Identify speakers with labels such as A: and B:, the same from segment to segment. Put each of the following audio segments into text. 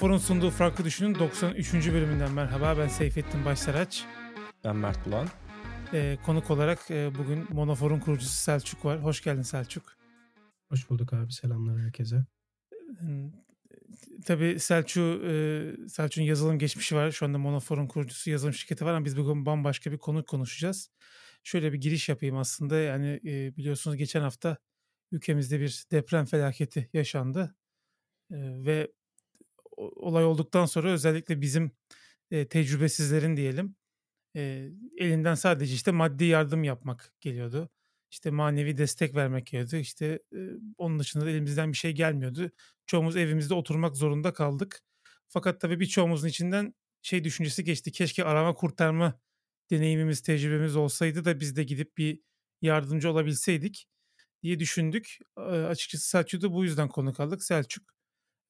A: Monofor'un sunduğu Farklı Düşünün 93. bölümünden merhaba. Ben Seyfettin Başsaraç.
B: Ben Mert Bulan.
A: Ee, konuk olarak e, bugün Monofor'un kurucusu Selçuk var. Hoş geldin Selçuk.
C: Hoş bulduk abi. Selamlar herkese.
A: Ee, tabii Selçuk, e, Selçuk'un yazılım geçmişi var. Şu anda Monofor'un kurucusu yazılım şirketi var ama biz bugün bambaşka bir konu konuşacağız. Şöyle bir giriş yapayım aslında. Yani e, biliyorsunuz geçen hafta ülkemizde bir deprem felaketi yaşandı. E, ve olay olduktan sonra özellikle bizim e, tecrübesizlerin diyelim e, elinden sadece işte maddi yardım yapmak geliyordu. İşte manevi destek vermek geliyordu. İşte e, onun dışında da elimizden bir şey gelmiyordu. Çoğumuz evimizde oturmak zorunda kaldık. Fakat tabii birçoğumuzun içinden şey düşüncesi geçti. Keşke arama kurtarma deneyimimiz, tecrübemiz olsaydı da biz de gidip bir yardımcı olabilseydik diye düşündük. E, açıkçası Selçuk'u bu yüzden konuk aldık. Selçuk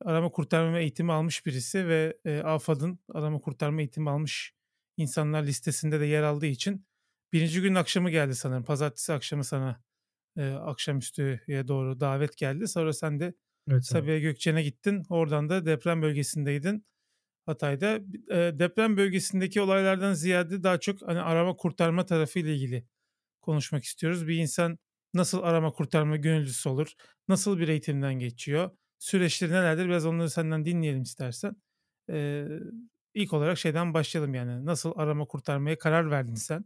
A: arama kurtarma eğitimi almış birisi ve e, AFAD'ın arama kurtarma eğitimi almış insanlar listesinde de yer aldığı için birinci gün akşamı geldi sanırım. Pazartesi akşamı sana e, akşamüstüye doğru davet geldi. Sonra sen de evet, Sabiha Gökçen'e gittin. Oradan da deprem bölgesindeydin. Hatay'da e, deprem bölgesindeki olaylardan ziyade daha çok hani arama kurtarma tarafı ile ilgili konuşmak istiyoruz. Bir insan nasıl arama kurtarma gönüllüsü olur? Nasıl bir eğitimden geçiyor? Süreçleri nelerdir? Biraz onları senden dinleyelim istersen. Ee, ilk olarak şeyden başlayalım yani. Nasıl arama kurtarmaya karar verdin sen?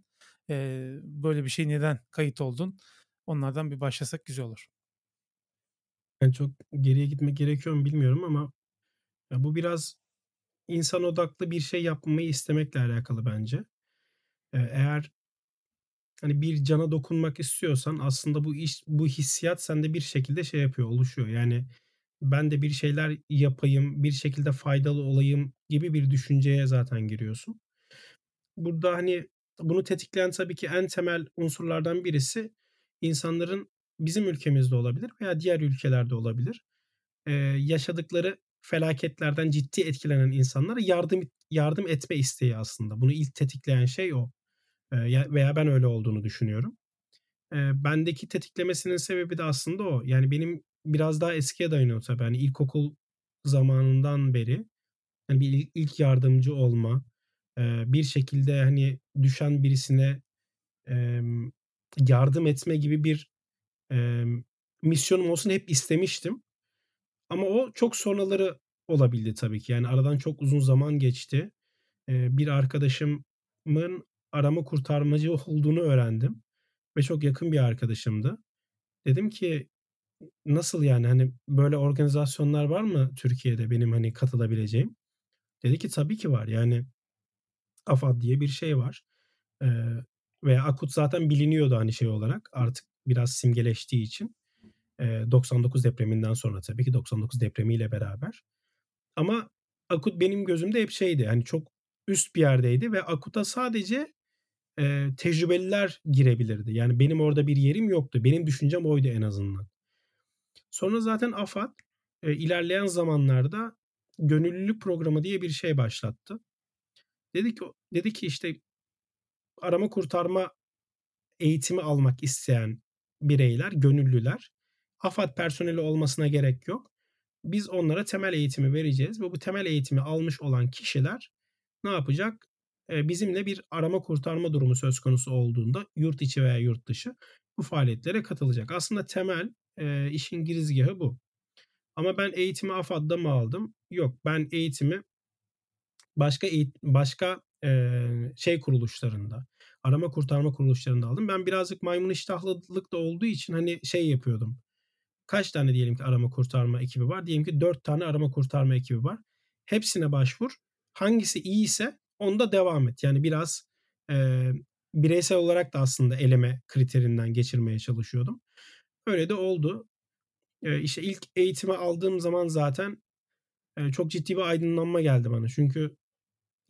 A: Ee, böyle bir şey neden kayıt oldun? Onlardan bir başlasak güzel olur.
C: Yani çok geriye gitmek gerekiyor mu bilmiyorum ama ya bu biraz insan odaklı bir şey yapmayı istemekle alakalı bence. Eğer hani bir cana dokunmak istiyorsan aslında bu iş bu hissiyat sende bir şekilde şey yapıyor, oluşuyor. Yani ben de bir şeyler yapayım, bir şekilde faydalı olayım gibi bir düşünceye zaten giriyorsun. Burada hani bunu tetikleyen tabii ki en temel unsurlardan birisi insanların bizim ülkemizde olabilir veya diğer ülkelerde olabilir. Ee, yaşadıkları felaketlerden ciddi etkilenen insanlara yardım yardım etme isteği aslında. Bunu ilk tetikleyen şey o. Ee, veya ben öyle olduğunu düşünüyorum. Ee, bendeki tetiklemesinin sebebi de aslında o. Yani benim biraz daha eskiye dayanıyor tabii. Hani ilkokul zamanından beri yani bir ilk yardımcı olma, bir şekilde hani düşen birisine yardım etme gibi bir misyonum olsun hep istemiştim. Ama o çok sonraları olabildi tabii ki. Yani aradan çok uzun zaman geçti. Bir arkadaşımın arama kurtarmacı olduğunu öğrendim ve çok yakın bir arkadaşımdı. Dedim ki nasıl yani hani böyle organizasyonlar var mı Türkiye'de benim hani katılabileceğim? Dedi ki tabii ki var. Yani AFAD diye bir şey var. Ee, veya AKUT zaten biliniyordu hani şey olarak artık biraz simgeleştiği için. Ee, 99 depreminden sonra tabii ki 99 depremiyle beraber. Ama AKUT benim gözümde hep şeydi hani çok üst bir yerdeydi ve AKUT'a sadece e, tecrübeliler girebilirdi. Yani benim orada bir yerim yoktu. Benim düşüncem oydu en azından. Sonra zaten AFAD e, ilerleyen zamanlarda gönüllülük programı diye bir şey başlattı. Dedi ki dedi ki işte arama kurtarma eğitimi almak isteyen bireyler, gönüllüler AFAD personeli olmasına gerek yok. Biz onlara temel eğitimi vereceğiz ve bu temel eğitimi almış olan kişiler ne yapacak? Ee, bizimle bir arama kurtarma durumu söz konusu olduğunda yurt içi veya yurt dışı bu faaliyetlere katılacak. Aslında temel e, işin girizgahı bu. Ama ben eğitimi AFAD'da mı aldım? Yok ben eğitimi başka başka e, şey kuruluşlarında, arama kurtarma kuruluşlarında aldım. Ben birazcık maymun iştahlılık da olduğu için hani şey yapıyordum. Kaç tane diyelim ki arama kurtarma ekibi var? Diyelim ki dört tane arama kurtarma ekibi var. Hepsine başvur. Hangisi iyiyse onda devam et. Yani biraz e, bireysel olarak da aslında eleme kriterinden geçirmeye çalışıyordum. Öyle de oldu. E, işte ilk eğitimi aldığım zaman zaten e, çok ciddi bir aydınlanma geldi bana. Çünkü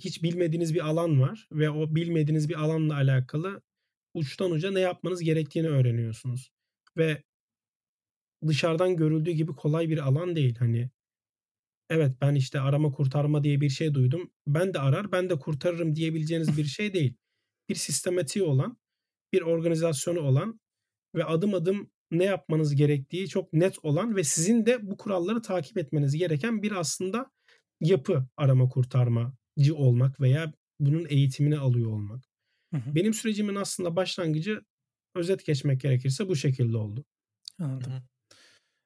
C: hiç bilmediğiniz bir alan var ve o bilmediğiniz bir alanla alakalı uçtan uca ne yapmanız gerektiğini öğreniyorsunuz. Ve dışarıdan görüldüğü gibi kolay bir alan değil. Hani evet ben işte arama kurtarma diye bir şey duydum. Ben de arar, ben de kurtarırım diyebileceğiniz bir şey değil. Bir sistematiği olan, bir organizasyonu olan ve adım adım ne yapmanız gerektiği çok net olan ve sizin de bu kuralları takip etmeniz gereken bir aslında yapı arama kurtarmacı olmak veya bunun eğitimini alıyor olmak.
A: Hı hı.
C: Benim sürecimin aslında başlangıcı özet geçmek gerekirse bu şekilde oldu.
A: Anladım.
B: Hı hı.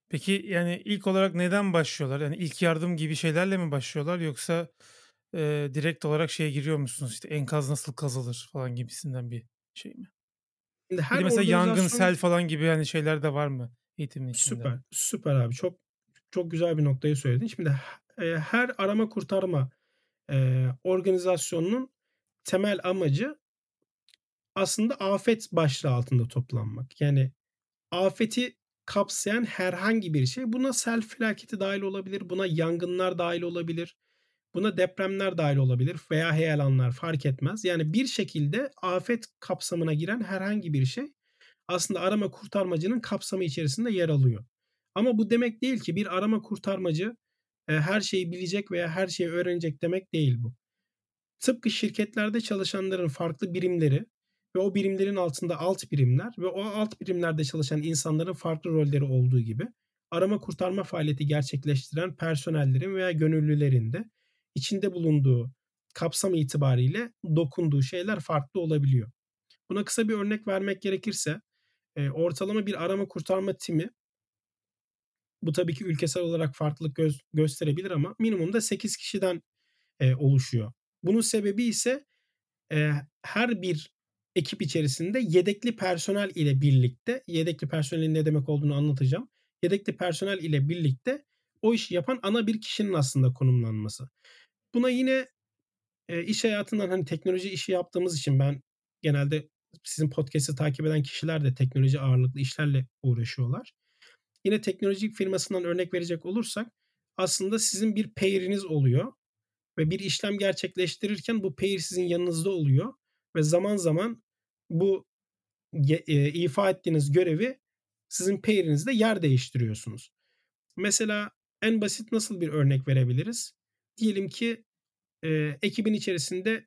A: Peki, yani, ilk olarak neden başlıyorlar? Yani, ilk yardım gibi şeylerle mi başlıyorlar yoksa, eee, direkt olarak şeye giriyor musunuz? İşte, enkaz nasıl kazılır falan gibisinden bir şey mi?
C: Şimdi
A: Bir
C: her
A: de mesela yangın,
C: organizasyon
A: sel falan gibi, hani, şeyler de var mı eğitimin içinde?
C: Süper, süper abi. Çok çok güzel bir noktayı söyledin. Şimdi eee, her arama kurtarma, eee, organizasyonunun temel amacı aslında afet başlığı altında toplanmak. Yani afeti kapsayan herhangi bir şey. Buna sel felaketi dâhil olabilir, buna yangınlar dâhil olabilir, buna depremler dâhil olabilir veya heyelanlar fark etmez. Yani bir şekilde afet kapsamına giren herhangi bir şey aslında arama kurtarmacının kapsamı içerisinde yer alıyor. Ama bu demek değil ki bir arama kurtarmacı, eee, her şeyi bilecek veya her şeyi öğrenecek demek değil bu. Tıpkı şirketlerde çalışanların farklı birimleri ve o birimlerin altında alt birimler ve o alt birimlerde çalışan insanların farklı rolleri olduğu gibi arama kurtarma faaliyeti gerçekleştiren personellerin veya gönüllülerin de içinde bulunduğu kapsam itibariyle dokunduğu şeyler farklı olabiliyor. Buna kısa bir örnek vermek gerekirse, eee, ortalama bir arama kurtarma timi bu tabii ki ülkesel olarak farklılık göz gösterebilir ama minimumda 8 kişiden, eee, oluşuyor. Bunun sebebi ise, eee, her bir ekip içerisinde yedekli personel ile birlikte, yedekli personelin ne demek olduğunu anlatacağım. Yedekli personel ile birlikte o işi yapan ana bir kişinin aslında konumlanması. Buna yine, eee, iş hayatından, hani, teknoloji işi yaptığımız için ben genelde sizin podcast'i takip eden kişiler de teknoloji ağırlıklı işlerle uğraşıyorlar. Yine teknoloji firmasından örnek verecek olursak aslında sizin bir pair'iniz oluyor ve bir işlem gerçekleştirirken bu pair sizin yanınızda oluyor ve zaman zaman bu eee, ifa ettiğiniz görevi sizin pair'inizle yer değiştiriyorsunuz. Mesela en basit nasıl bir örnek verebiliriz? Diyelim ki, eee, ekibin içerisinde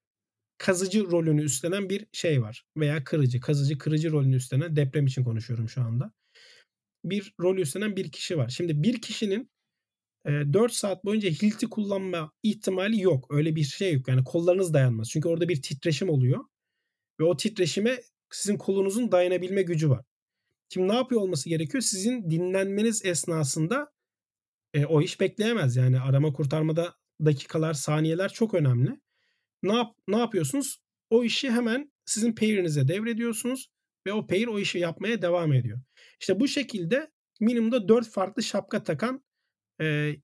C: kazıcı rolünü üstlenen bir şey var veya kırıcı, kazıcı, kırıcı rolünü üstlenen deprem için konuşuyorum şu anda. Bir rol üstlenen bir kişi var. Şimdi bir kişinin, eee, 4 saat boyunca hilti kullanma ihtimali yok. Öyle bir şey yok. Yani kollarınız dayanmaz. Çünkü orada bir titreşim oluyor ve o titreşime sizin kolunuzun dayanabilme gücü var. Şimdi ne yapıyor olması gerekiyor? Sizin dinlenmeniz esnasında, eee, o iş bekleyemez. Yani arama kurtarmada dakikalar, saniyeler çok önemli. Ne yap ne yapıyorsunuz? O işi hemen sizin pair'inize devrediyorsunuz ve o pair o işi yapmaya devam ediyor. İşte bu şekilde minimumda 4 farklı şapka takan, eee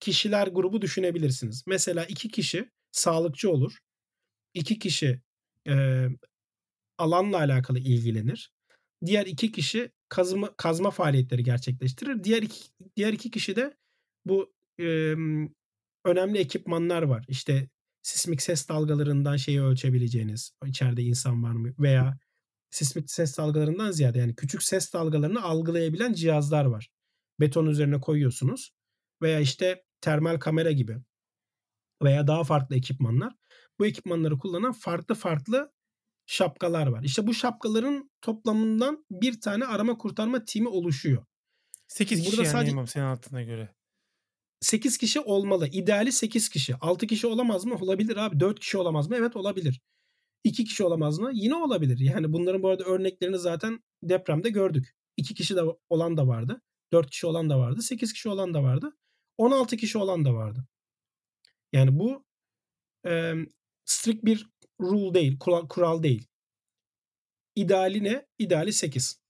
C: kişiler grubu düşünebilirsiniz. Mesela 2 kişi sağlıkçı olur. 2 kişi, eee, alanla alakalı ilgilenir. Diğer 2 kişi kazma kazma faaliyetleri gerçekleştirir. Diğer iki diğer 2 kişi de bu, emm, önemli ekipmanlar var. İşte sismik ses dalgalarından şeyi ölçebileceğiniz, içeride insan var mı veya sismik ses dalgalarından ziyade yani küçük ses dalgalarını algılayabilen cihazlar var. Beton üzerine koyuyorsunuz veya işte termal kamera gibi veya daha farklı ekipmanlar. Bu ekipmanları kullanan farklı farklı şapkalar var. İşte bu şapkaların toplamından bir tane arama kurtarma timi oluşuyor.
A: 8 kişi
C: Burada
A: yani
C: sadece
A: senin anlattığına göre.
C: 8 kişi olmalı. İdeali 8 kişi. 6 kişi olamaz mı? Olabilir abi. 4 kişi olamaz mı? Evet olabilir. 2 kişi olamaz mı? Yine olabilir. Yani bunların bu arada örneklerini zaten depremde gördük. 2 kişi de olan da vardı. 4 kişi olan da vardı. 8 kişi olan da vardı. 16 kişi olan da vardı. Yani bu, emm, strict bir rule değil, kural değil. İdeali ne? İdeali 8.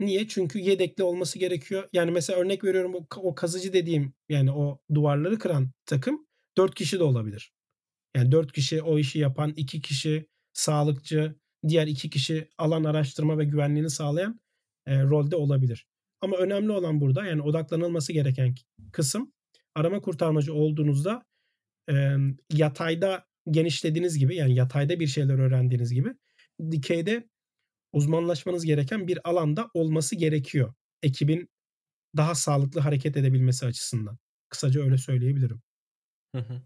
C: Niye? Çünkü yedekli olması gerekiyor. Yani mesela örnek veriyorum o o kazıcı dediğim yani o duvarları kıran takım 4 kişi de olabilir. Yani 4 kişi o işi yapan, 2 kişi sağlıkçı, diğer 2 kişi alan araştırma ve güvenliğini sağlayan, eee, rolde olabilir. Ama önemli olan burada yani odaklanılması gereken kısım arama kurtarmacı olduğunuzda, emm, yatayda genişlediğiniz gibi yani yatayda bir şeyler öğrendiğiniz gibi dikeyde uzmanlaşmanız gereken bir alanda olması gerekiyor. Ekibin daha sağlıklı hareket edebilmesi açısından. Kısaca öyle söyleyebilirim.
B: Hı hı.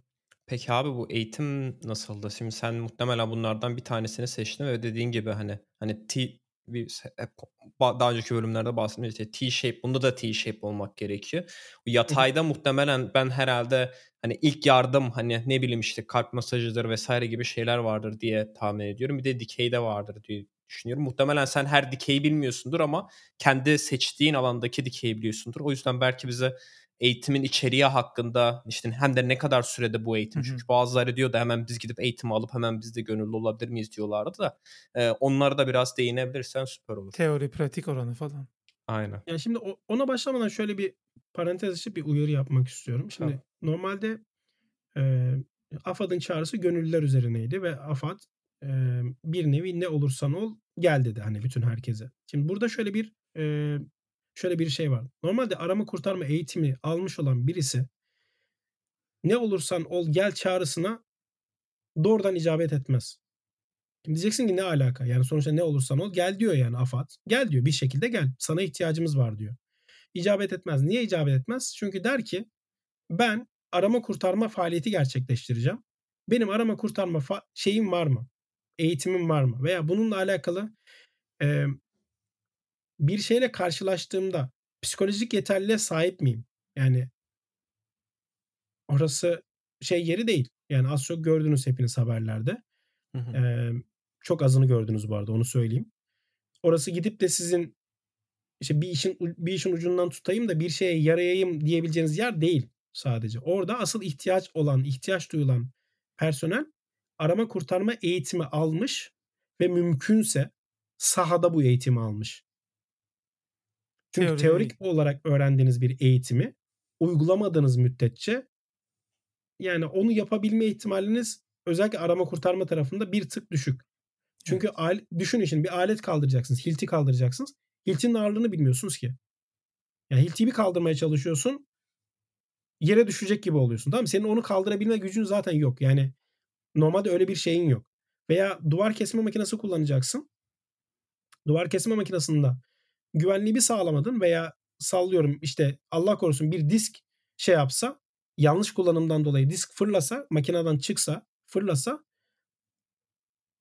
B: Peki abi bu eğitim nasıldı? Şimdi sen muhtemelen bunlardan bir tanesini seçtin ve dediğin gibi hani hani ti bir hep daha önceki bölümlerde bahsetmiştik. T-shape bunda da T-shape olmak gerekiyor. Bu yatayda muhtemelen ben herhalde hani ilk yardım hani ne bileyim işte kalp masajıdır vesaire gibi şeyler vardır diye tahmin ediyorum. Bir de dikeyde vardır diye düşünüyorum. Muhtemelen sen her dikeyi bilmiyorsundur ama kendi seçtiğin alandaki dikeyi biliyorsundur. O yüzden belki bize eğitimin içeriği hakkında işte hem de ne kadar sürede bu eğitim. Hı hı. Çünkü bazıları diyor da hemen biz gidip eğitim alıp hemen biz de gönüllü olabilir miyiz diyorlardı da e, onlara da biraz değinebilirsen süper olur.
A: Teori pratik oranı falan.
B: Aynen.
C: Yani şimdi ona başlamadan şöyle bir parantez açıp bir uyarı yapmak istiyorum. Şimdi tamam. normalde e, AFAD'ın çağrısı gönüllüler üzerineydi ve AFAD e, bir nevi ne olursan ol gel dedi hani bütün herkese. Şimdi burada şöyle bir e, şöyle bir şey var. Normalde arama kurtarma eğitimi almış olan birisi ne olursan ol gel çağrısına doğrudan icabet etmez. Şimdi diyeceksin ki ne alaka? Yani sonuçta ne olursan ol gel diyor yani AFAD. Gel diyor bir şekilde gel. Sana ihtiyacımız var diyor. İcabet etmez. Niye icabet etmez? Çünkü der ki ben arama kurtarma faaliyeti gerçekleştireceğim. Benim arama kurtarma şeyim var mı? Eğitimim var mı? Veya bununla alakalı e, bir şeyle karşılaştığımda psikolojik yeterliliğe sahip miyim? Yani orası şey yeri değil. Yani az çok gördünüz hepiniz haberlerde. Hı hı. Ee, çok azını gördünüz bu arada onu söyleyeyim. Orası gidip de sizin işte bir işin bir işin ucundan tutayım da bir şeye yarayayım diyebileceğiniz yer değil sadece. Orada asıl ihtiyaç olan, ihtiyaç duyulan personel arama kurtarma eğitimi almış ve mümkünse sahada bu eğitimi almış. Çünkü Teori teorik değil. olarak öğrendiğiniz bir eğitimi uygulamadığınız müddetçe yani onu yapabilme ihtimaliniz özellikle arama kurtarma tarafında bir tık düşük. Çünkü evet. al, düşünün şimdi bir alet kaldıracaksınız. Hilti kaldıracaksınız. Hiltinin ağırlığını bilmiyorsunuz ki. Yani hiltiyi bir kaldırmaya çalışıyorsun. Yere düşecek gibi oluyorsun. Tamam mı? Senin onu kaldırabilme gücün zaten yok. Yani normalde öyle bir şeyin yok. Veya duvar kesme makinesi kullanacaksın. Duvar kesme makinesinde güvenliği bir sağlamadın veya sallıyorum işte Allah korusun bir disk şey yapsa yanlış kullanımdan dolayı disk fırlasa makineden çıksa fırlasa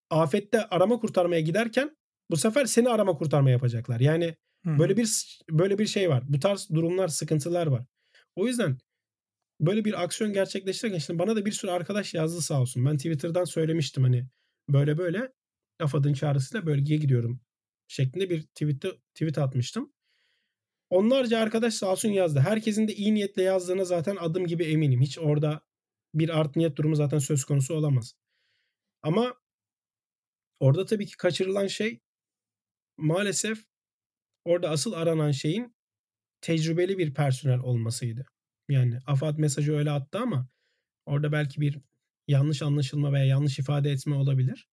C: afette arama kurtarmaya giderken bu sefer seni arama kurtarma yapacaklar. Yani hmm. böyle bir böyle bir şey var. Bu tarz durumlar, sıkıntılar var. O yüzden böyle bir aksiyon gerçekleştirirken şimdi bana da bir sürü arkadaş yazdı sağ olsun. Ben Twitter'dan söylemiştim hani böyle böyle AFAD'ın çağrısıyla bölgeye gidiyorum şeklinde bir tweet, tweet atmıştım. Onlarca arkadaş sağ olsun yazdı. Herkesin de iyi niyetle yazdığına zaten adım gibi eminim. Hiç orada bir art niyet durumu zaten söz konusu olamaz. Ama orada tabii ki kaçırılan şey maalesef orada asıl aranan şeyin tecrübeli bir personel olmasıydı. Yani AFAD mesajı öyle attı ama orada belki bir yanlış anlaşılma veya yanlış ifade etme olabilir.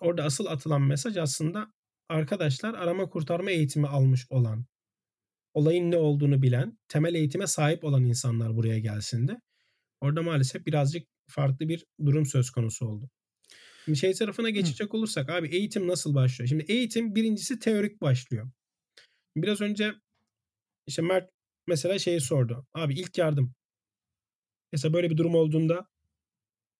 C: Orada asıl atılan mesaj aslında arkadaşlar arama kurtarma eğitimi almış olan, olayın ne olduğunu bilen, temel eğitime sahip olan insanlar buraya gelsin de. Orada maalesef birazcık farklı bir durum söz konusu oldu. Şimdi şey tarafına geçecek olursak abi eğitim nasıl başlıyor? Şimdi eğitim birincisi teorik başlıyor. Biraz önce işte Mert mesela şeyi sordu. Abi ilk yardım. Mesela böyle bir durum olduğunda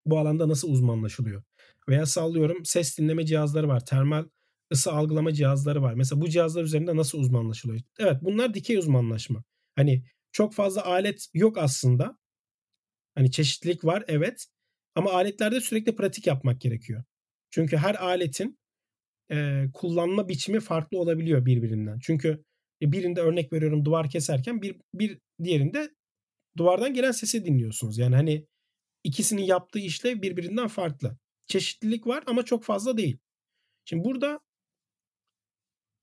C: bu alanda nasıl uzmanlaşılıyor? Veya sallıyorum ses dinleme cihazları var. Termal ısı algılama cihazları var. Mesela bu cihazlar üzerinde nasıl uzmanlaşılıyor? Evet bunlar dikey uzmanlaşma. Hani çok fazla alet yok aslında. Hani çeşitlilik var evet. Ama aletlerde sürekli pratik yapmak gerekiyor. Çünkü her aletin e, kullanma biçimi farklı olabiliyor birbirinden. Çünkü e, birinde örnek veriyorum duvar keserken bir, bir diğerinde duvardan gelen sesi dinliyorsunuz. Yani hani ikisinin yaptığı işlev birbirinden farklı. Çeşitlilik var ama çok fazla değil. Şimdi burada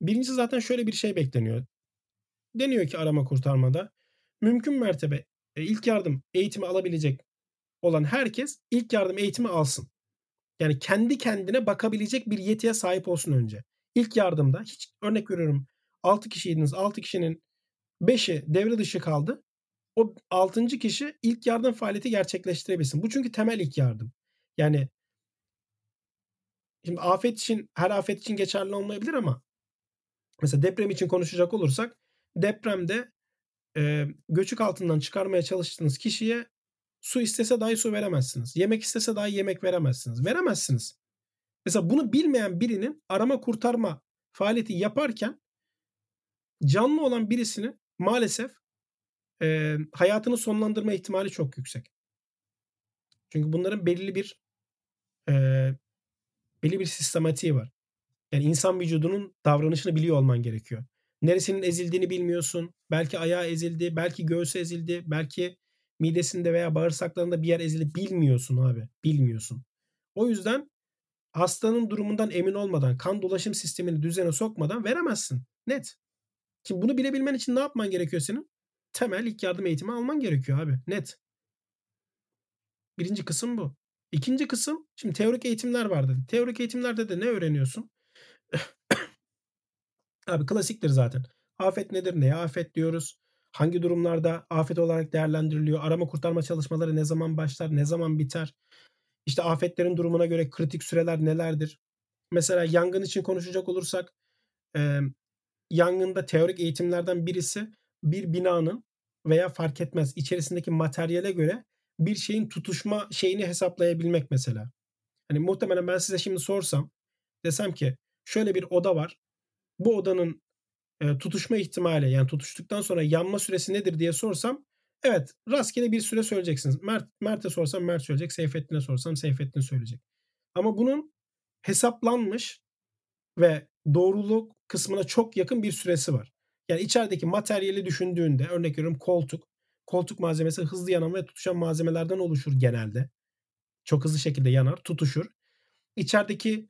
C: Birincisi zaten şöyle bir şey bekleniyor. Deniyor ki arama kurtarmada mümkün mertebe e, ilk yardım eğitimi alabilecek olan herkes ilk yardım eğitimi alsın. Yani kendi kendine bakabilecek bir yetiye sahip olsun önce. İlk yardımda hiç örnek veriyorum 6 kişiydiniz. 6 kişinin 5'i devre dışı kaldı. O 6. kişi ilk yardım faaliyeti gerçekleştirebilsin. Bu çünkü temel ilk yardım. Yani şimdi afet için her afet için geçerli olmayabilir ama Mesela deprem için konuşacak olursak depremde e, göçük altından çıkarmaya çalıştığınız kişiye su istese dahi su veremezsiniz. Yemek istese dahi yemek veremezsiniz. Veremezsiniz. Mesela bunu bilmeyen birinin arama kurtarma faaliyeti yaparken canlı olan birisini maalesef e, hayatını sonlandırma ihtimali çok yüksek. Çünkü bunların belirli bir e, belli bir sistematiği var. Yani insan vücudunun davranışını biliyor olman gerekiyor. Neresinin ezildiğini bilmiyorsun. Belki ayağı ezildi, belki göğsü ezildi, belki midesinde veya bağırsaklarında bir yer ezildi. Bilmiyorsun abi. Bilmiyorsun. O yüzden hastanın durumundan emin olmadan, kan dolaşım sistemini düzene sokmadan veremezsin. Net. Şimdi bunu bilebilmen için ne yapman gerekiyor senin? Temel ilk yardım eğitimi alman gerekiyor abi. Net. Birinci kısım bu. İkinci kısım şimdi teorik eğitimler var dedi. Teorik eğitimlerde de ne öğreniyorsun? Abi klasiktir zaten. Afet nedir? Neye afet diyoruz? Hangi durumlarda afet olarak değerlendiriliyor? Arama kurtarma çalışmaları ne zaman başlar? Ne zaman biter? İşte afetlerin durumuna göre kritik süreler nelerdir? Mesela yangın için konuşacak olursak e, yangında teorik eğitimlerden birisi bir binanın veya fark etmez içerisindeki materyale göre bir şeyin tutuşma şeyini hesaplayabilmek mesela. Hani muhtemelen ben size şimdi sorsam desem ki şöyle bir oda var. Bu odanın e, tutuşma ihtimali yani tutuştuktan sonra yanma süresi nedir diye sorsam evet rastgele bir süre söyleyeceksiniz. Mert Mert'e sorsam Mert söyleyecek. Seyfettin'e sorsam Seyfettin söyleyecek. Ama bunun hesaplanmış ve doğruluk kısmına çok yakın bir süresi var. Yani içerideki materyali düşündüğünde örnek veriyorum koltuk. Koltuk malzemesi hızlı yanan ve tutuşan malzemelerden oluşur genelde. Çok hızlı şekilde yanar, tutuşur. İçerideki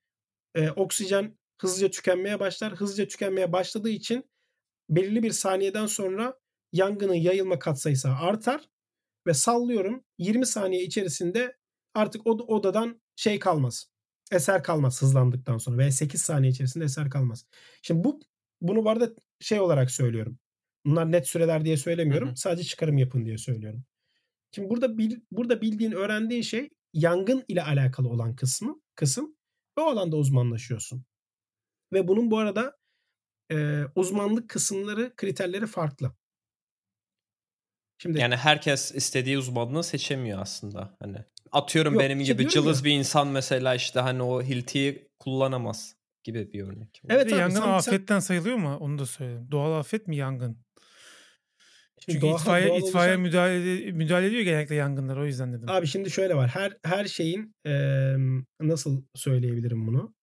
C: e, oksijen hızlıca tükenmeye başlar. Hızlıca tükenmeye başladığı için belirli bir saniyeden sonra yangının yayılma katsayısı artar ve sallıyorum 20 saniye içerisinde artık o odadan şey kalmaz. Eser kalmaz hızlandıktan sonra veya 8 saniye içerisinde eser kalmaz. Şimdi bu bunu bu arada şey olarak söylüyorum. Bunlar net süreler diye söylemiyorum. Hı hı. Sadece çıkarım yapın diye söylüyorum. Şimdi burada bil, burada bildiğin, öğrendiğin şey yangın ile alakalı olan kısmı, kısım ve o alanda uzmanlaşıyorsun. Ve bunun bu arada e, uzmanlık kısımları, kriterleri farklı.
B: Şimdi yani herkes istediği uzmanlığı seçemiyor aslında. Hani atıyorum yok, benim gibi cılız ya. bir insan mesela işte hani o hiltiyi kullanamaz gibi bir örnek.
A: Evet abi, yangın sen, afetten sen... sayılıyor mu? Onu da söyleyeyim. Doğal afet mi yangın? Çünkü doğal, itfaiye doğal itfaiye olacak... müdahale müdahale ediyor genellikle yangınlar o yüzden dedim.
C: Abi şimdi şöyle var. Her her şeyin e, nasıl söyleyebilirim bunu?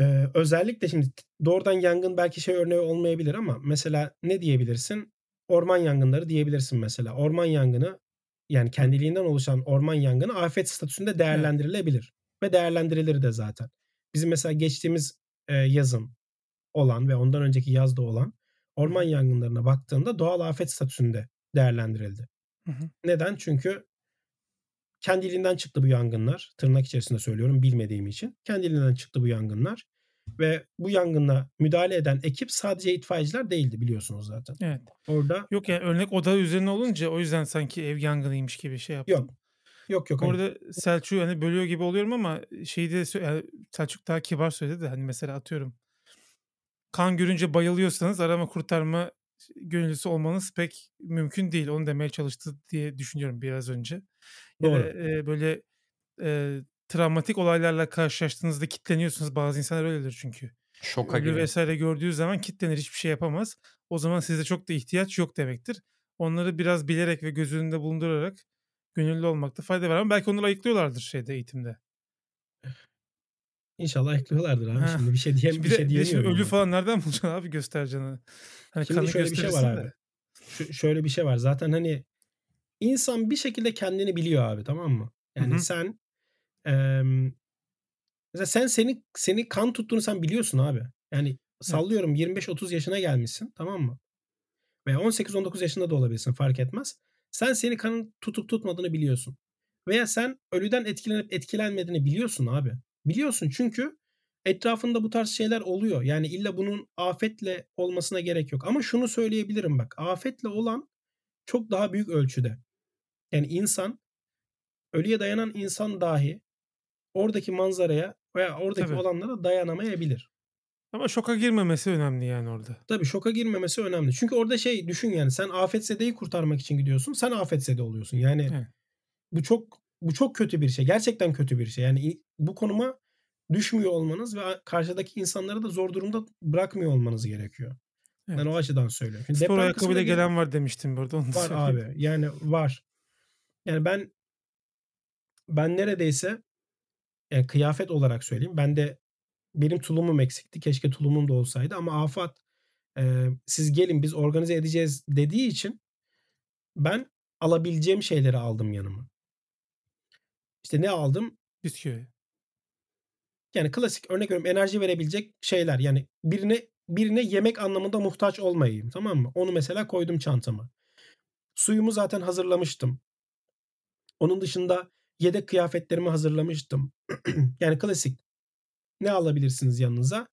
C: Ee, özellikle şimdi doğrudan yangın belki şey örneği olmayabilir ama mesela ne diyebilirsin? Orman yangınları diyebilirsin mesela. Orman yangını yani kendiliğinden oluşan orman yangını afet statüsünde değerlendirilebilir. Evet. Ve değerlendirilir de zaten. Bizim mesela geçtiğimiz e, yazın olan ve ondan önceki yazda olan orman yangınlarına baktığında doğal afet statüsünde değerlendirildi. Hı hı. Neden? Çünkü kendiliğinden çıktı bu yangınlar. Tırnak içerisinde söylüyorum bilmediğim için. Kendiliğinden çıktı bu yangınlar. Ve bu yangına müdahale eden ekip sadece itfaiyeciler değildi biliyorsunuz zaten.
A: Evet. Orada Yok yani örnek oda üzerine olunca o yüzden sanki ev yangınıymış gibi şey yaptım.
C: Yok. Yok yok.
A: Orada hani... Selçuk hani bölüyor gibi oluyorum ama şeyi de yani Selçuk daha kibar söyledi de hani mesela atıyorum kan görünce bayılıyorsanız arama kurtarma gönüllüsü olmanız pek mümkün değil. Onu demeye çalıştı diye düşünüyorum biraz önce. Doğru. E, böyle e, travmatik olaylarla karşılaştığınızda kitleniyorsunuz. Bazı insanlar öyledir çünkü.
B: Şoka
A: Ölü gibi. vesaire gördüğü zaman kitlenir hiçbir şey yapamaz. O zaman sizde çok da ihtiyaç yok demektir. Onları biraz bilerek ve göz önünde bulundurarak gönüllü olmakta fayda var. Ama belki onları ayıklıyorlardır şeyde eğitimde.
C: İnşallah ayıklıyorlardır abi. Ha. Şimdi bir şey diyem bir, şey diyemiyorum.
A: Ölü falan nereden bulacaksın abi göstereceğini?
C: Hani Şimdi şöyle bir şey var abi. Ş- şöyle bir şey var. Zaten hani insan bir şekilde kendini biliyor abi tamam mı? Yani Hı-hı. sen e, mesela sen seni seni kan tuttuğunu sen biliyorsun abi. Yani sallıyorum 25-30 yaşına gelmişsin tamam mı? Veya 18-19 yaşında da olabilirsin fark etmez. Sen seni kanın tutup tutmadığını biliyorsun. Veya sen ölüden etkilenip etkilenmediğini biliyorsun abi. Biliyorsun çünkü etrafında bu tarz şeyler oluyor. Yani illa bunun afetle olmasına gerek yok. Ama şunu söyleyebilirim bak. Afetle olan çok daha büyük ölçüde. Yani insan ölüye dayanan insan dahi oradaki manzaraya veya oradaki Tabii. olanlara dayanamayabilir.
A: Ama şoka girmemesi önemli yani orada.
C: Tabii şoka girmemesi önemli. Çünkü orada şey düşün yani sen afetzedeyi kurtarmak için gidiyorsun. Sen afetzede oluyorsun. Yani evet. bu çok bu çok kötü bir şey. Gerçekten kötü bir şey. Yani bu konuma düşmüyor olmanız ve karşıdaki insanları da zor durumda bırakmıyor olmanız gerekiyor. Evet. Ben o açıdan söylüyorum.
A: Şimdi Spor ayakkabıyla gelen var demiştim burada. Onu
C: var abi. Yani var. Yani ben ben neredeyse yani kıyafet olarak söyleyeyim. Ben de benim tulumum eksikti. Keşke tulumum da olsaydı ama Afat e, siz gelin biz organize edeceğiz dediği için ben alabileceğim şeyleri aldım yanıma. İşte ne aldım?
A: Bisküvi.
C: Yani klasik örnek veriyorum enerji verebilecek şeyler. Yani birine birine yemek anlamında muhtaç olmayayım tamam mı? Onu mesela koydum çantama. Suyumu zaten hazırlamıştım. Onun dışında yedek kıyafetlerimi hazırlamıştım. yani klasik. Ne alabilirsiniz yanınıza?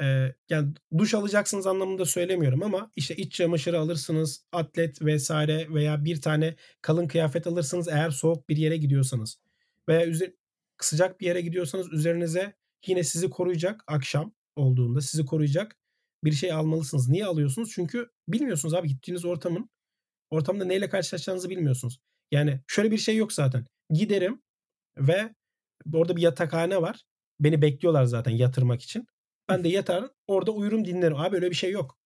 C: Ee, yani duş alacaksınız anlamında söylemiyorum ama işte iç çamaşırı alırsınız, atlet vesaire veya bir tane kalın kıyafet alırsınız eğer soğuk bir yere gidiyorsanız. Veya üzer sıcak bir yere gidiyorsanız üzerinize yine sizi koruyacak akşam olduğunda sizi koruyacak bir şey almalısınız. Niye alıyorsunuz? Çünkü bilmiyorsunuz abi gittiğiniz ortamın ortamda neyle karşılaşacağınızı bilmiyorsunuz. Yani şöyle bir şey yok zaten. Giderim ve orada bir yatakhane var. Beni bekliyorlar zaten yatırmak için. Ben de yatarım orada uyurum dinlerim. Abi öyle bir şey yok.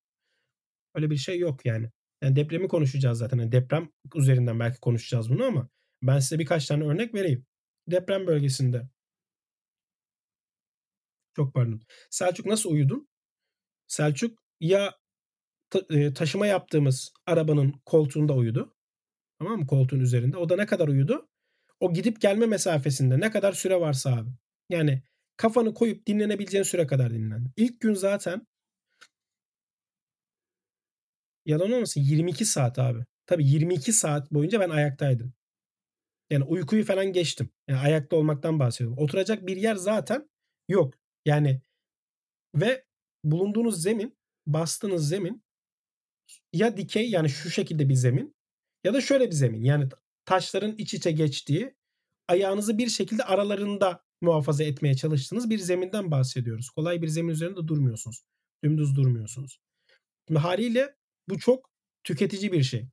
C: Öyle bir şey yok yani. Yani depremi konuşacağız zaten. Yani deprem üzerinden belki konuşacağız bunu ama ben size birkaç tane örnek vereyim. Deprem bölgesinde. Çok pardon. Selçuk nasıl uyudun? Selçuk ya e, taşıma yaptığımız arabanın koltuğunda uyudu. Tamam mı? Koltuğun üzerinde. O da ne kadar uyudu? O gidip gelme mesafesinde ne kadar süre varsa abi. Yani kafanı koyup dinlenebileceğin süre kadar dinlen. İlk gün zaten yalan olmasın 22 saat abi. Tabii 22 saat boyunca ben ayaktaydım. Yani uykuyu falan geçtim. Yani ayakta olmaktan bahsediyorum. Oturacak bir yer zaten yok. Yani ve bulunduğunuz zemin, bastığınız zemin ya dikey yani şu şekilde bir zemin ya da şöyle bir zemin. Yani taşların iç içe geçtiği ayağınızı bir şekilde aralarında muhafaza etmeye çalıştığınız bir zeminden bahsediyoruz. Kolay bir zemin üzerinde durmuyorsunuz. Dümdüz durmuyorsunuz. Şimdi haliyle bu çok tüketici bir şey.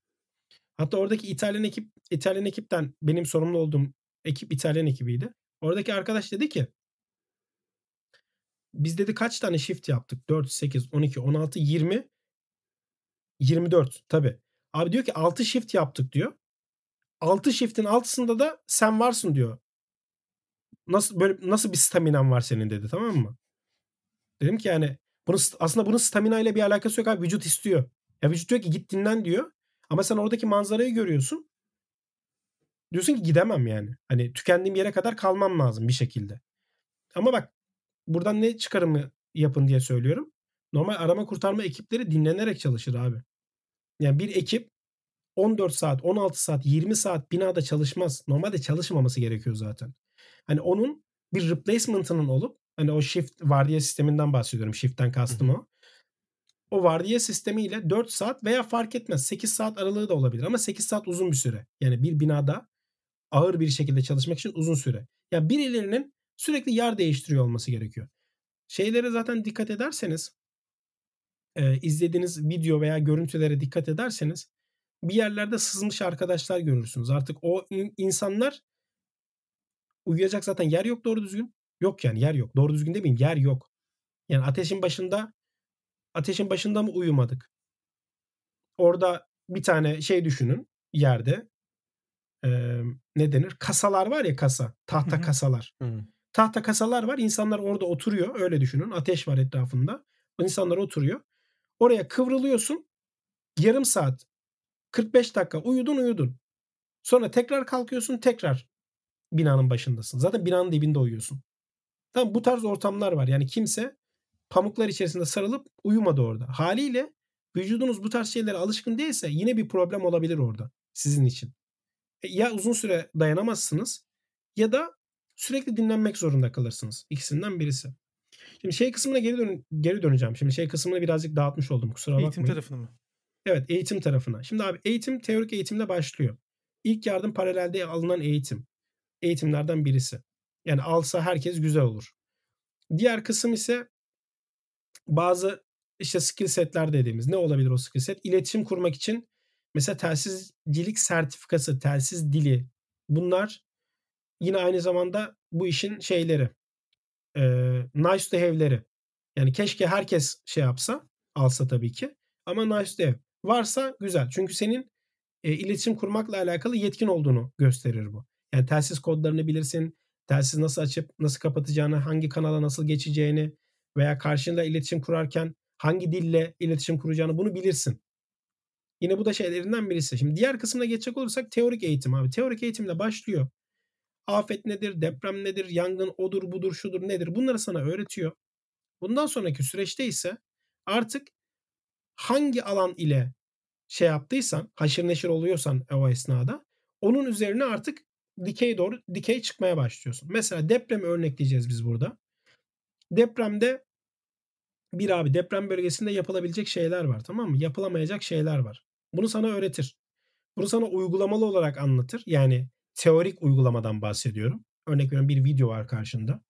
C: Hatta oradaki İtalyan ekip İtalyan ekipten benim sorumlu olduğum ekip İtalyan ekibiydi. Oradaki arkadaş dedi ki biz dedi kaç tane shift yaptık? 4, 8, 12, 16, 20, 24 tabi. Abi diyor ki 6 shift yaptık diyor. 6 shift'in altısında da sen varsın diyor. Nasıl böyle nasıl bir staminan var senin dedi tamam mı? Dedim ki yani bunu aslında bunun stamina ile bir alakası yok abi vücut istiyor. Ya vücut diyor ki git dinlen diyor. Ama sen oradaki manzarayı görüyorsun. Diyorsun ki gidemem yani. Hani tükendiğim yere kadar kalmam lazım bir şekilde. Ama bak buradan ne çıkarımı yapın diye söylüyorum. Normal arama kurtarma ekipleri dinlenerek çalışır abi. Yani bir ekip 14 saat, 16 saat, 20 saat binada çalışmaz. Normalde çalışmaması gerekiyor zaten. Hani onun bir replacement'ının olup hani o shift vardiya sisteminden bahsediyorum. Shift'ten kastım o. O vardiya sistemiyle 4 saat veya fark etmez 8 saat aralığı da olabilir ama 8 saat uzun bir süre. Yani bir binada ağır bir şekilde çalışmak için uzun süre. Yani birilerinin sürekli yer değiştiriyor olması gerekiyor. Şeylere zaten dikkat ederseniz e, izlediğiniz video veya görüntülere dikkat ederseniz bir yerlerde sızmış arkadaşlar görürsünüz. Artık o in- insanlar uyuyacak zaten yer yok doğru düzgün. Yok yani yer yok. Doğru düzgün demeyeyim yer yok. Yani ateşin başında ateşin başında mı uyumadık? Orada bir tane şey düşünün yerde. Ee, ne denir? Kasalar var ya kasa. Tahta kasalar. Tahta kasalar var. İnsanlar orada oturuyor. Öyle düşünün. Ateş var etrafında. İnsanlar oturuyor. Oraya kıvrılıyorsun. Yarım saat 45 dakika uyudun uyudun. Sonra tekrar kalkıyorsun tekrar binanın başındasın. Zaten binanın dibinde uyuyorsun. Tamam bu tarz ortamlar var. Yani kimse pamuklar içerisinde sarılıp uyumadı orada. Haliyle vücudunuz bu tarz şeylere alışkın değilse yine bir problem olabilir orada sizin için. E, ya uzun süre dayanamazsınız ya da sürekli dinlenmek zorunda kalırsınız. İkisinden birisi. Şimdi şey kısmına geri, dön geri döneceğim. Şimdi şey kısmını birazcık dağıtmış oldum kusura bakmayın.
A: Eğitim tarafını mı?
C: Evet eğitim tarafına. Şimdi abi eğitim teorik eğitimle başlıyor. İlk yardım paralelde alınan eğitim. Eğitimlerden birisi. Yani alsa herkes güzel olur. Diğer kısım ise bazı işte skill setler dediğimiz. Ne olabilir o skill set? İletişim kurmak için mesela telsizcilik sertifikası, telsiz dili. Bunlar yine aynı zamanda bu işin şeyleri. Eee, nice to have'leri. Yani keşke herkes şey yapsa, alsa tabii ki ama nice to have. Varsa güzel. Çünkü senin, eee, iletişim kurmakla alakalı yetkin olduğunu gösterir bu. Yani telsiz kodlarını bilirsin, telsiz nasıl açıp nasıl kapatacağını, hangi kanala nasıl geçeceğini veya karşında iletişim kurarken hangi dille iletişim kuracağını bunu bilirsin. Yine bu da şeylerinden birisi. Şimdi diğer kısmına geçecek olursak teorik eğitim abi. Teorik eğitimle başlıyor. Afet nedir, deprem nedir, yangın odur, budur, şudur nedir bunları sana öğretiyor. Bundan sonraki süreçte ise artık hangi alan ile şey yaptıysan, haşır neşir oluyorsan o esnada onun üzerine artık dikey doğru dikey çıkmaya başlıyorsun. Mesela depremi örnekleyeceğiz biz burada. Depremde bir abi deprem bölgesinde yapılabilecek şeyler var tamam mı? Yapılamayacak şeyler var. Bunu sana öğretir. Bunu sana uygulamalı olarak anlatır. Yani teorik uygulamadan bahsediyorum. Örnek veriyorum bir video var karşında.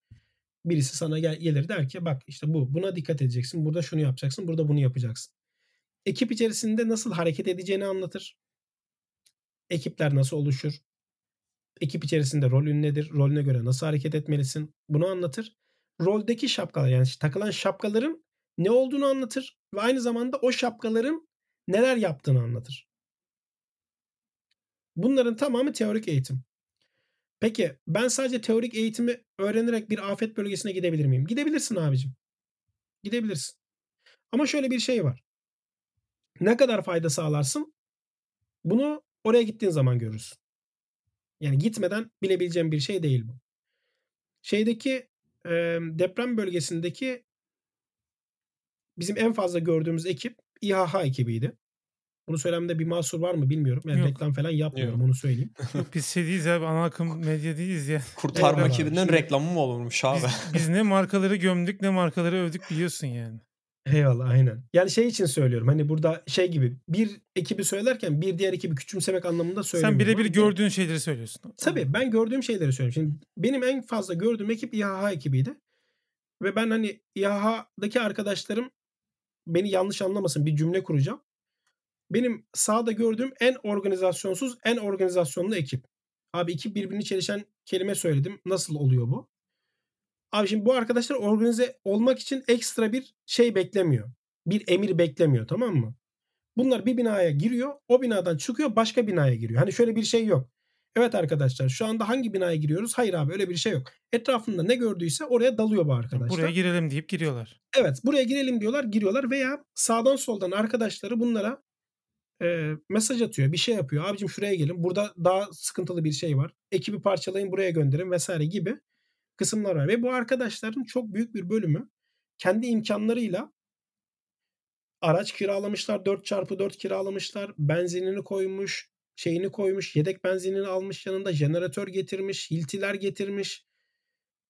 C: Birisi sana gel, gelir der ki bak işte bu buna dikkat edeceksin. Burada şunu yapacaksın. Burada bunu yapacaksın. Ekip içerisinde nasıl hareket edeceğini anlatır. Ekipler nasıl oluşur? Ekip içerisinde rolün nedir? Rolüne göre nasıl hareket etmelisin? Bunu anlatır. Roldeki şapkalar yani takılan şapkaların ne olduğunu anlatır ve aynı zamanda o şapkaların neler yaptığını anlatır. Bunların tamamı teorik eğitim. Peki ben sadece teorik eğitimi öğrenerek bir afet bölgesine gidebilir miyim? Gidebilirsin abicim. Gidebilirsin. Ama şöyle bir şey var. Ne kadar fayda sağlarsın? Bunu oraya gittiğin zaman görürsün. Yani gitmeden bilebileceğim bir şey değil bu. Şeydeki e, deprem bölgesindeki bizim en fazla gördüğümüz ekip İHH ekibiydi. Bunu söylemde bir mahsur var mı bilmiyorum. Yani
A: Yok.
C: reklam falan yapmıyorum
B: Yok.
C: onu söyleyeyim.
A: Yok biz şey değiliz abi ana akım medya değiliz ya.
B: Kurtarma
C: Evet, şimdi-
B: reklamı mı olurmuş abi?
A: Biz, biz ne markaları gömdük ne markaları övdük biliyorsun yani.
C: Eyvallah aynen. Yani şey için söylüyorum hani burada şey gibi bir ekibi söylerken bir diğer ekibi küçümsemek anlamında söylemiyorum.
A: Sen birebir gördüğün şeyleri söylüyorsun.
C: Tabii ben gördüğüm şeyleri söylüyorum. Şimdi benim en fazla gördüğüm ekip İHH ekibiydi. Ve ben hani İHH'daki arkadaşlarım beni yanlış anlamasın bir cümle kuracağım. Benim sahada gördüğüm en organizasyonsuz, en organizasyonlu ekip. Abi iki birbirini çelişen kelime söyledim. Nasıl oluyor bu? Abi şimdi bu arkadaşlar organize olmak için ekstra bir şey beklemiyor. Bir emir beklemiyor tamam mı? Bunlar bir binaya giriyor. O binadan çıkıyor başka binaya giriyor. Hani şöyle bir şey yok. Evet arkadaşlar şu anda hangi binaya giriyoruz? Hayır abi öyle bir şey yok. Etrafında ne gördüyse oraya dalıyor bu arkadaşlar.
A: Buraya girelim deyip giriyorlar.
C: Evet buraya girelim diyorlar giriyorlar veya sağdan soldan arkadaşları bunlara e, mesaj atıyor bir şey yapıyor. Abicim şuraya gelin burada daha sıkıntılı bir şey var. Ekibi parçalayın buraya gönderin vesaire gibi kısımlar var. Ve bu arkadaşların çok büyük bir bölümü kendi imkanlarıyla araç kiralamışlar 4x4 kiralamışlar benzinini koymuş şeyini koymuş yedek benzinini almış yanında jeneratör getirmiş hiltiler getirmiş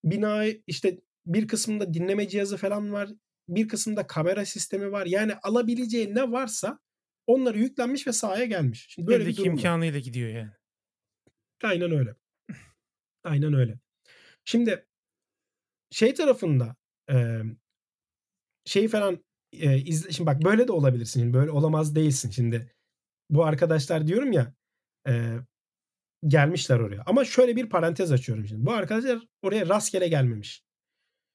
C: bina işte bir kısmında dinleme cihazı falan var bir kısımda kamera sistemi var yani alabileceği ne varsa onları yüklenmiş ve sahaya gelmiş. Şimdi böyle bir
A: Eldeki
C: durum var.
A: imkanıyla gidiyor yani.
C: Aynen öyle. Aynen öyle. Şimdi şey tarafında e, şey falan e, izle, şimdi bak böyle de olabilirsin. Şimdi böyle olamaz değilsin. Şimdi bu arkadaşlar diyorum ya e, gelmişler oraya. Ama şöyle bir parantez açıyorum şimdi. Bu arkadaşlar oraya rastgele gelmemiş.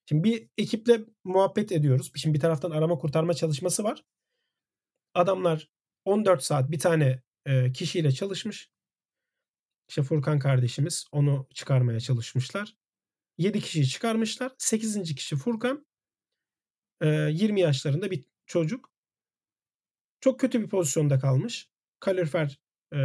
C: Şimdi bir ekiple muhabbet ediyoruz. Şimdi bir taraftan arama kurtarma çalışması var. Adamlar 14 saat bir tane e, kişiyle çalışmış. İşte Furkan kardeşimiz onu çıkarmaya çalışmışlar. 7 kişiyi çıkarmışlar. 8. kişi Furkan. E, 20 yaşlarında bir çocuk. Çok kötü bir pozisyonda kalmış. Kalorifer e,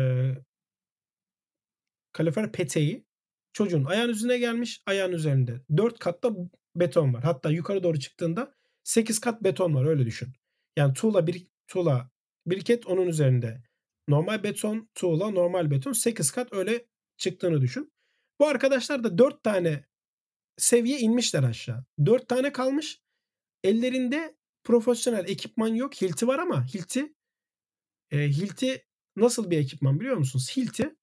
C: kalorifer peteği çocuğun ayağın üzerine gelmiş. Ayağın üzerinde 4 katta beton var. Hatta yukarı doğru çıktığında 8 kat beton var öyle düşün. Yani tuğla bir tuğla biriket onun üzerinde. Normal beton, tuğla, normal beton 8 kat öyle çıktığını düşün. Bu arkadaşlar da 4 tane seviye inmişler aşağı. 4 tane kalmış. Ellerinde profesyonel ekipman yok. Hilti var ama Hilti e, Hilti nasıl bir ekipman biliyor musunuz? Hilti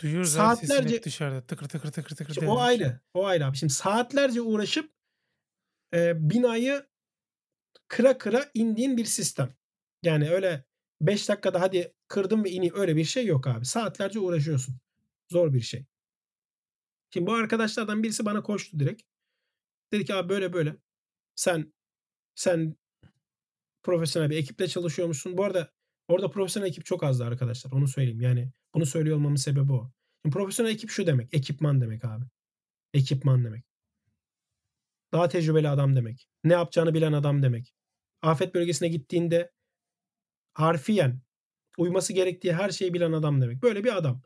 A: Duyuyoruz
C: Saatlerce-
A: dışarıda tıkır tıkır tıkır tıkır.
C: İşte o ayrı. O ayrı abi. Şimdi saatlerce uğraşıp e, binayı kıra kıra indiğin bir sistem. Yani öyle 5 dakikada hadi kırdım ve ineyim öyle bir şey yok abi. Saatlerce uğraşıyorsun. Zor bir şey. Şimdi bu arkadaşlardan birisi bana koştu direkt. Dedi ki abi böyle böyle. Sen sen profesyonel bir ekiple çalışıyormuşsun. Bu arada orada profesyonel ekip çok azdı arkadaşlar. Onu söyleyeyim. Yani bunu söylüyor olmamın sebebi o. Şimdi profesyonel ekip şu demek. Ekipman demek abi. Ekipman demek. Daha tecrübeli adam demek. Ne yapacağını bilen adam demek. Afet bölgesine gittiğinde harfiyen uyması gerektiği her şeyi bilen adam demek. Böyle bir adam.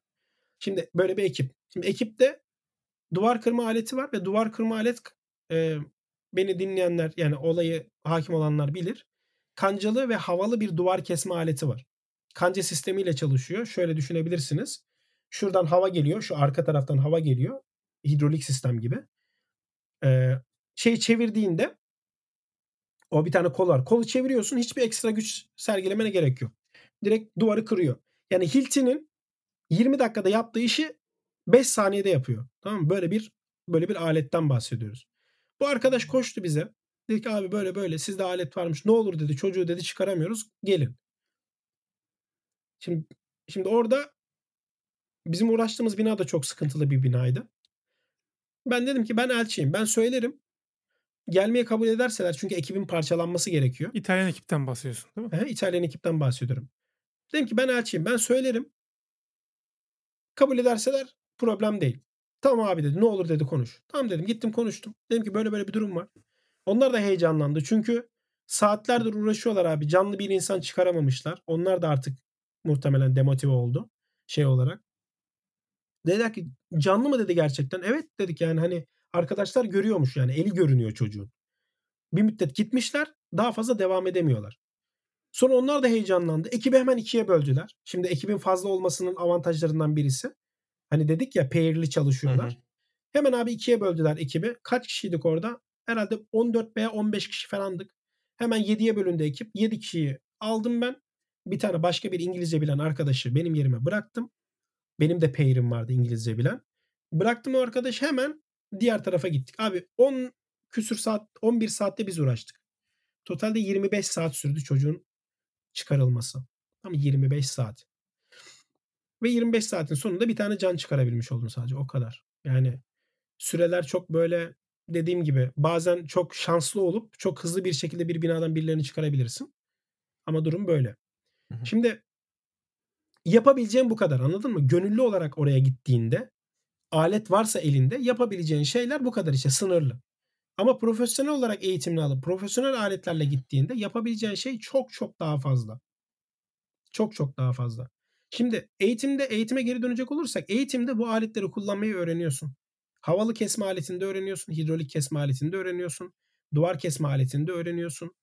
C: Şimdi böyle bir ekip. Şimdi ekipte duvar kırma aleti var ve duvar kırma alet e, beni dinleyenler yani olayı hakim olanlar bilir. Kancalı ve havalı bir duvar kesme aleti var. Kanca sistemiyle çalışıyor. Şöyle düşünebilirsiniz. Şuradan hava geliyor. Şu arka taraftan hava geliyor. Hidrolik sistem gibi. Ee, şey çevirdiğinde o bir tane kol var. Kolu çeviriyorsun. Hiçbir ekstra güç sergilemene gerek yok. Direkt duvarı kırıyor. Yani Hilti'nin 20 dakikada yaptığı işi 5 saniyede yapıyor. Tamam mı? Böyle bir böyle bir aletten bahsediyoruz. Bu arkadaş koştu bize. Dedi ki abi böyle böyle sizde alet varmış. Ne olur dedi. Çocuğu dedi çıkaramıyoruz. Gelin. Şimdi şimdi orada bizim uğraştığımız bina da çok sıkıntılı bir binaydı. Ben dedim ki ben elçiyim. Ben söylerim. Gelmeye kabul ederseler çünkü ekibin parçalanması gerekiyor.
A: İtalyan ekipten bahsediyorsun değil mi?
C: He, İtalyan ekipten bahsediyorum. Dedim ki ben elçiyim. Ben söylerim. Kabul ederseler problem değil. Tamam abi dedi. Ne olur dedi konuş. Tamam dedim. Gittim konuştum. Dedim ki böyle böyle bir durum var. Onlar da heyecanlandı. Çünkü saatlerdir uğraşıyorlar abi. Canlı bir insan çıkaramamışlar. Onlar da artık muhtemelen demotive oldu. Şey olarak. Dediler ki canlı mı dedi gerçekten. Evet dedik yani hani arkadaşlar görüyormuş yani. Eli görünüyor çocuğun. Bir müddet gitmişler. Daha fazla devam edemiyorlar. Sonra onlar da heyecanlandı. Ekibi hemen ikiye böldüler. Şimdi ekibin fazla olmasının avantajlarından birisi. Hani dedik ya pair'li çalışıyorlar. Hı hı. Hemen abi ikiye böldüler ekibi. Kaç kişiydik orada? Herhalde 14 veya 15 kişi falandık. Hemen 7'ye bölündü ekip. 7 kişiyi aldım ben. Bir tane başka bir İngilizce bilen arkadaşı benim yerime bıraktım. Benim de pairim vardı İngilizce bilen. Bıraktım o arkadaş hemen diğer tarafa gittik. Abi 10 küsür saat 11 saatte biz uğraştık. Totalde 25 saat sürdü çocuğun çıkarılması. Ama 25 saat. Ve 25 saatin sonunda bir tane can çıkarabilmiş oldun sadece o kadar. Yani süreler çok böyle dediğim gibi bazen çok şanslı olup çok hızlı bir şekilde bir binadan birilerini çıkarabilirsin. Ama durum böyle. Hı hı. Şimdi yapabileceğin bu kadar anladın mı? Gönüllü olarak oraya gittiğinde alet varsa elinde yapabileceğin şeyler bu kadar işte sınırlı. Ama profesyonel olarak eğitimini alıp profesyonel aletlerle gittiğinde yapabileceğin şey çok çok daha fazla. Çok çok daha fazla. Şimdi eğitimde eğitime geri dönecek olursak eğitimde bu aletleri kullanmayı öğreniyorsun. Havalı kesme aletinde öğreniyorsun, hidrolik kesme aletinde öğreniyorsun, duvar kesme aletinde öğreniyorsun,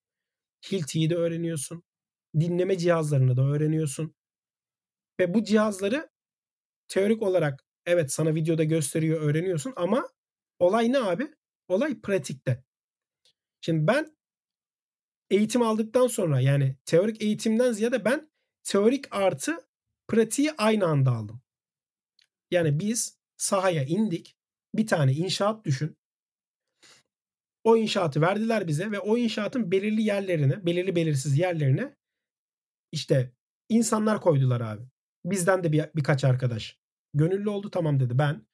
C: hiltiyi de öğreniyorsun, dinleme cihazlarını da öğreniyorsun. Ve bu cihazları teorik olarak evet sana videoda gösteriyor, öğreniyorsun ama olay ne abi? Olay pratikte. Şimdi ben eğitim aldıktan sonra yani teorik eğitimden ziyade ben teorik artı pratiği aynı anda aldım. Yani biz sahaya indik. Bir tane inşaat düşün. O inşaatı verdiler bize ve o inşaatın belirli yerlerine, belirli belirsiz yerlerine işte insanlar koydular abi. Bizden de bir, birkaç arkadaş. Gönüllü oldu tamam dedi ben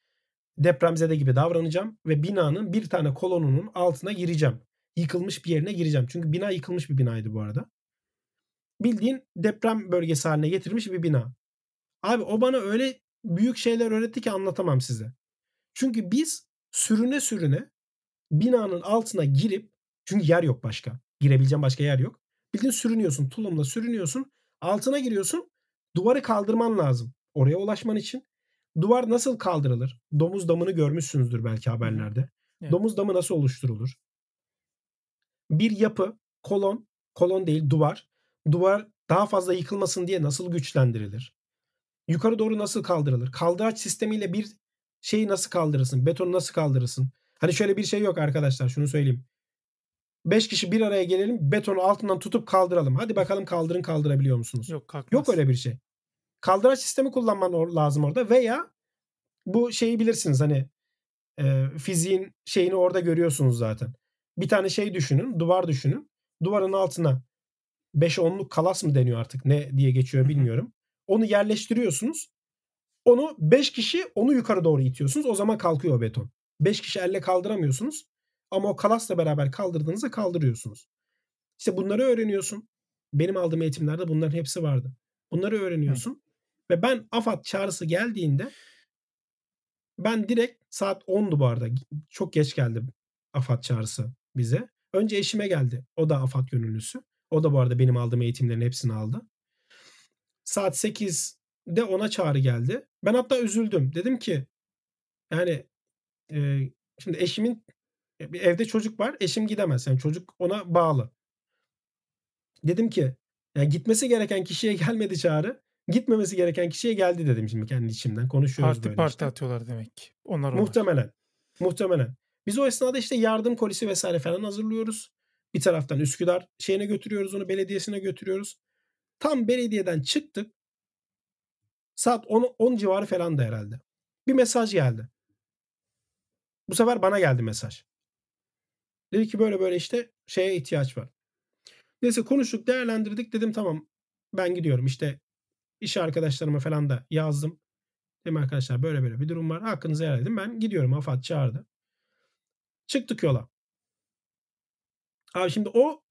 C: depremzede gibi davranacağım ve binanın bir tane kolonunun altına gireceğim. Yıkılmış bir yerine gireceğim. Çünkü bina yıkılmış bir binaydı bu arada. Bildiğin deprem bölgesi haline getirmiş bir bina. Abi o bana öyle büyük şeyler öğretti ki anlatamam size. Çünkü biz sürüne sürüne binanın altına girip çünkü yer yok başka. Girebileceğim başka yer yok. Bildiğin sürünüyorsun. Tulumla sürünüyorsun. Altına giriyorsun. Duvarı kaldırman lazım. Oraya ulaşman için. Duvar nasıl kaldırılır? Domuz damını görmüşsünüzdür belki haberlerde. Evet. Domuz damı nasıl oluşturulur? Bir yapı, kolon, kolon değil duvar. Duvar daha fazla yıkılmasın diye nasıl güçlendirilir? Yukarı doğru nasıl kaldırılır? Kaldıraç sistemiyle bir şeyi nasıl kaldırırsın? Betonu nasıl kaldırırsın? Hani şöyle bir şey yok arkadaşlar şunu söyleyeyim. 5 kişi bir araya gelelim betonu altından tutup kaldıralım. Hadi bakalım kaldırın kaldırabiliyor musunuz?
A: Yok kalkmaz.
C: Yok öyle bir şey. Kaldıraç sistemi kullanman lazım orada veya bu şeyi bilirsiniz hani e, fiziğin şeyini orada görüyorsunuz zaten. Bir tane şey düşünün, duvar düşünün. Duvarın altına 5 onluk kalas mı deniyor artık ne diye geçiyor bilmiyorum. Onu yerleştiriyorsunuz. Onu 5 kişi onu yukarı doğru itiyorsunuz. O zaman kalkıyor beton. 5 kişi elle kaldıramıyorsunuz. Ama o kalasla beraber kaldırdığınızda kaldırıyorsunuz. İşte bunları öğreniyorsun. Benim aldığım eğitimlerde bunların hepsi vardı. Bunları öğreniyorsun. Ve ben AFAD çağrısı geldiğinde ben direkt saat 10'du bu arada. Çok geç geldi AFAD çağrısı bize. Önce eşime geldi. O da AFAD gönüllüsü. O da bu arada benim aldığım eğitimlerin hepsini aldı. Saat 8'de ona çağrı geldi. Ben hatta üzüldüm. Dedim ki yani e, şimdi eşimin bir evde çocuk var. Eşim gidemez. Yani çocuk ona bağlı. Dedim ki yani gitmesi gereken kişiye gelmedi çağrı. Gitmemesi gereken kişiye geldi dedim şimdi kendi içimden. Konuşuyoruz
A: parti
C: böyle
A: parti
C: işte.
A: atıyorlar demek. Onlar
C: Muhtemelen. Onlar. Muhtemelen. Biz o esnada işte yardım kolisi vesaire falan hazırlıyoruz. Bir taraftan Üsküdar şeyine götürüyoruz onu belediyesine götürüyoruz. Tam belediyeden çıktık. Saat 10, 10 civarı falan da herhalde. Bir mesaj geldi. Bu sefer bana geldi mesaj. Dedi ki böyle böyle işte şeye ihtiyaç var. Neyse konuştuk değerlendirdik dedim tamam ben gidiyorum işte iş arkadaşlarıma falan da yazdım. Dedim arkadaşlar böyle böyle bir durum var. Hakkınızı helal edin. Ben gidiyorum. Afat çağırdı. Çıktık yola. Abi şimdi o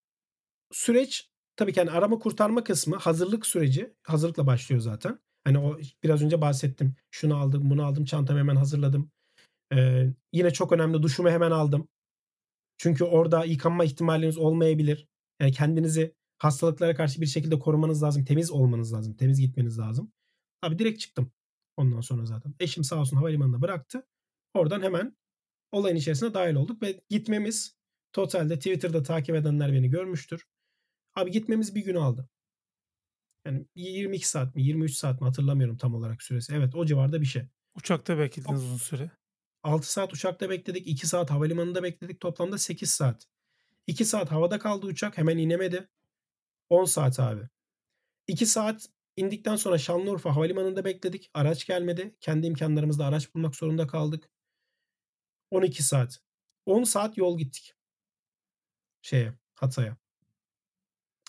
C: süreç tabii ki hani arama kurtarma kısmı hazırlık süreci hazırlıkla başlıyor zaten. Hani o biraz önce bahsettim. Şunu aldım, bunu aldım, çantamı hemen hazırladım. Ee, yine çok önemli duşumu hemen aldım. Çünkü orada yıkanma ihtimaliniz olmayabilir. Yani kendinizi hastalıklara karşı bir şekilde korumanız lazım. Temiz olmanız lazım. Temiz gitmeniz lazım. Abi direkt çıktım. Ondan sonra zaten. Eşim sağ olsun havalimanında bıraktı. Oradan hemen olayın içerisine dahil olduk ve gitmemiz totalde Twitter'da takip edenler beni görmüştür. Abi gitmemiz bir gün aldı. Yani 22 saat mi 23 saat mi hatırlamıyorum tam olarak süresi. Evet o civarda bir şey.
A: Uçakta beklediniz uzun süre.
C: 6 saat uçakta bekledik. 2 saat havalimanında bekledik. Toplamda 8 saat. 2 saat havada kaldı uçak. Hemen inemedi. 10 saat abi. 2 saat indikten sonra Şanlıurfa Havalimanı'nda bekledik. Araç gelmedi. Kendi imkanlarımızla araç bulmak zorunda kaldık. 12 saat. 10 saat yol gittik. Şeye, Hatay'a.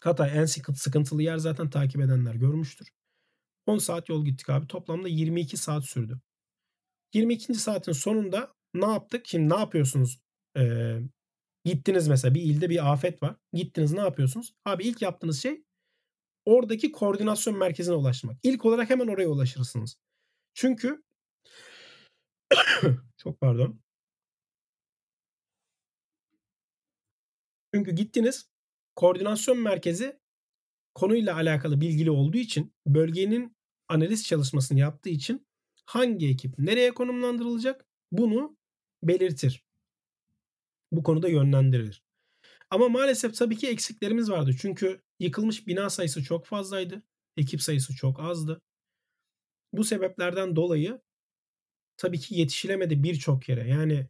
C: Hatay en sıkıntılı yer zaten takip edenler görmüştür. 10 saat yol gittik abi. Toplamda 22 saat sürdü. 22. saatin sonunda ne yaptık? Şimdi ne yapıyorsunuz? Ee, gittiniz mesela bir ilde bir afet var. Gittiniz ne yapıyorsunuz? Abi ilk yaptığınız şey oradaki koordinasyon merkezine ulaşmak. İlk olarak hemen oraya ulaşırsınız. Çünkü çok pardon. Çünkü gittiniz koordinasyon merkezi konuyla alakalı bilgili olduğu için bölgenin analiz çalışmasını yaptığı için hangi ekip nereye konumlandırılacak bunu belirtir. Bu konuda yönlendirir. Ama maalesef tabii ki eksiklerimiz vardı. Çünkü yıkılmış bina sayısı çok fazlaydı. Ekip sayısı çok azdı. Bu sebeplerden dolayı tabii ki yetişilemedi birçok yere. Yani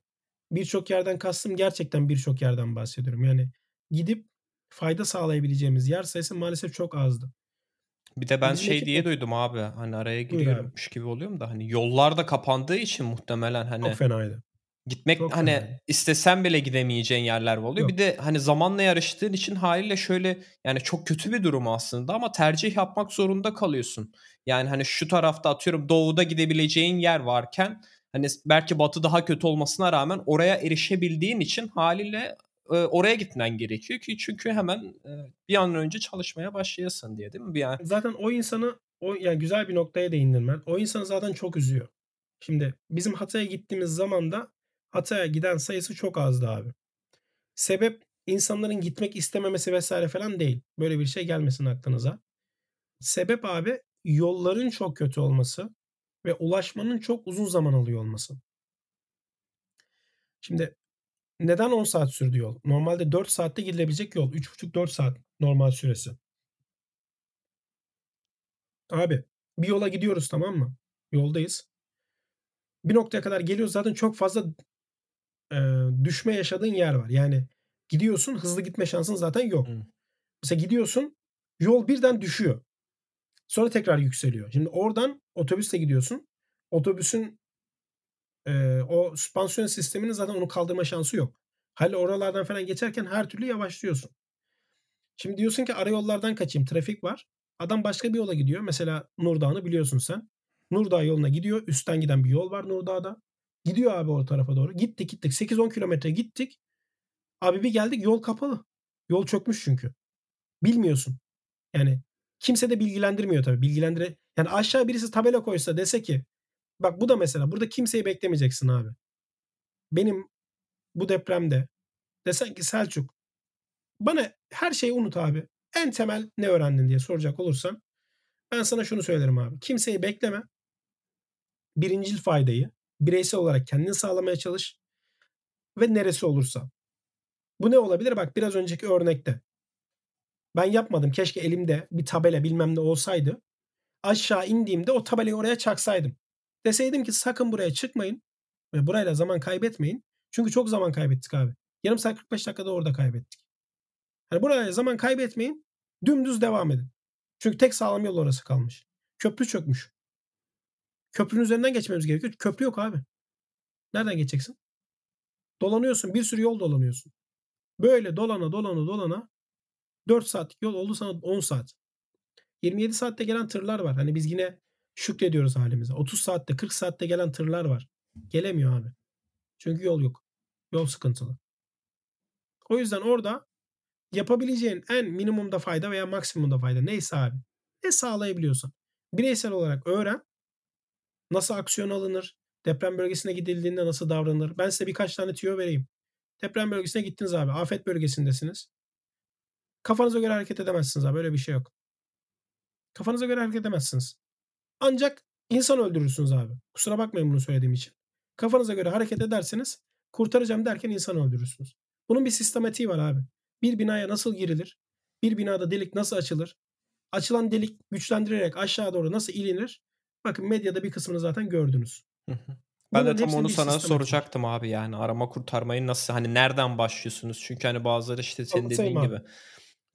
C: birçok yerden kastım gerçekten birçok yerden bahsediyorum. Yani gidip fayda sağlayabileceğimiz yer sayısı maalesef çok azdı.
B: Bir de ben Bizim şey diye duydum abi hani araya giriyormuş gibi oluyorum da hani yollar da kapandığı için muhtemelen hani
C: Çok fenaydı.
B: Gitmek Çok hani önemli. istesen bile gidemeyeceğin yerler oluyor. Yok. Bir de hani zamanla yarıştığın için haliyle şöyle yani çok kötü bir durum aslında ama tercih yapmak zorunda kalıyorsun. Yani hani şu tarafta atıyorum doğuda gidebileceğin yer varken hani belki batı daha kötü olmasına rağmen oraya erişebildiğin için haliyle e, oraya gitmen gerekiyor ki çünkü hemen e, bir an önce çalışmaya başlayasın diye değil mi? Bir an...
C: Zaten o insanı o yani güzel bir noktaya değindin ben. O insanı zaten çok üzüyor. Şimdi bizim Hatay'a gittiğimiz zaman da Hatay'a giden sayısı çok azdı abi. Sebep insanların gitmek istememesi vesaire falan değil. Böyle bir şey gelmesin aklınıza. Sebep abi yolların çok kötü olması ve ulaşmanın çok uzun zaman alıyor olması. Şimdi neden 10 saat sürdü yol? Normalde 4 saatte gidilebilecek yol. 3,5-4 saat normal süresi. Abi bir yola gidiyoruz tamam mı? Yoldayız. Bir noktaya kadar geliyoruz zaten çok fazla e, düşme yaşadığın yer var. Yani gidiyorsun hızlı gitme şansın zaten yok. Hı. Mesela gidiyorsun yol birden düşüyor. Sonra tekrar yükseliyor. Şimdi oradan otobüsle gidiyorsun. Otobüsün e, o süspansiyon sisteminin zaten onu kaldırma şansı yok. Hal oralardan falan geçerken her türlü yavaşlıyorsun. Şimdi diyorsun ki arayollardan kaçayım. Trafik var. Adam başka bir yola gidiyor. Mesela Nurdağ'ını biliyorsun sen. Nurdağ yoluna gidiyor. Üstten giden bir yol var Nurdağ'da. Gidiyor abi o tarafa doğru. Gittik gittik. 8-10 kilometre gittik. Abi bir geldik yol kapalı. Yol çökmüş çünkü. Bilmiyorsun. Yani kimse de bilgilendirmiyor tabii. Bilgilendire yani aşağı birisi tabela koysa dese ki bak bu da mesela burada kimseyi beklemeyeceksin abi. Benim bu depremde desen ki Selçuk bana her şeyi unut abi. En temel ne öğrendin diye soracak olursan ben sana şunu söylerim abi. Kimseyi bekleme. Birincil faydayı bireysel olarak kendini sağlamaya çalış ve neresi olursa. Bu ne olabilir? Bak biraz önceki örnekte. Ben yapmadım. Keşke elimde bir tabela bilmem ne olsaydı. Aşağı indiğimde o tabelayı oraya çaksaydım. Deseydim ki sakın buraya çıkmayın ve burayla zaman kaybetmeyin. Çünkü çok zaman kaybettik abi. Yarım saat 45 dakikada orada kaybettik. Yani buraya zaman kaybetmeyin. Dümdüz devam edin. Çünkü tek sağlam yol orası kalmış. Köprü çökmüş. Köprünün üzerinden geçmemiz gerekiyor. Köprü yok abi. Nereden geçeceksin? Dolanıyorsun. Bir sürü yol dolanıyorsun. Böyle dolana dolana dolana 4 saatlik yol oldu sana 10 saat. 27 saatte gelen tırlar var. Hani biz yine şükrediyoruz halimize. 30 saatte 40 saatte gelen tırlar var. Gelemiyor abi. Çünkü yol yok. Yol sıkıntılı. O yüzden orada yapabileceğin en minimumda fayda veya maksimumda fayda neyse abi. Ne sağlayabiliyorsan. Bireysel olarak öğren. Nasıl aksiyon alınır? Deprem bölgesine gidildiğinde nasıl davranılır? Ben size birkaç tane tüyo vereyim. Deprem bölgesine gittiniz abi. Afet bölgesindesiniz. Kafanıza göre hareket edemezsiniz abi. Böyle bir şey yok. Kafanıza göre hareket edemezsiniz. Ancak insan öldürürsünüz abi. Kusura bakmayın bunu söylediğim için. Kafanıza göre hareket ederseniz kurtaracağım derken insan öldürürsünüz. Bunun bir sistematiği var abi. Bir binaya nasıl girilir? Bir binada delik nasıl açılır? Açılan delik güçlendirerek aşağı doğru nasıl ilinir? Bakın medyada bir kısmını zaten gördünüz.
B: Ben de
C: Bunların
B: tam onu sana
C: sistematiği var.
B: soracaktım abi yani arama kurtarmayı nasıl hani nereden başlıyorsunuz? Çünkü hani bazıları işte senin
C: Anlatayım
B: dediğin
C: abi.
B: gibi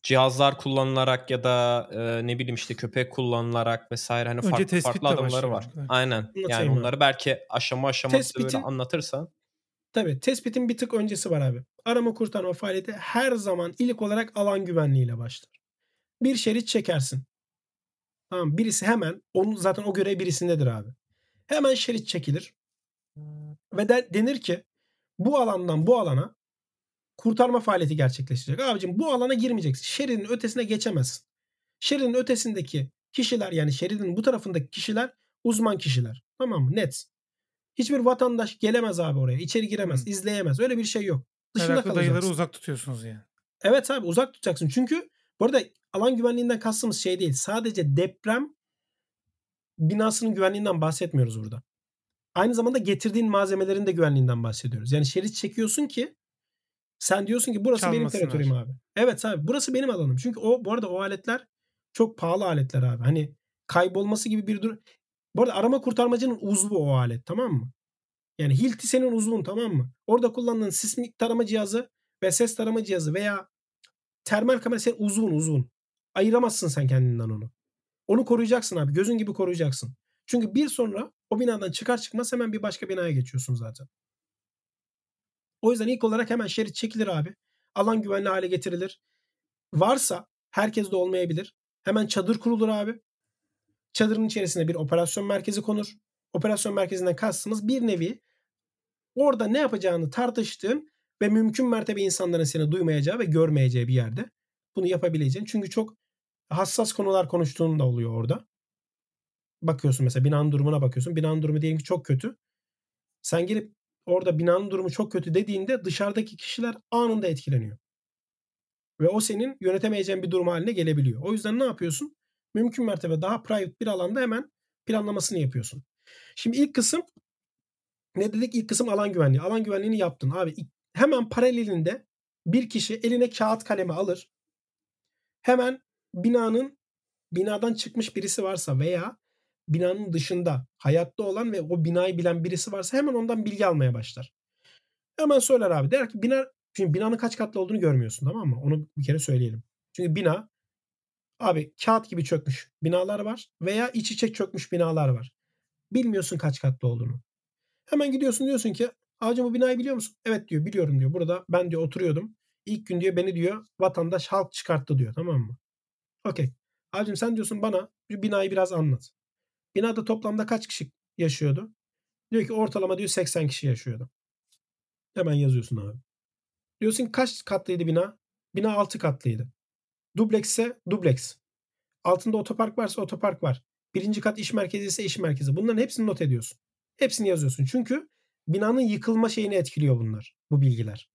B: cihazlar kullanılarak ya da e, ne bileyim işte köpek kullanılarak vesaire hani
A: Önce
B: farklı farklı
A: de
B: adımları var.
A: arkadaşlar.
B: Aynen. Yani
C: abi.
B: bunları belki aşama aşama böyle
C: Tespitin-
B: anlatırsan.
C: Tabii tespitin bir tık öncesi var abi. Arama kurtarma faaliyeti her zaman ilk olarak alan güvenliğiyle başlar. Bir şerit çekersin. Tamam birisi hemen onun zaten o görev birisindedir abi. Hemen şerit çekilir. Ve de, denir ki bu alandan bu alana kurtarma faaliyeti gerçekleşecek. Abicim bu alana girmeyeceksin. Şeridin ötesine geçemezsin. Şeridin ötesindeki kişiler yani şeridin bu tarafındaki kişiler uzman kişiler. Tamam mı? Net. Hiçbir vatandaş gelemez abi oraya. İçeri giremez,
A: Hı.
C: izleyemez. Öyle bir şey yok. Dışında
A: Meraklı dayıları
C: kalacaksın.
A: uzak tutuyorsunuz yani.
C: Evet abi uzak tutacaksın. Çünkü bu arada alan güvenliğinden kastımız şey değil. Sadece deprem binasının güvenliğinden bahsetmiyoruz burada. Aynı zamanda getirdiğin malzemelerin de güvenliğinden bahsediyoruz. Yani şerit çekiyorsun ki sen diyorsun ki burası benim
A: Çalmasınlar.
C: teritoriyum abi. Evet abi burası benim alanım. Çünkü o bu arada o aletler çok pahalı aletler abi. Hani kaybolması gibi bir durum. Bu arada arama kurtarmacının uzvu o alet tamam mı? Yani hilti senin uzvun tamam mı? Orada kullandığın sismik tarama cihazı ve ses tarama cihazı veya termal kamera senin uzvun uzvun. Ayıramazsın sen kendinden onu. Onu koruyacaksın abi. Gözün gibi koruyacaksın. Çünkü bir sonra o binadan çıkar çıkmaz hemen bir başka binaya geçiyorsun zaten. O yüzden ilk olarak hemen şerit çekilir abi. Alan güvenli hale getirilir. Varsa herkes de olmayabilir. Hemen çadır kurulur abi. Çadırın içerisine bir operasyon merkezi konur. Operasyon merkezinden kastımız bir nevi orada ne yapacağını tartıştığın ve mümkün mertebe insanların seni duymayacağı ve görmeyeceği bir yerde bunu yapabileceğin. Çünkü çok hassas konular konuştuğun da oluyor orada. Bakıyorsun mesela binanın durumuna bakıyorsun. Binanın durumu diyelim ki çok kötü. Sen gelip orada binanın durumu çok kötü dediğinde dışarıdaki kişiler anında etkileniyor. Ve o senin yönetemeyeceğin bir durum haline gelebiliyor. O yüzden ne yapıyorsun? Mümkün mertebe daha private bir alanda hemen planlamasını yapıyorsun. Şimdi ilk kısım ne dedik? İlk kısım alan güvenliği. Alan güvenliğini yaptın. Abi hemen paralelinde bir kişi eline kağıt kalemi alır. Hemen binanın binadan çıkmış birisi varsa veya binanın dışında hayatta olan ve o binayı bilen birisi varsa hemen ondan bilgi almaya başlar. Hemen söyler abi. Der ki bina çünkü binanın kaç katlı olduğunu görmüyorsun tamam mı? Onu bir kere söyleyelim. Çünkü bina abi kağıt gibi çökmüş binalar var veya iç içe çökmüş binalar var. Bilmiyorsun kaç katlı olduğunu. Hemen gidiyorsun diyorsun ki Ağacım bu binayı biliyor musun? Evet diyor biliyorum diyor. Burada ben diyor oturuyordum. İlk gün diyor beni diyor vatandaş halk çıkarttı diyor tamam mı? Okey. Abicim sen diyorsun bana bir binayı biraz anlat. Binada toplamda kaç kişi yaşıyordu? Diyor ki ortalama diyor 80 kişi yaşıyordu. Hemen yazıyorsun abi. Diyorsun kaç katlıydı bina? Bina 6 katlıydı. Dublekse dubleks. Altında otopark varsa otopark var. Birinci kat iş merkezi ise iş merkezi. Bunların hepsini not ediyorsun. Hepsini yazıyorsun. Çünkü binanın yıkılma şeyini etkiliyor bunlar. Bu bilgiler.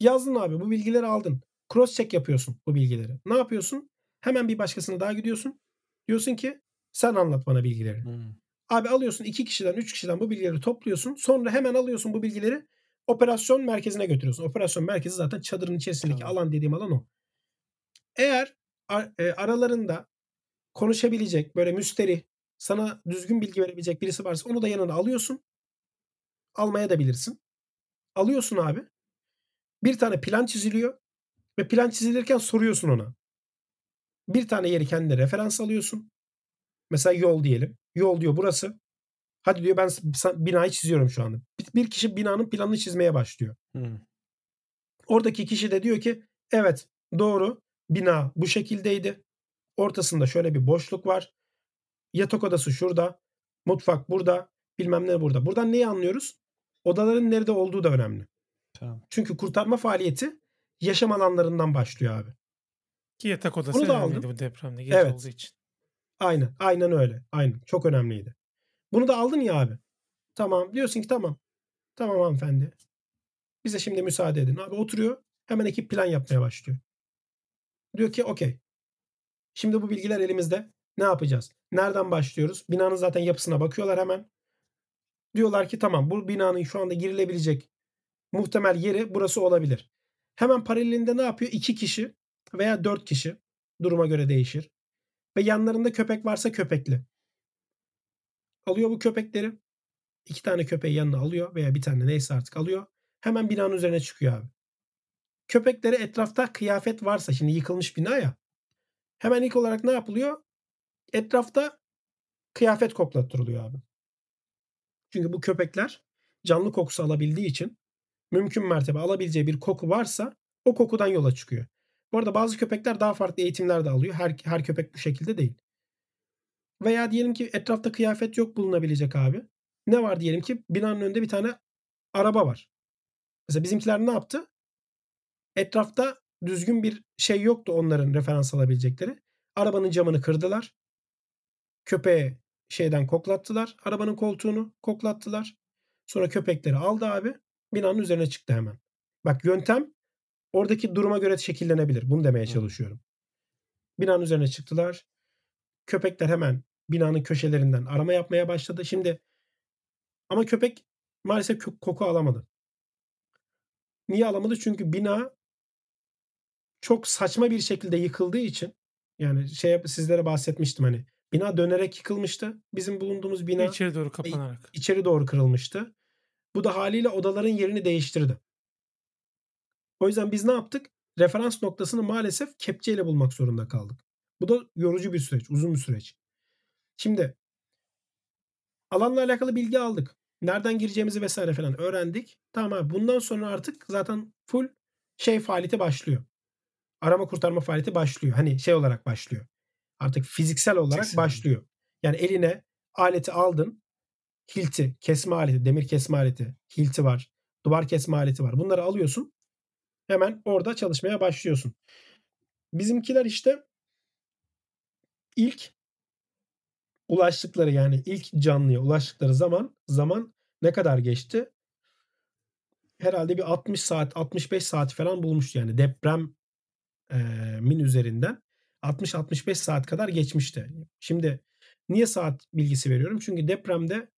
C: Yazdın abi bu bilgileri aldın. Cross check yapıyorsun bu bilgileri. Ne yapıyorsun? Hemen bir başkasına daha gidiyorsun. Diyorsun ki sen anlat bana bilgileri.
B: Hmm.
C: Abi alıyorsun iki kişiden üç kişiden bu bilgileri topluyorsun. Sonra hemen alıyorsun bu bilgileri operasyon merkezine götürüyorsun. Operasyon merkezi zaten çadırın içerisindeki
B: Tamam.
C: alan dediğim alan o. Eğer ar- e, aralarında konuşabilecek böyle müsteri sana düzgün bilgi verebilecek birisi varsa onu da yanına alıyorsun. Almaya da bilirsin. Alıyorsun abi. Bir tane plan çiziliyor ve plan çizilirken soruyorsun ona. Bir tane yeri kendine referans alıyorsun. Mesela yol diyelim. Yol diyor burası. Hadi diyor ben binayı çiziyorum şu anda. Bir- Bir kişi binanın planını çizmeye başlıyor.
B: Hmm.
C: Oradaki kişi de diyor ki evet doğru bina bu şekildeydi. Ortasında şöyle bir boşluk var. Yatak odası şurada. Mutfak burada. Bilmem ne burada. Buradan neyi anlıyoruz? Odaların nerede olduğu da önemli.
B: Tamam.
C: Çünkü kurtarma faaliyeti yaşam alanlarından başlıyor abi.
A: Ki yatak odası
C: Bunu da aldım.
A: bu depremde. Geç
C: Evet.
A: olduğu için.
C: Aynen. Aynen öyle. Aynen. Çok önemliydi. Bunu da aldın ya abi. Tamam. Diyorsun ki tamam. Tamam hanımefendi. Bize şimdi müsaade edin. Abi oturuyor. Hemen ekip plan yapmaya başlıyor. Diyor ki okey. Şimdi bu bilgiler elimizde. Ne yapacağız? Nereden başlıyoruz? Binanın zaten yapısına bakıyorlar hemen. Diyorlar ki tamam bu binanın şu anda girilebilecek muhtemel yeri burası olabilir. Hemen paralelinde ne yapıyor? İki kişi veya dört kişi. Duruma göre değişir. Ve yanlarında köpek varsa köpekli. Alıyor bu köpekleri. iki tane köpeği yanına alıyor veya bir tane neyse artık alıyor. Hemen binanın üzerine çıkıyor abi. Köpekleri etrafta kıyafet varsa şimdi yıkılmış bina ya. Hemen ilk olarak ne yapılıyor? Etrafta kıyafet koklattırılıyor abi. Çünkü bu köpekler canlı kokusu alabildiği için mümkün mertebe alabileceği bir koku varsa o kokudan yola çıkıyor. Bu arada bazı köpekler daha farklı eğitimler de alıyor. Her, her köpek bu şekilde değil. Veya diyelim ki etrafta kıyafet yok bulunabilecek abi. Ne var diyelim ki binanın önünde bir tane araba var. Mesela bizimkiler ne yaptı? Etrafta düzgün bir şey yoktu onların referans alabilecekleri. Arabanın camını kırdılar. Köpeğe şeyden koklattılar. Arabanın koltuğunu koklattılar. Sonra köpekleri aldı abi. Binanın üzerine çıktı hemen. Bak yöntem oradaki duruma göre şekillenebilir. Bunu demeye çalışıyorum. Binanın üzerine çıktılar. Köpekler hemen binanın köşelerinden arama yapmaya başladı. Şimdi ama köpek maalesef koku alamadı. Niye alamadı? Çünkü bina çok saçma bir şekilde yıkıldığı için yani şey sizlere bahsetmiştim hani bina dönerek yıkılmıştı. Bizim bulunduğumuz bina
A: İçeri doğru kapanarak.
C: içeri doğru kırılmıştı. Bu da haliyle odaların yerini değiştirdi. O yüzden biz ne yaptık? Referans noktasını maalesef kepçeyle bulmak zorunda kaldık. Bu da yorucu bir süreç, uzun bir süreç. Şimdi alanla alakalı bilgi aldık. Nereden gireceğimizi vesaire falan öğrendik. Tamam abi bundan sonra artık zaten full şey faaliyeti başlıyor. Arama kurtarma faaliyeti başlıyor. Hani şey olarak başlıyor. Artık fiziksel olarak
B: Fiziksel.
C: başlıyor. Yani eline aleti aldın. Hilti, kesme aleti, demir kesme aleti, hilti var. Duvar kesme aleti var. Bunları alıyorsun. Hemen orada çalışmaya başlıyorsun. Bizimkiler işte ilk ulaştıkları yani ilk canlıya ulaştıkları zaman zaman ne kadar geçti? Herhalde bir 60 saat 65 saat falan bulmuştu yani deprem eee, min üzerinden 60-65 saat kadar geçmişti. Şimdi niye saat bilgisi veriyorum? Çünkü depremde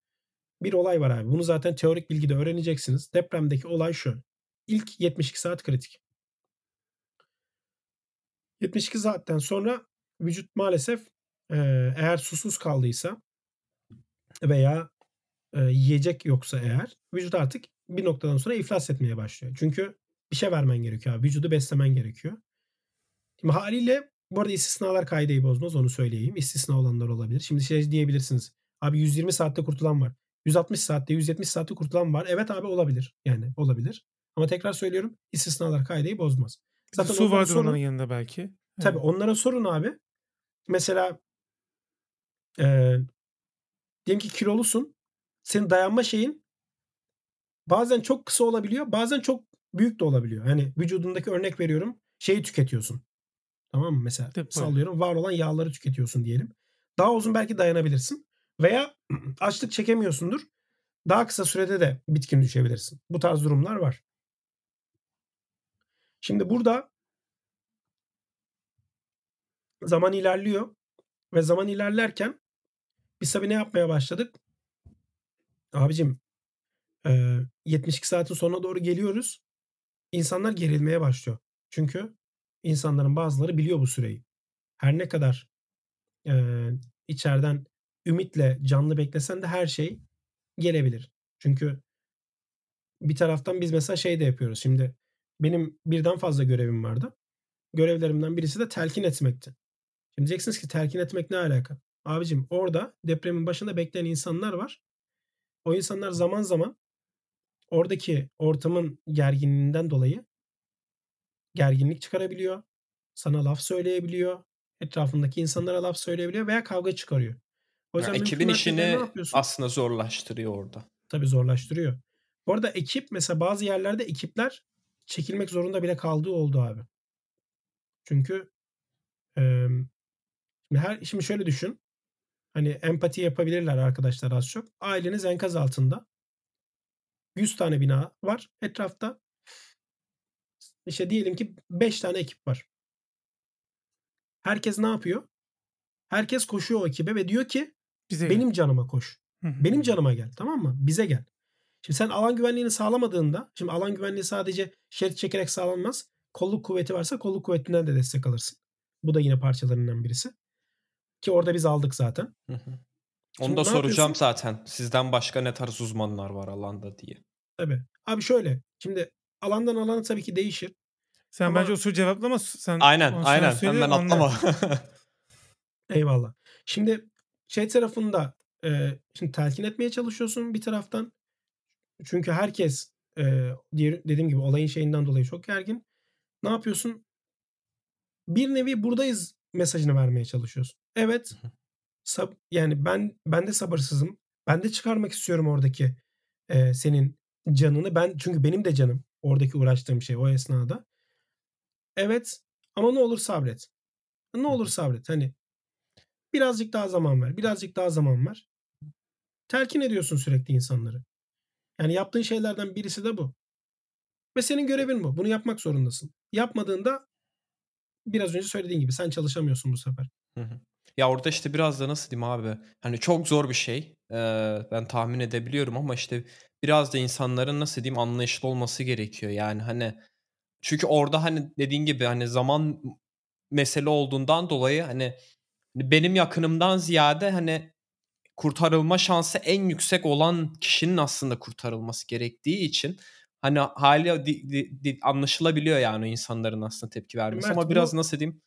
C: bir olay var abi. Bunu zaten teorik bilgide öğreneceksiniz. Depremdeki olay şu. İlk 72 saat kritik. 72 saatten sonra vücut maalesef eee, eğer susuz kaldıysa veya eee, yiyecek yoksa eğer vücut artık bir noktadan sonra iflas etmeye başlıyor. Çünkü bir şey vermen gerekiyor abi. Vücudu beslemen gerekiyor. Şimdi haliyle bu arada istisnalar kaideyi bozmaz onu söyleyeyim. İstisna olanlar olabilir. Şimdi şey diyebilirsiniz. Abi 120 saatte kurtulan var. 160 saatte 170 saatte kurtulan var. Evet abi olabilir. Yani olabilir. Ama tekrar söylüyorum istisnalar kaideyi bozmaz. Zaten
A: su vardır
C: sorun.
A: onların yanında belki.
C: Tabii
A: Evet.
C: onlara sorun abi. Mesela eee diyelim ki kilolusun. Senin dayanma şeyin bazen çok kısa olabiliyor. Bazen çok büyük de olabiliyor. Hani vücudundaki örnek veriyorum şeyi tüketiyorsun. Tamam mı? Mesela
A: Tıpkı.
C: sallıyorum var olan yağları tüketiyorsun diyelim. Daha uzun belki dayanabilirsin. Veya açlık çekemiyorsundur. Daha kısa sürede de bitkin düşebilirsin. Bu tarz durumlar var. Şimdi burada zaman ilerliyor ve zaman ilerlerken biz tabii ne yapmaya başladık? Abicim e, 72 saatin sonuna doğru geliyoruz. İnsanlar gerilmeye başlıyor. Çünkü insanların bazıları biliyor bu süreyi. Her ne kadar e, içeriden ümitle canlı beklesen de her şey gelebilir. Çünkü bir taraftan biz mesela şey de yapıyoruz. Şimdi benim birden fazla görevim vardı. Görevlerimden birisi de telkin etmekti. Şimdi diyeceksiniz ki telkin etmek ne alaka? Abicim orada depremin başında bekleyen insanlar var. O insanlar zaman zaman oradaki ortamın gerginliğinden dolayı gerginlik çıkarabiliyor. Sana laf söyleyebiliyor. Etrafındaki insanlara laf söyleyebiliyor veya kavga çıkarıyor. O
B: Ya
C: yüzden mümkün
B: ekibin işini aslında zorlaştırıyor orada.
C: Tabii zorlaştırıyor. Bu arada ekip mesela bazı yerlerde ekipler çekilmek zorunda bile kaldığı oldu abi. Çünkü e, şimdi her şimdi şöyle düşün. Hani empati yapabilirler arkadaşlar az çok. Aileniz enkaz altında. 100 tane bina var etrafta. İşte diyelim ki 5 tane ekip var. Herkes ne yapıyor? Herkes koşuyor o ekibe ve diyor ki
A: Bize gel.
C: benim canıma koş.
A: Hı hı.
C: Benim canıma gel tamam mı? Bize gel. Şimdi sen alan güvenliğini sağlamadığında, şimdi alan güvenliği sadece şerit çekerek sağlanmaz. Kolluk kuvveti varsa kolluk kuvvetinden de destek alırsın. Bu da yine parçalarından birisi. Ki orada biz aldık zaten.
B: Hı hı.
C: Şimdi
B: Onu da
C: ne
B: soracağım
C: yapıyorsun?
B: zaten. Sizden başka ne tarz uzmanlar var alanda diye.
C: Tabii. Abi şöyle. Şimdi alandan alana tabii ki değişir.
A: Sen
C: Ama-
A: bence o soru cevaplama. Sen
B: Aynen aynen hemen atlama.
C: Eyvallah. Şimdi şey tarafında e, şimdi telkin etmeye çalışıyorsun bir taraftan. Çünkü herkes e, diğer, dediğim gibi olayın şeyinden dolayı çok gergin. Ne yapıyorsun? Bir nevi buradayız mesajını vermeye çalışıyorsun. Evet. Sab- yani ben ben de sabırsızım. Ben de çıkarmak istiyorum oradaki e, senin canını. Ben çünkü benim de canım oradaki uğraştığım şey o esnada. Evet ama ne olur sabret. Ne olur sabret. Hani birazcık daha zaman ver. Birazcık daha zaman ver. Telkin ediyorsun sürekli insanları. Yani yaptığın şeylerden birisi de bu. Ve senin görevin bu. Bunu yapmak zorundasın. Yapmadığında biraz önce söylediğin gibi sen çalışamıyorsun bu sefer.
B: Hı hı. Ya orada işte biraz da nasıl diyeyim abi hani çok zor bir şey Ee, ben tahmin edebiliyorum ama işte biraz da insanların nasıl diyeyim anlayışlı olması gerekiyor yani hani çünkü orada hani dediğin gibi hani zaman mesele olduğundan dolayı hani benim yakınımdan ziyade hani kurtarılma şansı en yüksek olan kişinin aslında kurtarılması gerektiği için hani hali di- di- di- anlaşılabiliyor yani insanların aslında tepki vermesi
C: Mert,
B: ama biraz
C: bu-
B: nasıl diyeyim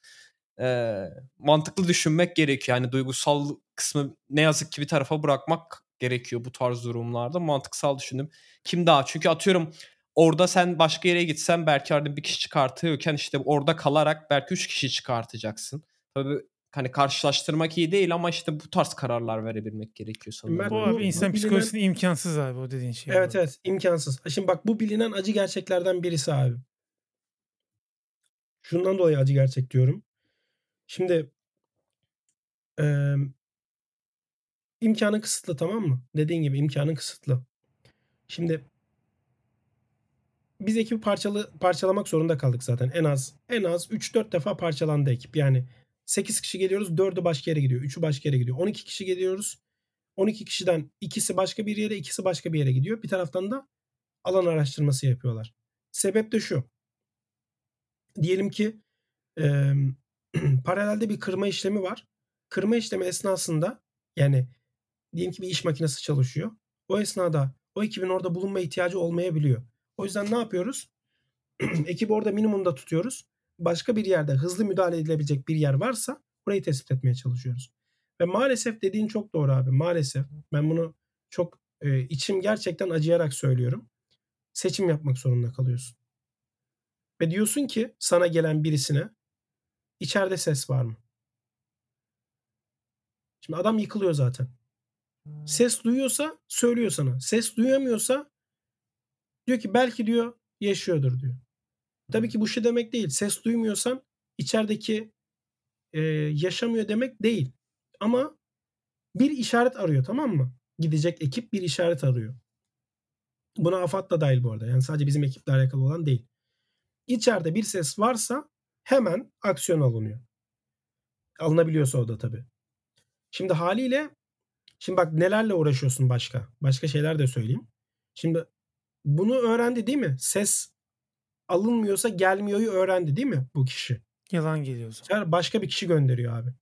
B: e, mantıklı düşünmek gerekiyor. Yani duygusal kısmı ne yazık ki bir tarafa bırakmak gerekiyor bu tarz durumlarda. Mantıksal düşündüm. Kim daha? Çünkü atıyorum orada sen başka yere gitsen belki orada bir kişi çıkartıyorken işte orada kalarak belki üç kişi çıkartacaksın. Tabii hani karşılaştırmak iyi değil ama işte bu tarz kararlar verebilmek gerekiyor sanırım.
A: Bu
C: Bu-
A: abi insan
C: bu bilinen-
A: imkansız abi o dediğin şey.
C: Evet
A: bu.
C: evet imkansız. Şimdi bak bu bilinen acı gerçeklerden birisi abi. Şundan dolayı acı gerçek diyorum. Şimdi eee imkanın kısıtlı tamam mı? Dediğin gibi imkanın kısıtlı. Şimdi biz ekibi parçalı parçalamak zorunda kaldık zaten. En az en az 3-4 defa parçalandı ekip. Yani 8 kişi geliyoruz, 4'ü başka yere gidiyor, 3'ü başka yere gidiyor. 12 kişi geliyoruz. 12 kişiden ikisi başka bir yere, ikisi başka bir yere gidiyor. Bir taraftan da alan araştırması yapıyorlar. Sebep de şu. Diyelim ki e, paralelde bir kırma işlemi var. Kırma işlemi esnasında yani diyelim ki bir iş makinesi çalışıyor. O esnada o ekibin orada bulunma ihtiyacı olmayabiliyor. O yüzden ne yapıyoruz? Ekibi orada minimumda tutuyoruz. Başka bir yerde hızlı müdahale edilebilecek bir yer varsa burayı tespit etmeye çalışıyoruz. Ve maalesef dediğin çok doğru abi. Maalesef ben bunu çok e, içim gerçekten acıyarak söylüyorum. Seçim yapmak zorunda kalıyorsun. Ve diyorsun ki sana gelen birisine içeride ses var mı? Şimdi adam yıkılıyor zaten. Ses duyuyorsa söylüyor sana. Ses duyamıyorsa diyor ki belki diyor yaşıyordur diyor. Tabii ki bu şu demek değil. Ses duymuyorsan içerideki e, yaşamıyor demek değil. Ama bir işaret arıyor tamam mı? Gidecek ekip bir işaret arıyor. Buna AFAD da dahil bu arada. Yani sadece bizim ekiple alakalı olan değil. İçeride bir ses varsa hemen aksiyon alınıyor. Alınabiliyorsa o da tabii. Şimdi haliyle şimdi bak nelerle uğraşıyorsun başka. Başka şeyler de söyleyeyim. Şimdi bunu öğrendi değil mi? Ses alınmıyorsa gelmiyor'yu öğrendi değil mi bu kişi?
A: Yalan geliyor
C: başka bir kişi gönderiyor abi.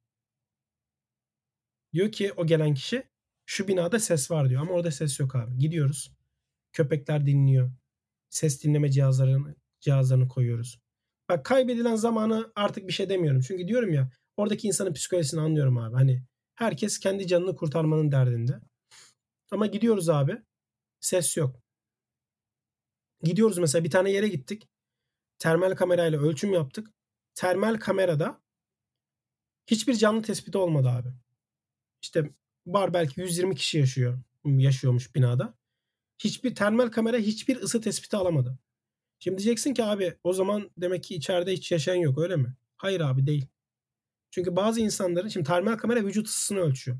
C: Diyor ki o gelen kişi şu binada ses var diyor ama orada ses yok abi. Gidiyoruz. Köpekler dinliyor. Ses dinleme cihazlarını cihazlarını koyuyoruz. Bak kaybedilen zamanı artık bir şey demiyorum. Çünkü diyorum ya oradaki insanın psikolojisini anlıyorum abi. Hani herkes kendi canını kurtarmanın derdinde. Ama gidiyoruz abi. Ses yok. Gidiyoruz mesela bir tane yere gittik. Termal kamerayla ölçüm yaptık. Termal kamerada hiçbir canlı tespiti olmadı abi. İşte var belki 120 kişi yaşıyor. Yaşıyormuş binada. Hiçbir termal kamera hiçbir ısı tespiti alamadı. Şimdi diyeceksin ki abi o zaman demek ki içeride hiç yaşayan yok öyle mi? Hayır abi değil. Çünkü bazı insanların şimdi termal kamera vücut ısısını ölçüyor.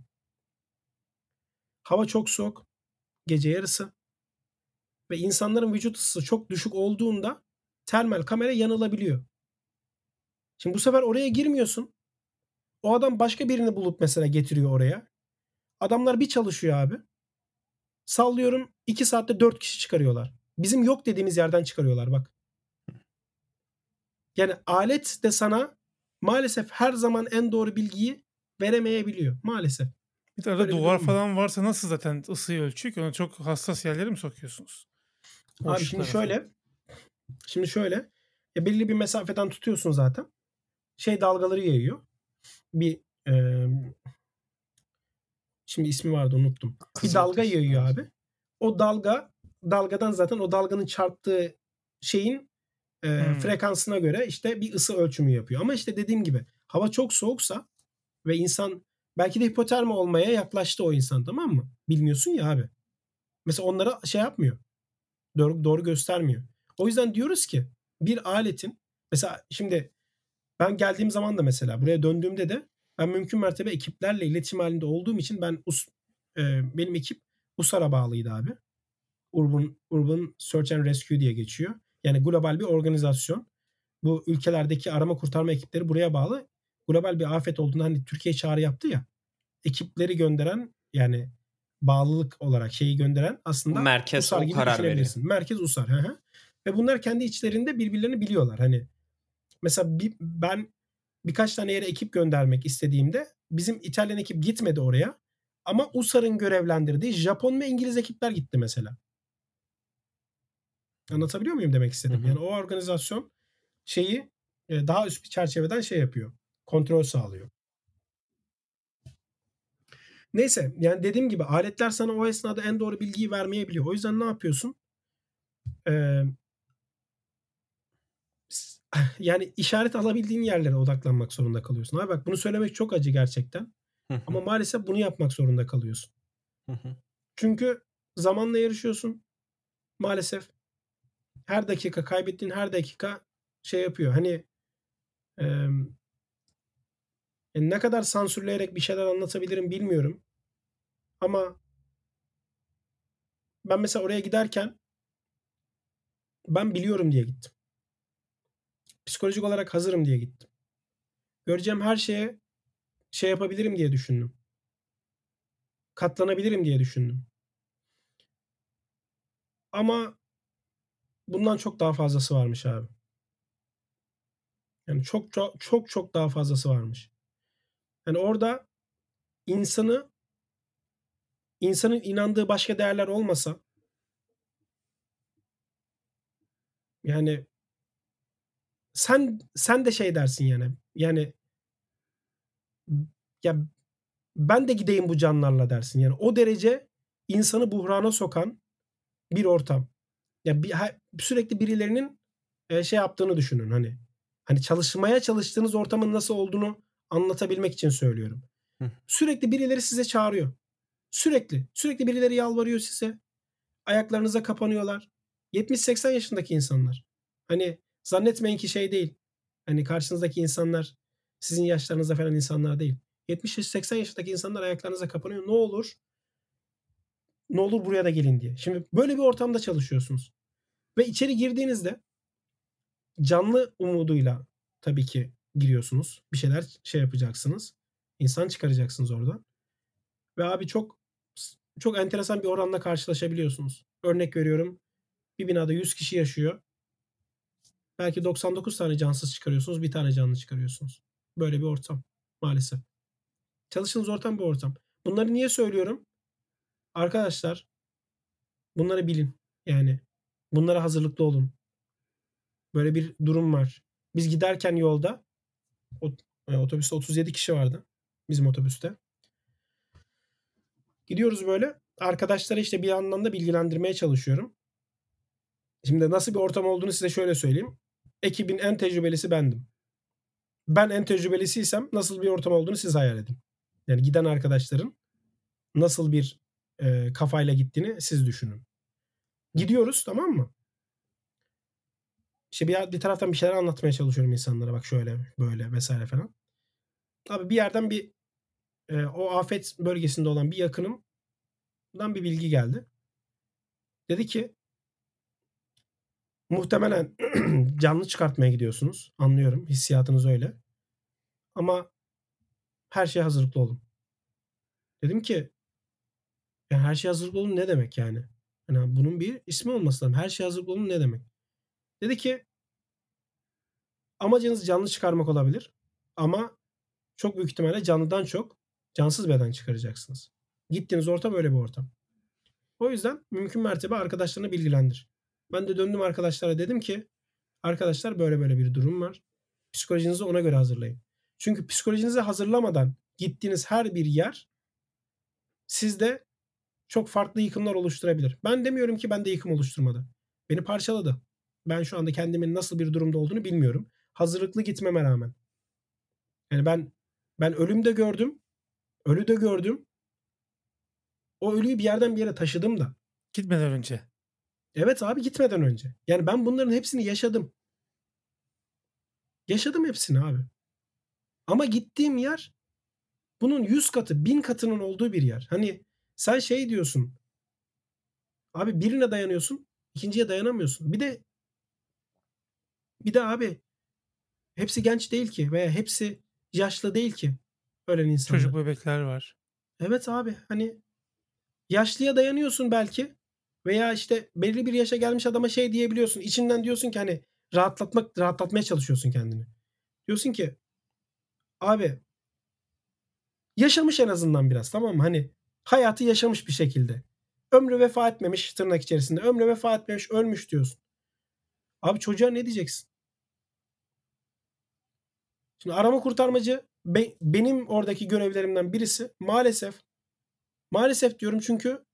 C: Hava çok soğuk. Gece yarısı. Ve insanların vücut ısısı çok düşük olduğunda termal kamera yanılabiliyor. Şimdi bu sefer oraya girmiyorsun. O adam başka birini bulup mesela getiriyor oraya. Adamlar bir çalışıyor abi. Sallıyorum 2 saatte 4 kişi çıkarıyorlar. Bizim yok dediğimiz yerden çıkarıyorlar bak. Yani alet de sana maalesef her zaman en doğru bilgiyi veremeyebiliyor. Maalesef.
A: Bir arada
C: Böyle bir
A: duvar
C: var.
A: falan varsa nasıl zaten ısıyı ölçüyor ki? Ona çok hassas yerlere mi sokuyorsunuz?
C: Abi şimdi
A: Boşluklara
C: şöyle. Şimdi şöyle. Ya belli bir mesafeden tutuyorsun zaten. Şey dalgaları yayıyor. Bir e, şimdi ismi vardı unuttum. Bir dalga yayıyor abi. O dalga dalgadan zaten o dalganın çarptığı şeyin e,
A: Hmm.
C: frekansına göre işte bir ısı ölçümü yapıyor. Ama işte dediğim gibi hava çok soğuksa ve insan belki de hipotermi olmaya yaklaştı o insan tamam mı? Bilmiyorsun ya abi. Mesela onlara şey yapmıyor. Doğru, doğru göstermiyor. O yüzden diyoruz ki bir aletin mesela şimdi ben geldiğim zaman da mesela buraya döndüğümde de ben mümkün mertebe ekiplerle iletişim halinde olduğum için ben US, e, benim ekip USAR'a bağlıydı abi. Urban, Urban Search and Rescue diye geçiyor. Yani global bir organizasyon. Bu ülkelerdeki arama kurtarma ekipleri buraya bağlı. Global bir afet olduğunda hani Türkiye çağrı yaptı ya. Ekipleri gönderen yani bağlılık olarak şeyi gönderen aslında
B: Merkez
C: USAR gibi
B: karar veriyor.
C: düşünebilirsin. Merkez USAR. Hı hı. Ve bunlar kendi içlerinde birbirlerini biliyorlar. Hani mesela bir, ben birkaç tane yere ekip göndermek istediğimde bizim İtalyan ekip gitmedi oraya. Ama USAR'ın görevlendirdiği Japon ve İngiliz ekipler gitti mesela. Anlatabiliyor muyum demek istedim?
B: Hı hı.
C: Yani o organizasyon şeyi e, daha üst bir çerçeveden şey yapıyor. Kontrol sağlıyor. Neyse yani dediğim gibi aletler sana o esnada en doğru bilgiyi vermeyebiliyor. O yüzden ne yapıyorsun? Ee, yani işaret alabildiğin yerlere odaklanmak zorunda kalıyorsun. Abi bak bunu söylemek çok acı gerçekten. Ama maalesef bunu yapmak zorunda kalıyorsun. Çünkü zamanla yarışıyorsun. Maalesef her dakika kaybettiğin her dakika şey yapıyor. Hani e, ne kadar sansürleyerek bir şeyler anlatabilirim bilmiyorum. Ama ben mesela oraya giderken ben biliyorum diye gittim. Psikolojik olarak hazırım diye gittim. Göreceğim her şeye şey yapabilirim diye düşündüm. Katlanabilirim diye düşündüm. Ama bundan çok daha fazlası varmış abi. Yani çok çok çok çok daha fazlası varmış. Yani orada insanı insanın inandığı başka değerler olmasa yani sen sen de şey dersin yani. Yani ya ben de gideyim bu canlarla dersin. Yani o derece insanı buhrana sokan bir ortam. Ya bir, ha- sürekli birilerinin e, şey yaptığını düşünün hani. Hani çalışmaya çalıştığınız ortamın nasıl olduğunu anlatabilmek için söylüyorum.
B: Hı.
C: Sürekli birileri size çağırıyor. Sürekli. Sürekli birileri yalvarıyor size. Ayaklarınıza kapanıyorlar. 70-80 yaşındaki insanlar. Hani zannetmeyin ki şey değil. Hani karşınızdaki insanlar sizin yaşlarınızda falan insanlar değil. 70-80 yaşındaki insanlar ayaklarınıza kapanıyor. Ne olur? Ne olur buraya da gelin diye. Şimdi böyle bir ortamda çalışıyorsunuz. Ve içeri girdiğinizde canlı umuduyla tabii ki giriyorsunuz. Bir şeyler şey yapacaksınız. İnsan çıkaracaksınız oradan. Ve abi çok çok enteresan bir oranla karşılaşabiliyorsunuz. Örnek veriyorum. Bir binada 100 kişi yaşıyor. Belki 99 tane cansız çıkarıyorsunuz. Bir tane canlı çıkarıyorsunuz. Böyle bir ortam maalesef. Çalıştığınız ortam bu ortam. Bunları niye söylüyorum? Arkadaşlar bunları bilin. Yani bunlara hazırlıklı olun. Böyle bir durum var. Biz giderken yolda e, otobüste 37 kişi vardı. Bizim otobüste. Gidiyoruz böyle. Arkadaşlara işte bir yandan da bilgilendirmeye çalışıyorum. Şimdi nasıl bir ortam olduğunu size şöyle söyleyeyim. Ekibin en tecrübelisi bendim. Ben en tecrübelisiysem nasıl bir ortam olduğunu siz hayal edin. Yani giden arkadaşların nasıl bir e, kafayla gittiğini siz düşünün. Gidiyoruz tamam mı? İşte bir, bir taraftan bir şeyler anlatmaya çalışıyorum insanlara. Bak şöyle böyle vesaire falan. Abi bir yerden bir e, o afet bölgesinde olan bir yakınımdan bir bilgi geldi. Dedi ki muhtemelen canlı çıkartmaya gidiyorsunuz. Anlıyorum. Hissiyatınız öyle. Ama her şeye hazırlıklı olun. Dedim ki ya her şeye hazırlıklı olun ne demek yani? Yani bunun bir ismi olması lazım. Her şeye hazırlıklı olun ne demek? Dedi ki amacınız canlı çıkarmak olabilir. Ama çok büyük ihtimalle canlıdan çok cansız beden çıkaracaksınız. Gittiğiniz ortam öyle bir ortam. O yüzden mümkün mertebe arkadaşlarını bilgilendir. Ben de döndüm arkadaşlara dedim ki arkadaşlar böyle böyle bir durum var. Psikolojinizi ona göre hazırlayın. Çünkü psikolojinizi hazırlamadan gittiğiniz her bir yer sizde çok farklı yıkımlar oluşturabilir. Ben demiyorum ki bende yıkım oluşturmadı. Beni parçaladı. Ben şu anda kendimin nasıl bir durumda olduğunu bilmiyorum. Hazırlıklı gitmeme rağmen. Yani ben ben ölüm de gördüm. Ölü de gördüm. O ölüyü bir yerden bir yere taşıdım da.
A: Gitmeden önce.
C: Evet abi gitmeden önce. Yani ben bunların hepsini yaşadım. Yaşadım hepsini abi. Ama gittiğim yer bunun yüz katı, bin katının olduğu bir yer. Hani sen şey diyorsun. Abi birine dayanıyorsun, ikinciye dayanamıyorsun. Bir de bir de abi hepsi genç değil ki veya hepsi yaşlı değil ki ölen insanlar.
A: Çocuk bebekler var.
C: Evet abi hani yaşlıya dayanıyorsun belki veya işte belli bir yaşa gelmiş adama şey diyebiliyorsun. İçinden diyorsun ki hani rahatlatmak rahatlatmaya çalışıyorsun kendini. Diyorsun ki abi yaşamış en azından biraz tamam mı? Hani hayatı yaşamış bir şekilde. Ömrü vefa etmemiş tırnak içerisinde. Ömrü vefa etmemiş ölmüş diyorsun. Abi çocuğa ne diyeceksin? Şimdi arama kurtarmacı be, benim oradaki görevlerimden birisi maalesef maalesef diyorum çünkü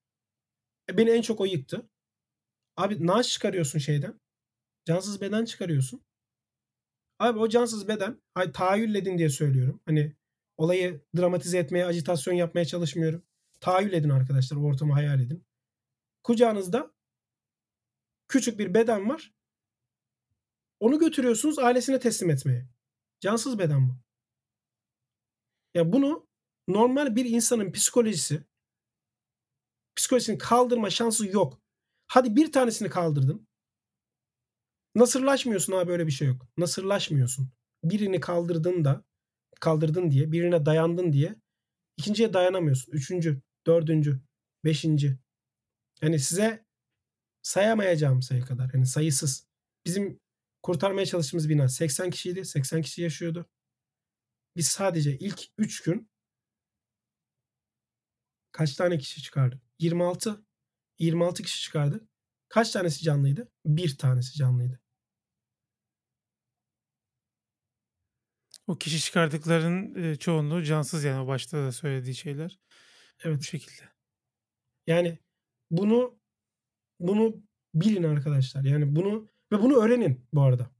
C: beni en çok o yıktı. Abi naaş çıkarıyorsun şeyden. Cansız beden çıkarıyorsun. Abi o cansız beden ay tahayyülledin diye söylüyorum. Hani olayı dramatize etmeye, ajitasyon yapmaya çalışmıyorum. Tahayyül arkadaşlar. Ortamı hayal edin. Kucağınızda küçük bir beden var. Onu götürüyorsunuz ailesine teslim etmeye. Cansız beden bu. Ya bunu normal bir insanın psikolojisi psikolojisini kaldırma şansı yok. Hadi bir tanesini kaldırdın. Nasırlaşmıyorsun abi böyle bir şey yok. Nasırlaşmıyorsun. Birini kaldırdın da kaldırdın diye, birine dayandın diye ikinciye dayanamıyorsun. Üçüncü, dördüncü, beşinci. Yani size sayamayacağım sayı kadar. Yani sayısız. Bizim kurtarmaya çalıştığımız bina 80 kişiydi. 80 kişi yaşıyordu. Biz sadece ilk 3 gün kaç tane kişi çıkardık? 26. 26 kişi çıkardı. Kaç tanesi canlıydı? Bir tanesi canlıydı.
A: O kişi çıkardıkların çoğunluğu cansız yani o başta da söylediği şeyler.
C: Evet.
A: Bu şekilde.
C: Yani bunu bunu bilin arkadaşlar. Yani bunu ve bunu öğrenin bu arada.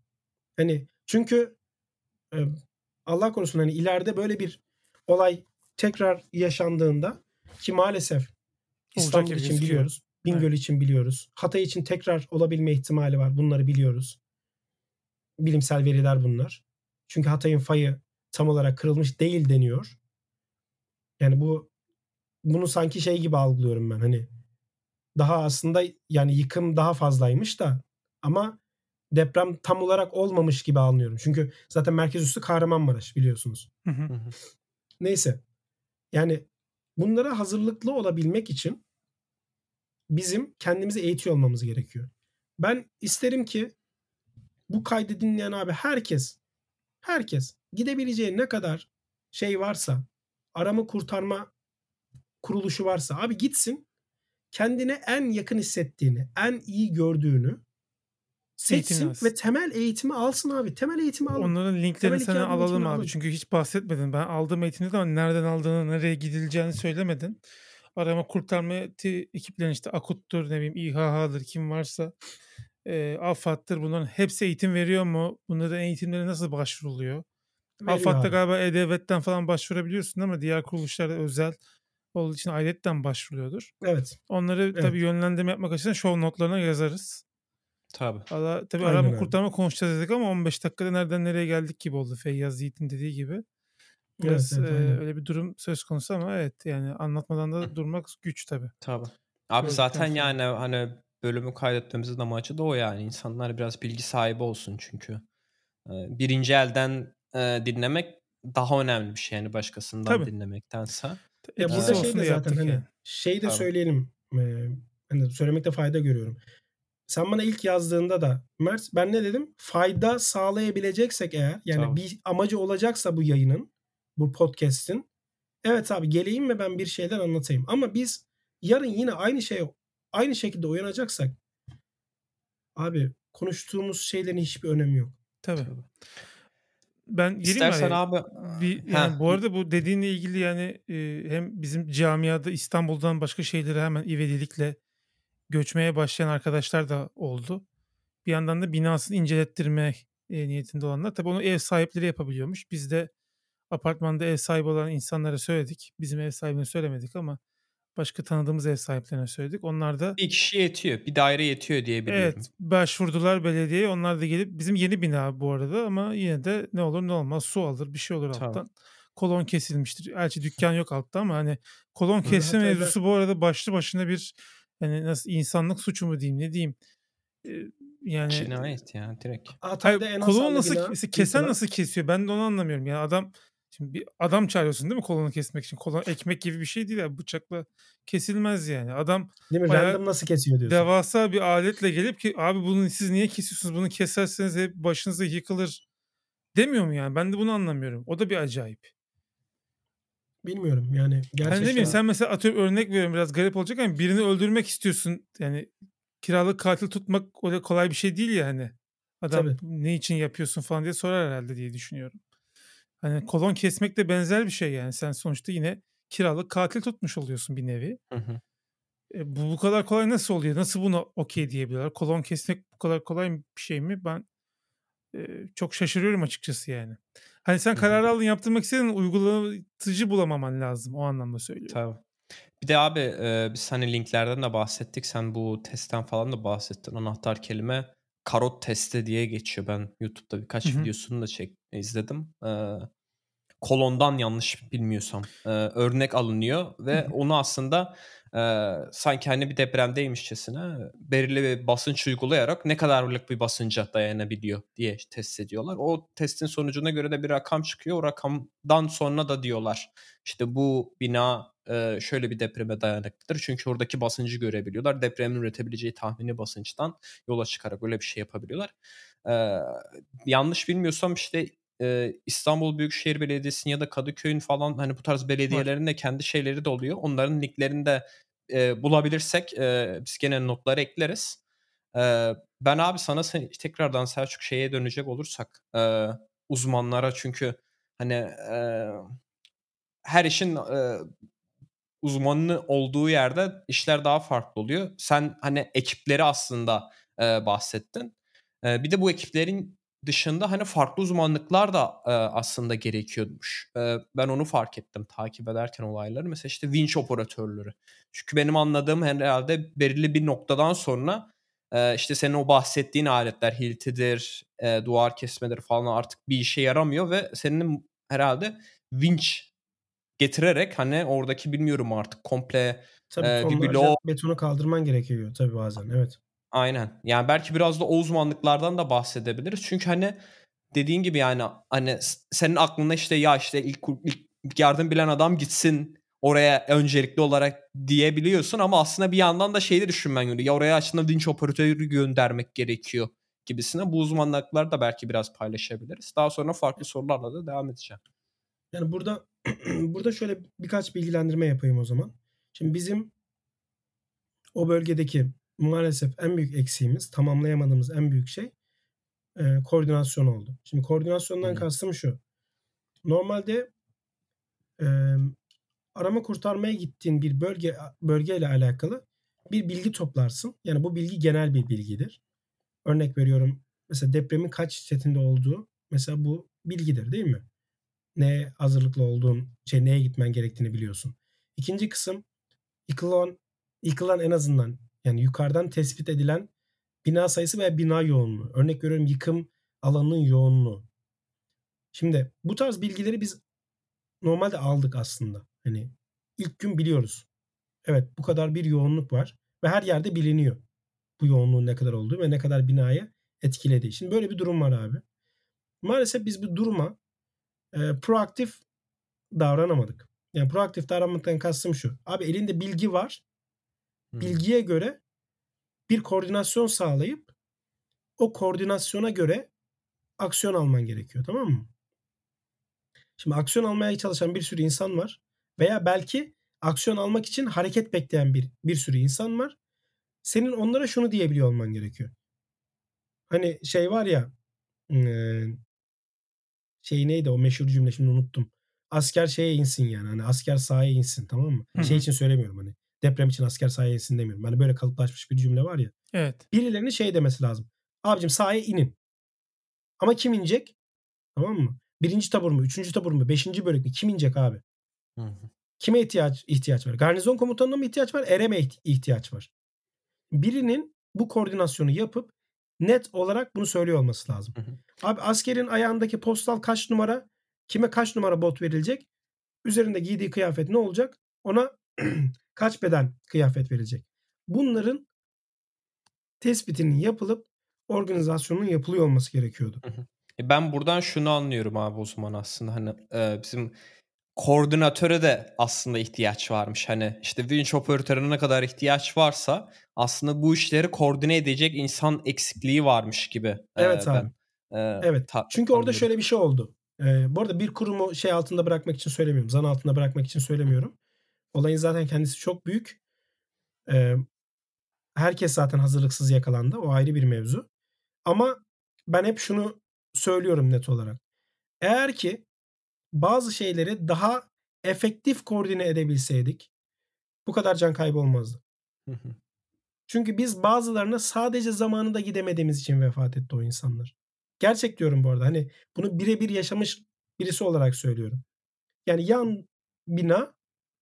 C: Hani çünkü e, Allah korusun hani ileride böyle bir olay tekrar yaşandığında ki maalesef İstanbul için biliyoruz. Bingöl
A: Evet.
C: için biliyoruz. Hatay için tekrar olabilme ihtimali var. Bunları biliyoruz. Bilimsel veriler bunlar. Çünkü Hatay'ın fayı tam olarak kırılmış değil deniyor. Yani bu bunu sanki şey gibi algılıyorum ben. Hani daha aslında yani yıkım daha fazlaymış da ama deprem tam olarak olmamış gibi anlıyorum. Çünkü zaten merkez üssü Kahramanmaraş biliyorsunuz. Neyse. Yani bunlara hazırlıklı olabilmek için bizim kendimizi eğitiyor olmamız gerekiyor. Ben isterim ki bu kaydı dinleyen abi herkes herkes gidebileceği ne kadar şey varsa arama kurtarma kuruluşu varsa abi gitsin kendine en yakın hissettiğini, en iyi gördüğünü seçsin ve temel eğitimi alsın abi. Temel eğitimi alın.
A: Onların linklerini
C: Temel
A: sana alalım abi.
C: alın.
A: Çünkü hiç bahsetmedin. Ben aldığım eğitimde ama nereden aldığını, nereye gidileceğini söylemedin. Arama kurtarma ti- ekiplerin işte AKUT'tur, ne bileyim İHH'dır kim varsa e, AFAD'dır bunların hepsi eğitim veriyor mu? Bunların eğitimleri nasıl başvuruluyor?
C: Veriyor
A: AFAD'da
C: abi.
A: galiba E-Devlet'ten falan başvurabiliyorsun ama diğer kuruluşlarda özel olduğu için ailetten başvuruyordur.
C: Evet.
A: Onları
C: Evet.
A: tabii yönlendirme yapmak açısından show notlarına yazarız.
B: Tabii.
A: Valla tabii
C: Aynen
A: arama
C: öyle.
A: kurtarma konuşacağız dedik ama 15 dakikada nereden nereye geldik gibi oldu Feyyaz Yiğit'in dediği gibi. Biraz
C: Evet, evet,
A: e, öyle bir durum söz konusu ama evet yani anlatmadan da durmak güç tabii.
B: Tabii. Abi
A: Gördükten
B: zaten
A: sonra.
B: yani hani bölümü kaydetmemizin amacı da o yani. İnsanlar biraz bilgi sahibi olsun çünkü. Birinci elden e, dinlemek daha önemli bir şey yani başkasından
A: Tabii.
B: dinlemektense.
C: Ya
A: Etkisi
C: burada şey de zaten hani
A: yani.
C: şey de söyleyelim. Eee hani söylemekte fayda görüyorum. Sen bana ilk yazdığında da Mert ben ne dedim? Fayda sağlayabileceksek eğer yani
B: Tabii.
C: bir amacı olacaksa bu yayının, bu podcast'in evet abi geleyim ve ben bir şeyler anlatayım. Ama biz yarın yine aynı şey aynı şekilde uyanacaksak abi konuştuğumuz şeylerin hiçbir önemi yok.
A: Tabii.
B: Tabii.
A: Ben gireyim
B: İstersen abi
A: Bir, yani bu arada bu dediğinle ilgili yani e, hem bizim camiada İstanbul'dan başka şehirlere hemen ivedilikle göçmeye başlayan arkadaşlar da oldu. Bir yandan da binasını incelettirme e, niyetinde olanlar. Tabii onu ev sahipleri yapabiliyormuş. Biz de apartmanda ev sahibi olan insanlara söyledik. Bizim ev sahibine söylemedik ama başka tanıdığımız ev sahiplerine söyledik. Onlar da
B: bir kişi yetiyor. Bir daire yetiyor diye biliyorum.
A: Evet başvurdular belediyeye. Onlar da gelip bizim yeni bina bu arada ama yine de ne olur ne olmaz su alır bir şey olur
B: Tamam.
A: alttan. Kolon kesilmiştir. Gerçi dükkan yok altta ama hani kolon kesme mevzusu bu arada başlı başına bir hani nasıl insanlık suçu mu diyeyim ne diyeyim. Yani
B: Cinayet yani direkt.
C: Hatay'da en hasarlı
A: nasıl
C: bina
A: kesen nasıl kesiyor? Ben de onu anlamıyorum. Yani adam şimdi bir adam çağırıyorsun değil mi kolonu kesmek için? Kolon ekmek gibi bir şey değil ya bıçakla kesilmez yani. Adam
C: değil mi? Random nasıl kesiyor diyorsun.
A: devasa bir aletle gelip ki abi bunu siz niye kesiyorsunuz? Bunu keserseniz hep başınıza yıkılır demiyor mu yani? Ben de bunu anlamıyorum. O da bir acayip.
C: Bilmiyorum yani
A: Hani ne
C: gerçekten.
A: bileyim sen mesela atıyorum örnek veriyorum biraz garip olacak ama birini öldürmek istiyorsun. Yani kiralık katil tutmak kolay bir şey değil ya hani. Adam
C: Tabii.
A: ne için yapıyorsun falan diye sorar herhalde diye düşünüyorum. Hani kolon kesmek de benzer bir şey yani. Sen sonuçta yine kiralık katil tutmuş oluyorsun bir nevi.
B: Hı hı.
A: E, bu bu kadar kolay nasıl oluyor? Nasıl buna okey diyebiliyorlar? Kolon kesmek bu kadar kolay bir şey mi? Ben e, çok şaşırıyorum açıkçası yani. Hani sen
B: hı.
A: kararı aldın yaptırmak istedin uygulatıcı bulamaman lazım. O anlamda söylüyorum.
B: Tabii. Bir de abi e, biz hani linklerden de bahsettik. Sen bu testten falan da bahsettin. Anahtar kelime karot testi diye geçiyor. Ben YouTube'da birkaç
A: Hı hı.
B: videosunu da çek izledim. E, kolondan yanlış bilmiyorsam e, örnek alınıyor ve onu aslında e, sanki hani bir depremdeymişçesine belirli bir basınç uygulayarak ne kadarlık bir basınca dayanabiliyor diye test ediyorlar. O testin sonucuna göre de bir rakam çıkıyor. O rakamdan sonra da diyorlar işte bu bina e, şöyle bir depreme dayanıklıdır. Çünkü oradaki basıncı görebiliyorlar. Depremin üretebileceği tahmini basınçtan yola çıkarak öyle bir şey yapabiliyorlar. Yanlış bilmiyorsam işte e, İstanbul Büyükşehir Belediyesi'nin ya da Kadıköy'ün falan hani bu tarz belediyelerin de kendi şeyleri de oluyor. Onların linklerini de e, bulabilirsek e, biz gene notları ekleriz. E, ben abi sana sen, tekrardan Selçuk şeye dönecek olursak e, uzmanlara çünkü hani e, her işin e, uzmanı olduğu yerde işler daha farklı oluyor. Sen hani ekipleri aslında e, bahsettin. E, bir de bu ekiplerin dışında hani farklı uzmanlıklar da e, aslında gerekiyormuş. E, ben onu fark ettim takip ederken olayları. Mesela işte vinç operatörleri. Çünkü benim anladığım herhalde belirli bir noktadan sonra e, işte senin o bahsettiğin aletler hiltidir, e, duvar kesmeleri falan artık bir işe yaramıyor ve senin herhalde vinç getirerek hani oradaki bilmiyorum artık komple
C: Tabii
B: e, bir bloğu
C: betonu kaldırman gerekiyor tabii bazen. Evet.
B: Aynen. Yani belki biraz da o uzmanlıklardan da bahsedebiliriz. Çünkü hani dediğin gibi yani hani senin aklına işte ya işte ilk, ilk yardım bilen adam gitsin oraya öncelikli olarak diyebiliyorsun ama aslında bir yandan da şeyi de düşünmen gerekiyor. Ya oraya aslında dinç operatörü göndermek gerekiyor gibisine. Bu uzmanlıkları da belki biraz paylaşabiliriz. Daha sonra farklı sorularla da devam edeceğim.
C: Yani burada burada şöyle birkaç bilgilendirme yapayım o zaman. Şimdi bizim o bölgedeki maalesef en büyük eksiğimiz, tamamlayamadığımız en büyük şey e, koordinasyon oldu. Şimdi koordinasyondan hmm. kastım şu. Normalde e, arama kurtarmaya gittiğin bir bölge bölgeyle alakalı bir bilgi toplarsın. Yani bu bilgi genel bir bilgidir. Örnek veriyorum mesela depremin kaç şiddetinde olduğu mesela bu bilgidir değil mi? Ne hazırlıklı olduğun, şey neye gitmen gerektiğini biliyorsun. İkinci kısım yıkılan, yıkılan en azından yani yukarıdan tespit edilen bina sayısı veya bina yoğunluğu. Örnek veriyorum yıkım alanının yoğunluğu. Şimdi bu tarz bilgileri biz normalde aldık aslında. Hani ilk gün biliyoruz. Evet bu kadar bir yoğunluk var ve her yerde biliniyor. Bu yoğunluğun ne kadar olduğu ve ne kadar binaya etkilediği. Şimdi böyle bir durum var abi. Maalesef biz bu duruma e, proaktif davranamadık. Yani proaktif davranmaktan kastım şu. Abi elinde bilgi var bilgiye göre bir koordinasyon sağlayıp o koordinasyona göre aksiyon alman gerekiyor tamam mı? Şimdi aksiyon almaya çalışan bir sürü insan var veya belki aksiyon almak için hareket bekleyen bir bir sürü insan var. Senin onlara şunu diyebiliyor olman gerekiyor. Hani şey var ya şey neydi o meşhur cümle şimdi unuttum. Asker şeye insin yani. Hani asker sahaya insin tamam mı? Hı hı. Şey için söylemiyorum hani deprem için asker sahaya insin demiyorum. Hani böyle kalıplaşmış bir cümle var ya.
A: Evet.
C: Birilerinin şey demesi lazım. Abicim sahaya inin. Ama kim inecek? Tamam mı? Birinci tabur mu? Üçüncü tabur mu? Beşinci bölük mü? Kim inecek abi? Hı hı. Kime ihtiyaç ihtiyaç var? Garnizon komutanına mı ihtiyaç var? Ere mi ihtiyaç var? Birinin bu koordinasyonu yapıp net olarak bunu söylüyor olması lazım. Hı hı. Abi askerin ayağındaki postal kaç numara? Kime kaç numara bot verilecek? Üzerinde giydiği kıyafet ne olacak? Ona kaç beden kıyafet verilecek? Bunların tespitinin yapılıp organizasyonun yapılıyor olması gerekiyordu.
B: E, ben buradan şunu anlıyorum abi o zaman aslında hani e, bizim koordinatöre de aslında ihtiyaç varmış. Hani işte winch operatörüne ne kadar ihtiyaç varsa aslında bu işleri koordine edecek insan eksikliği varmış gibi.
C: Evet e, abi. Ben, e, evet. Ta- Çünkü orada şöyle bir şey oldu. E, bu arada bir kurumu şey altında bırakmak için söylemiyorum. Zan altında bırakmak için söylemiyorum. Olayın zaten kendisi çok büyük. Ee, herkes zaten hazırlıksız yakalandı. O ayrı bir mevzu. Ama ben hep şunu söylüyorum net olarak. Eğer ki bazı şeyleri daha efektif koordine edebilseydik bu kadar can kaybı olmazdı. Çünkü biz bazılarına sadece zamanında gidemediğimiz için vefat etti o insanlar. Gerçek diyorum bu arada. Hani bunu birebir yaşamış birisi olarak söylüyorum. Yani yan bina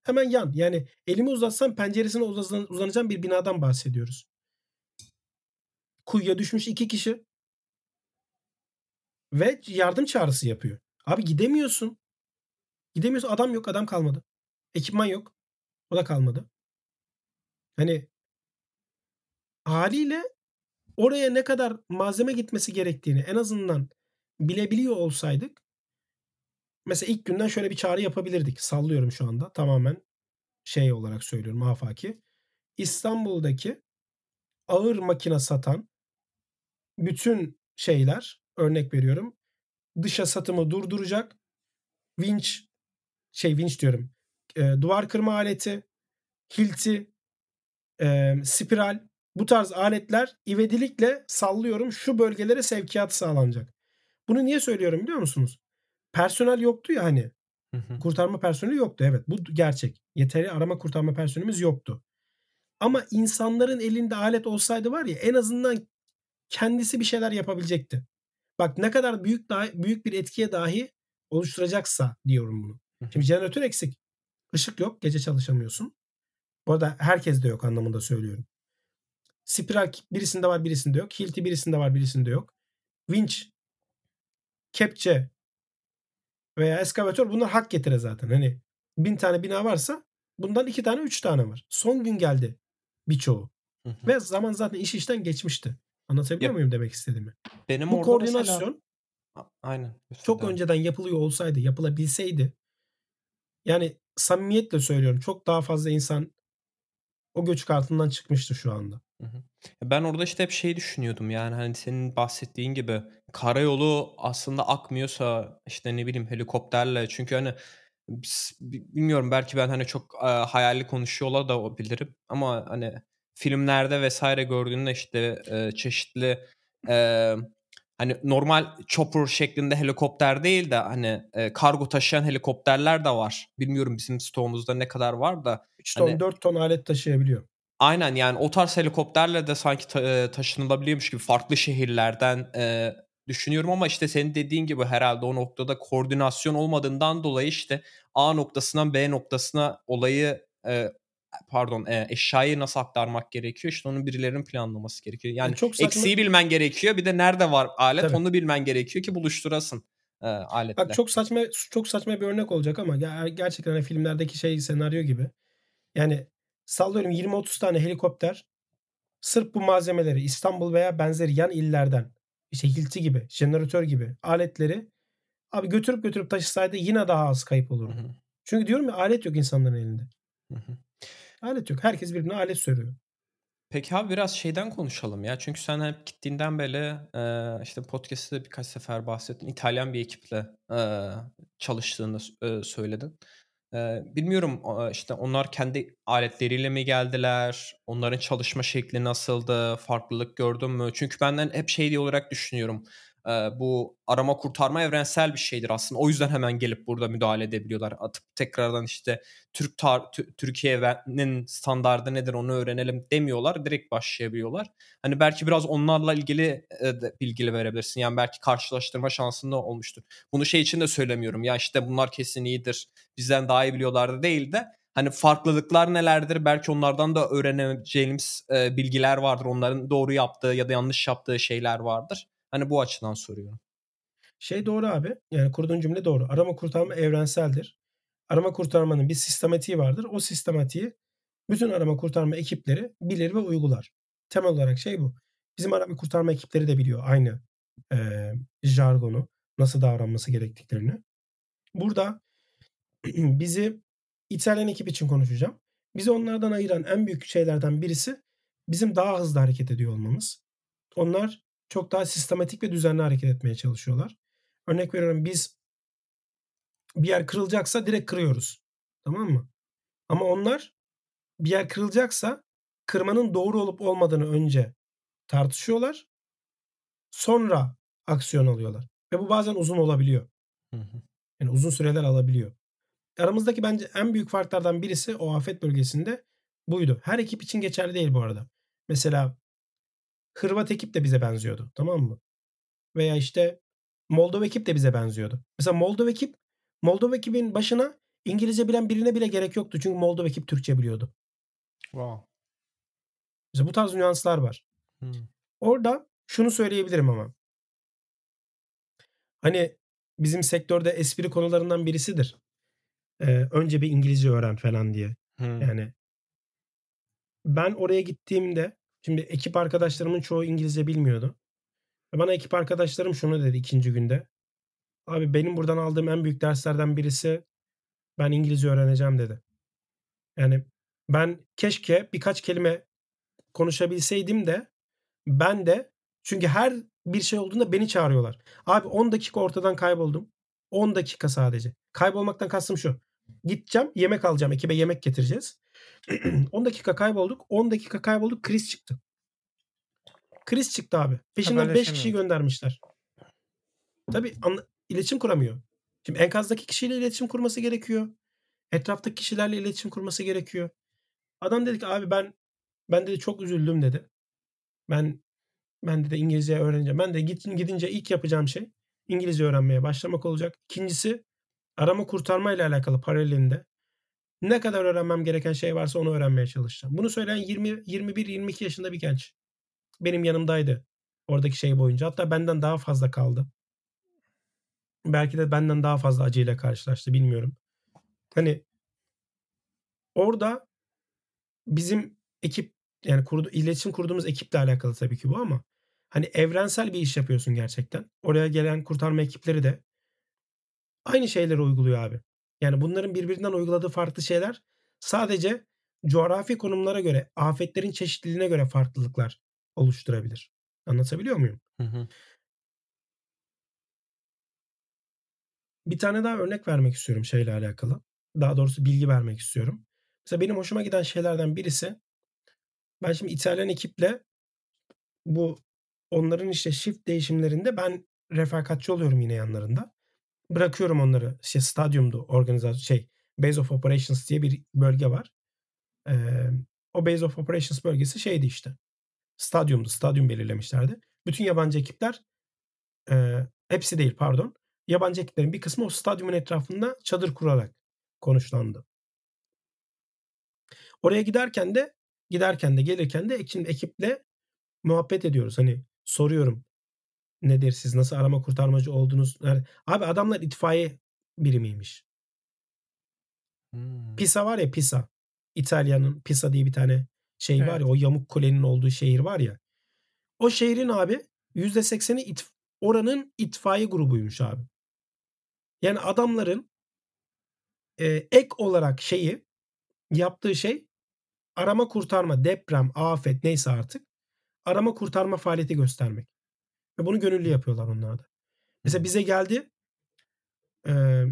C: Hemen yan. Yani elimi uzatsam penceresine uzanacağım bir binadan bahsediyoruz. Kuyuya düşmüş iki kişi. Ve yardım çağrısı yapıyor. Abi gidemiyorsun. Gidemiyorsun. Adam yok. Adam kalmadı. Ekipman yok. O da kalmadı. Hani haliyle oraya ne kadar malzeme gitmesi gerektiğini en azından bilebiliyor olsaydık mesela ilk günden şöyle bir çağrı yapabilirdik. Sallıyorum şu anda tamamen şey olarak söylüyorum afaki. İstanbul'daki ağır makine satan bütün şeyler örnek veriyorum dışa satımı durduracak vinç şey vinç diyorum e, duvar kırma aleti hilti e, spiral bu tarz aletler ivedilikle sallıyorum şu bölgelere sevkiyat sağlanacak. Bunu niye söylüyorum biliyor musunuz? Personel yoktu ya hani. Kurtarma personeli yoktu evet bu gerçek. Yeteri arama kurtarma personelimiz yoktu. Ama insanların elinde alet olsaydı var ya en azından kendisi bir şeyler yapabilecekti. bak ne kadar büyük dahi, büyük bir etkiye dahi oluşturacaksa diyorum bunu. Şimdi jeneratör eksik. Işık yok. Gece çalışamıyorsun. Bu arada herkes de yok anlamında söylüyorum. Spiral birisinde var birisinde yok. Hilti birisinde var birisinde yok. Winch, kepçe veya eskavatör bunlar hak getire zaten. Hani bin tane bina varsa bundan iki tane üç tane var. Son gün geldi birçoğu. Ve zaman zaten iş işten geçmişti. Anlatabiliyor
B: Yap.
C: muyum demek istediğimi?
B: Benim
C: Bu
B: orada
C: koordinasyon
B: mesela... Aynen.
C: çok önceden yapılıyor olsaydı, yapılabilseydi yani samimiyetle söylüyorum çok daha fazla insan o göçük altından çıkmıştı şu anda.
B: Ben orada işte hep şey düşünüyordum yani hani senin bahsettiğin gibi karayolu aslında akmıyorsa işte ne bileyim helikopterle çünkü hani bilmiyorum belki ben hani çok e, hayali konuşuyorlar da olabilirim ama hani filmlerde vesaire gördüğünde işte e, çeşitli e, hani normal chopper şeklinde helikopter değil de hani e, kargo taşıyan helikopterler de var. Bilmiyorum bizim stoğumuzda ne kadar var da
C: 3 ton
B: Hani-
C: 4 ton alet taşıyabiliyor.
B: Aynen yani o tarz helikopterle de sanki ta- taşınılabiliyormuş gibi farklı şehirlerden e, düşünüyorum ama işte senin dediğin gibi herhalde o noktada koordinasyon olmadığından dolayı işte A noktasından B noktasına olayı e, pardon e, eşyayı nasıl aktarmak gerekiyor işte onun birilerinin planlaması gerekiyor. Yani
C: Yani çok saçma-
B: eksiği bilmen gerekiyor bir de nerede var alet
C: Tabii.
B: onu bilmen gerekiyor ki buluşturasın e, aletle.
C: Bak çok saçma çok saçma bir örnek olacak ama ger- gerçekten hani filmlerdeki şey senaryo gibi. Yani sallıyorum 20-30 tane helikopter sırf bu malzemeleri İstanbul veya benzeri yan illerden işte hilti gibi, jeneratör gibi aletleri abi götürüp götürüp taşısaydı yine daha az kayıp
B: Hı
C: olurdu.
B: hı,
C: Çünkü diyorum ya alet yok insanların elinde.
B: hı hı.
C: Alet yok. Herkes birbirine alet söylüyor.
B: Peki abi biraz şeyden konuşalım ya. Çünkü sen hep gittiğinden beri e, işte podcast'te birkaç sefer bahsettin. İtalyan bir ekiple e, çalıştığını e, söyledin. Bilmiyorum işte onlar kendi aletleriyle mi geldiler? Onların çalışma şekli nasıldı? Farklılık gördün mü? Çünkü benden hep şey diye olarak düşünüyorum. Bu arama kurtarma evrensel bir şeydir aslında. O yüzden hemen gelip burada müdahale edebiliyorlar. Atıp tekrardan işte Türk tar- Tü- Türkiye'nin standardı nedir onu öğrenelim demiyorlar. Direkt başlayabiliyorlar. Hani belki biraz onlarla ilgili e, de bilgi verebilirsin. Yani belki karşılaştırma şansın da olmuştur. Bunu şey için de söylemiyorum. Ya işte bunlar kesin iyidir. Bizden daha iyi biliyorlardı değil de hani farklılıklar nelerdir? Belki onlardan da öğreneceğimiz e, bilgiler vardır. Onların doğru yaptığı ya da yanlış yaptığı şeyler vardır. Hani bu açıdan soruyorum.
C: Şey doğru abi. Yani kurduğun cümle doğru. Arama kurtarma evrenseldir. Arama kurtarmanın bir sistematiği vardır. O sistematiği bütün arama kurtarma ekipleri bilir ve uygular. Temel olarak şey bu. Bizim arama kurtarma ekipleri de biliyor aynı e, jargonu, nasıl davranması gerektiklerini. Burada bizi İtalyan ekip için konuşacağım. Bizi onlardan ayıran en büyük şeylerden birisi bizim daha hızlı hareket ediyor olmamız. Onlar çok daha sistematik ve düzenli hareket etmeye çalışıyorlar. Örnek veriyorum biz bir yer kırılacaksa direkt kırıyoruz. Tamam mı? Ama onlar bir yer kırılacaksa kırmanın doğru olup olmadığını önce tartışıyorlar. Sonra aksiyon alıyorlar. Ve bu bazen uzun olabiliyor. Yani uzun süreler alabiliyor. Aramızdaki bence en büyük farklardan birisi o afet bölgesinde buydu. Her ekip için geçerli değil bu arada. Mesela Hırvat ekip de bize benziyordu. Tamam mı? Veya işte Moldova ekip de bize benziyordu. Mesela Moldova ekip Moldova ekibin başına İngilizce bilen birine bile gerek yoktu. Çünkü Moldova ekip Türkçe biliyordu.
B: Wow.
C: Mesela bu tarz nüanslar var.
B: Hı.
C: Orada şunu söyleyebilirim ama. Hani bizim sektörde espri konularından birisidir. Ee, önce bir İngilizce öğren falan diye.
B: Hı.
C: Yani ben oraya gittiğimde şimdi ekip arkadaşlarımın çoğu İngilizce bilmiyordu. Ve Bana ekip arkadaşlarım şunu dedi ikinci günde. Abi benim buradan aldığım en büyük derslerden birisi ben İngilizce öğreneceğim dedi. Yani ben keşke birkaç kelime konuşabilseydim de ben de çünkü her bir şey olduğunda beni çağırıyorlar. Abi 10 dakika ortadan kayboldum. 10 dakika sadece. Kaybolmaktan kastım şu. Gideceğim yemek alacağım. Ekibe yemek getireceğiz. 10 dakika kaybolduk. 10 dakika kaybolduk. Kriz çıktı. Kriz çıktı abi. Peşinden 5 kişi
A: Haberleşemiyor.
C: göndermişler. Tabii anla- iletişim kuramıyor. Şimdi enkazdaki kişiyle iletişim kurması gerekiyor. Etraftaki kişilerle iletişim kurması gerekiyor. Adam dedi ki abi ben ben dedi çok üzüldüm dedi. Ben Ben de İngilizce öğreneceğim. Ben de gidince ilk yapacağım şey İngilizce öğrenmeye başlamak olacak. İkincisi arama kurtarma ile alakalı paralelinde ne kadar öğrenmem gereken şey varsa onu öğrenmeye çalışacağım. Bunu söyleyen 20 21 22 yaşında bir genç. Benim yanımdaydı oradaki şey boyunca. Hatta benden daha fazla kaldı. Belki de benden daha fazla acıyla karşılaştı bilmiyorum. Hani orada bizim ekip yani kurdu, iletişim kurduğumuz ekiple alakalı tabii ki bu ama hani evrensel bir iş yapıyorsun gerçekten. Oraya gelen kurtarma ekipleri de aynı şeyleri uyguluyor abi. Yani bunların birbirinden uyguladığı farklı şeyler sadece coğrafi konumlara göre, afetlerin çeşitliliğine göre farklılıklar oluşturabilir. Anlatabiliyor muyum? Hı hı. Bir tane daha örnek vermek istiyorum şeyle alakalı. Daha doğrusu bilgi vermek istiyorum. Mesela benim hoşuma giden şeylerden birisi ben şimdi İtalyan ekiple bu onların işte shift değişimlerinde ben refakatçi oluyorum yine yanlarında. Bırakıyorum onları işte stadyumda organizasyon şey Base of Operations diye bir bölge var. Ee, o Base of Operations bölgesi şeydi işte. Stadyumdu. Stadyum belirlemişlerdi. Bütün yabancı ekipler e, hepsi değil pardon. Yabancı ekiplerin bir kısmı o stadyumun etrafında çadır kurarak konuşlandı. Oraya giderken de giderken de gelirken de şimdi ekiple muhabbet ediyoruz. Hani soruyorum nedir siz nasıl arama kurtarmacı oldunuz? Abi adamlar itfaiye birimiymiş. Hmm. Pisa var ya Pisa. İtalya'nın Pisa diye bir tane şey evet. var ya o yamuk kulenin olduğu şehir var ya. O şehrin abi %80'i it, oranın itfaiye grubuymuş abi. Yani adamların e, ek olarak şeyi yaptığı şey arama kurtarma, deprem, afet neyse artık arama kurtarma faaliyeti göstermek. Ve bunu gönüllü yapıyorlar onlar da. Mesela bize geldi e,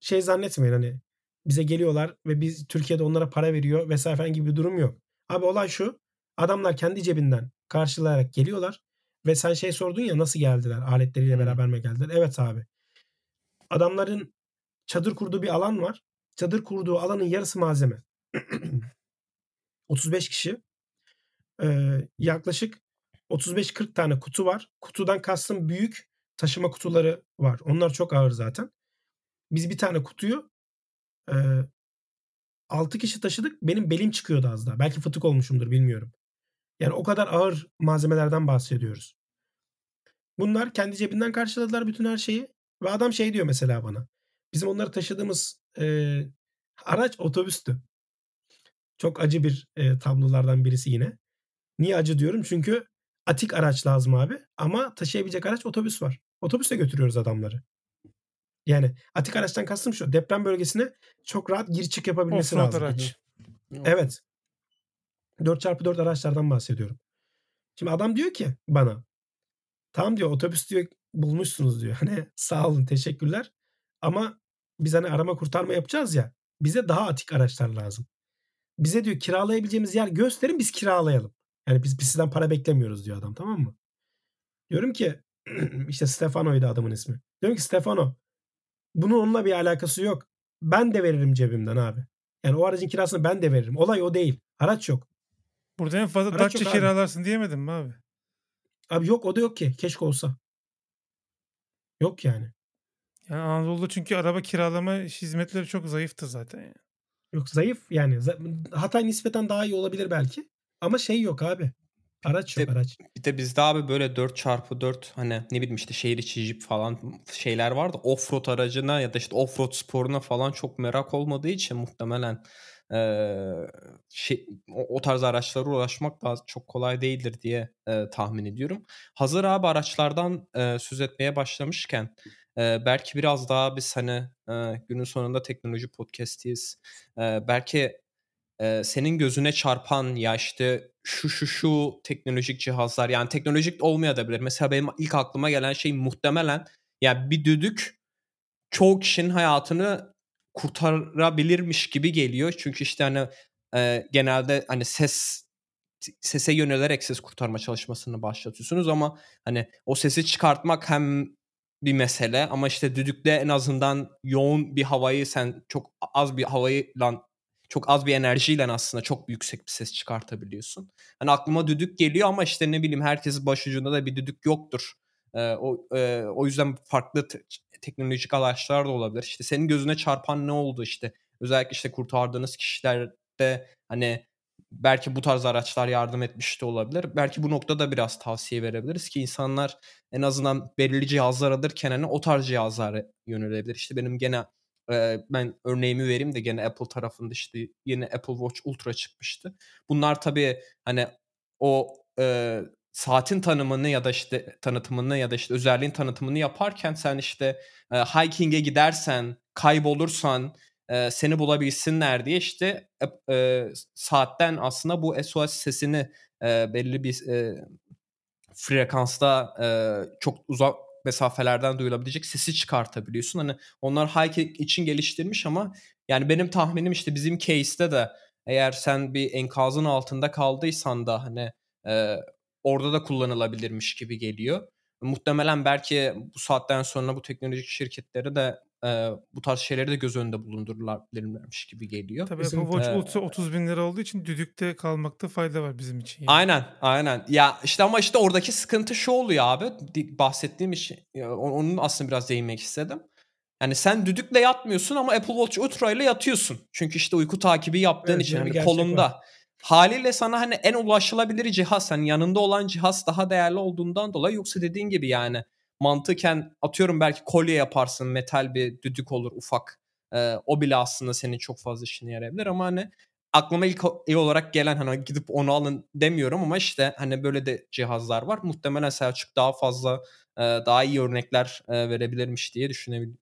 C: şey zannetmeyin hani bize geliyorlar ve biz Türkiye'de onlara para veriyor vesaire falan gibi bir durum yok. Abi olay şu adamlar kendi cebinden karşılayarak geliyorlar ve sen şey sordun ya nasıl geldiler aletleriyle beraber mi geldiler? Evet abi. Adamların çadır kurduğu bir alan var. Çadır kurduğu alanın yarısı malzeme. 35 kişi. Ee, yaklaşık 35-40 tane kutu var. Kutudan kastım büyük taşıma kutuları var. Onlar çok ağır zaten. Biz bir tane kutuyu e, 6 kişi taşıdık. Benim belim çıkıyordu az daha. Belki fıtık olmuşumdur bilmiyorum. Yani o kadar ağır malzemelerden bahsediyoruz. Bunlar kendi cebinden karşıladılar bütün her şeyi. Ve adam şey diyor mesela bana. Bizim onları taşıdığımız e, araç otobüstü. Çok acı bir e, tablolardan birisi yine. Niye acı diyorum? Çünkü atik araç lazım abi. Ama taşıyabilecek araç otobüs var. Otobüsle götürüyoruz adamları. Yani atik araçtan kastım şu. Deprem bölgesine çok rahat gir çık yapabilmesi lazım. araç. Evet. 4x4 araçlardan bahsediyorum. Şimdi adam diyor ki bana tamam diyor otobüs diyor bulmuşsunuz diyor. Hani sağ olun teşekkürler. Ama biz hani arama kurtarma yapacağız ya. Bize daha atik araçlar lazım. Bize diyor kiralayabileceğimiz yer gösterin biz kiralayalım. Yani biz, biz sizden para beklemiyoruz diyor adam tamam mı? Diyorum ki işte Stefano'ydu adamın ismi. Diyorum ki Stefano bunun onunla bir alakası yok. Ben de veririm cebimden abi. Yani o aracın kirasını ben de veririm. Olay o değil. Araç yok.
A: Burada en fazla Araç Dacia kiralarsın diyemedim mi abi?
C: Abi yok o da yok ki. Keşke olsa. Yok yani.
A: Yani Anadolu'da çünkü araba kiralama hizmetleri çok zayıftı zaten. Yani.
C: Yok zayıf yani. Hatay nispeten daha iyi olabilir belki. Ama şey yok abi. Araç yok
B: bir
C: de, araç.
B: Bir de bizde abi böyle 4x4 hani ne bileyim işte şehir içi jip falan şeyler vardı. Offroad aracına ya da işte offroad sporuna falan çok merak olmadığı için muhtemelen e, şey, o, o tarz araçlara ulaşmak daha çok kolay değildir diye e, tahmin ediyorum. Hazır abi araçlardan e, söz etmeye başlamışken e, belki biraz daha biz hani e, günün sonunda teknoloji podcastiyiz. E, belki e, senin gözüne çarpan ya işte şu şu şu teknolojik cihazlar yani teknolojik olmayabilir. Mesela benim ilk aklıma gelen şey muhtemelen yani bir düdük çoğu kişinin hayatını kurtarabilirmiş gibi geliyor. Çünkü işte hani e, genelde hani ses sese yönelerek ses kurtarma çalışmasını başlatıyorsunuz ama hani o sesi çıkartmak hem bir mesele ama işte düdükle en azından yoğun bir havayı sen çok az bir havayı lan çok az bir enerjiyle aslında çok yüksek bir ses çıkartabiliyorsun. Hani aklıma düdük geliyor ama işte ne bileyim herkesin başucunda da bir düdük yoktur. Ee, o e, o yüzden farklı te- teknolojik araçlar da olabilir. İşte senin gözüne çarpan ne oldu işte özellikle işte kurtardığınız kişilerde hani belki bu tarz araçlar yardım etmiş de olabilir. Belki bu noktada biraz tavsiye verebiliriz ki insanlar en azından belirli cihazlar alırken hani o tarz cihazlara yönelebilir. İşte benim gene e, ben örneğimi vereyim de gene Apple tarafında işte yeni Apple Watch Ultra çıkmıştı. Bunlar tabii hani o e, saatin tanımını ya da işte tanıtımını ya da işte özelliğin tanıtımını yaparken sen işte e, hiking'e gidersen, kaybolursan e, seni bulabilsinler diye işte e, saatten aslında bu SOS sesini e, belli bir e, frekansta e, çok uzak mesafelerden duyulabilecek sesi çıkartabiliyorsun. Hani onlar hiking için geliştirmiş ama yani benim tahminim işte bizim case'te de eğer sen bir enkazın altında kaldıysan da hani e, orada da kullanılabilirmiş gibi geliyor. Muhtemelen belki bu saatten sonra bu teknolojik şirketleri de e, bu tarz şeyleri de göz önünde bulundurulabilirmiş gibi geliyor.
A: Tabii
C: Bizim-
A: Apple Watch Ultra 30 bin lira olduğu için düdükte kalmakta fayda var bizim için. yani.
B: Aynen, aynen. Ya işte ama işte oradaki sıkıntı şu oluyor abi. Bahsettiğim o- onun aslında biraz değinmek istedim. Yani sen düdükle yatmıyorsun ama Apple Watch Ultra ile yatıyorsun. Çünkü işte uyku takibi yaptığın
C: Evet,
B: için hani kolunda.
C: var.
B: Haliyle sana hani en ulaşılabilir cihaz, hani yanında olan cihaz daha değerli olduğundan dolayı yoksa dediğin gibi yani mantıken atıyorum belki kolye yaparsın, metal bir düdük olur ufak. Ee, o bile aslında senin çok fazla işine yarayabilir ama hani aklıma ilk iyi olarak gelen hani gidip onu alın demiyorum ama işte hani böyle de cihazlar var. Muhtemelen Selçuk daha fazla e, daha iyi örnekler e, verebilirmiş diye düşünebilirim.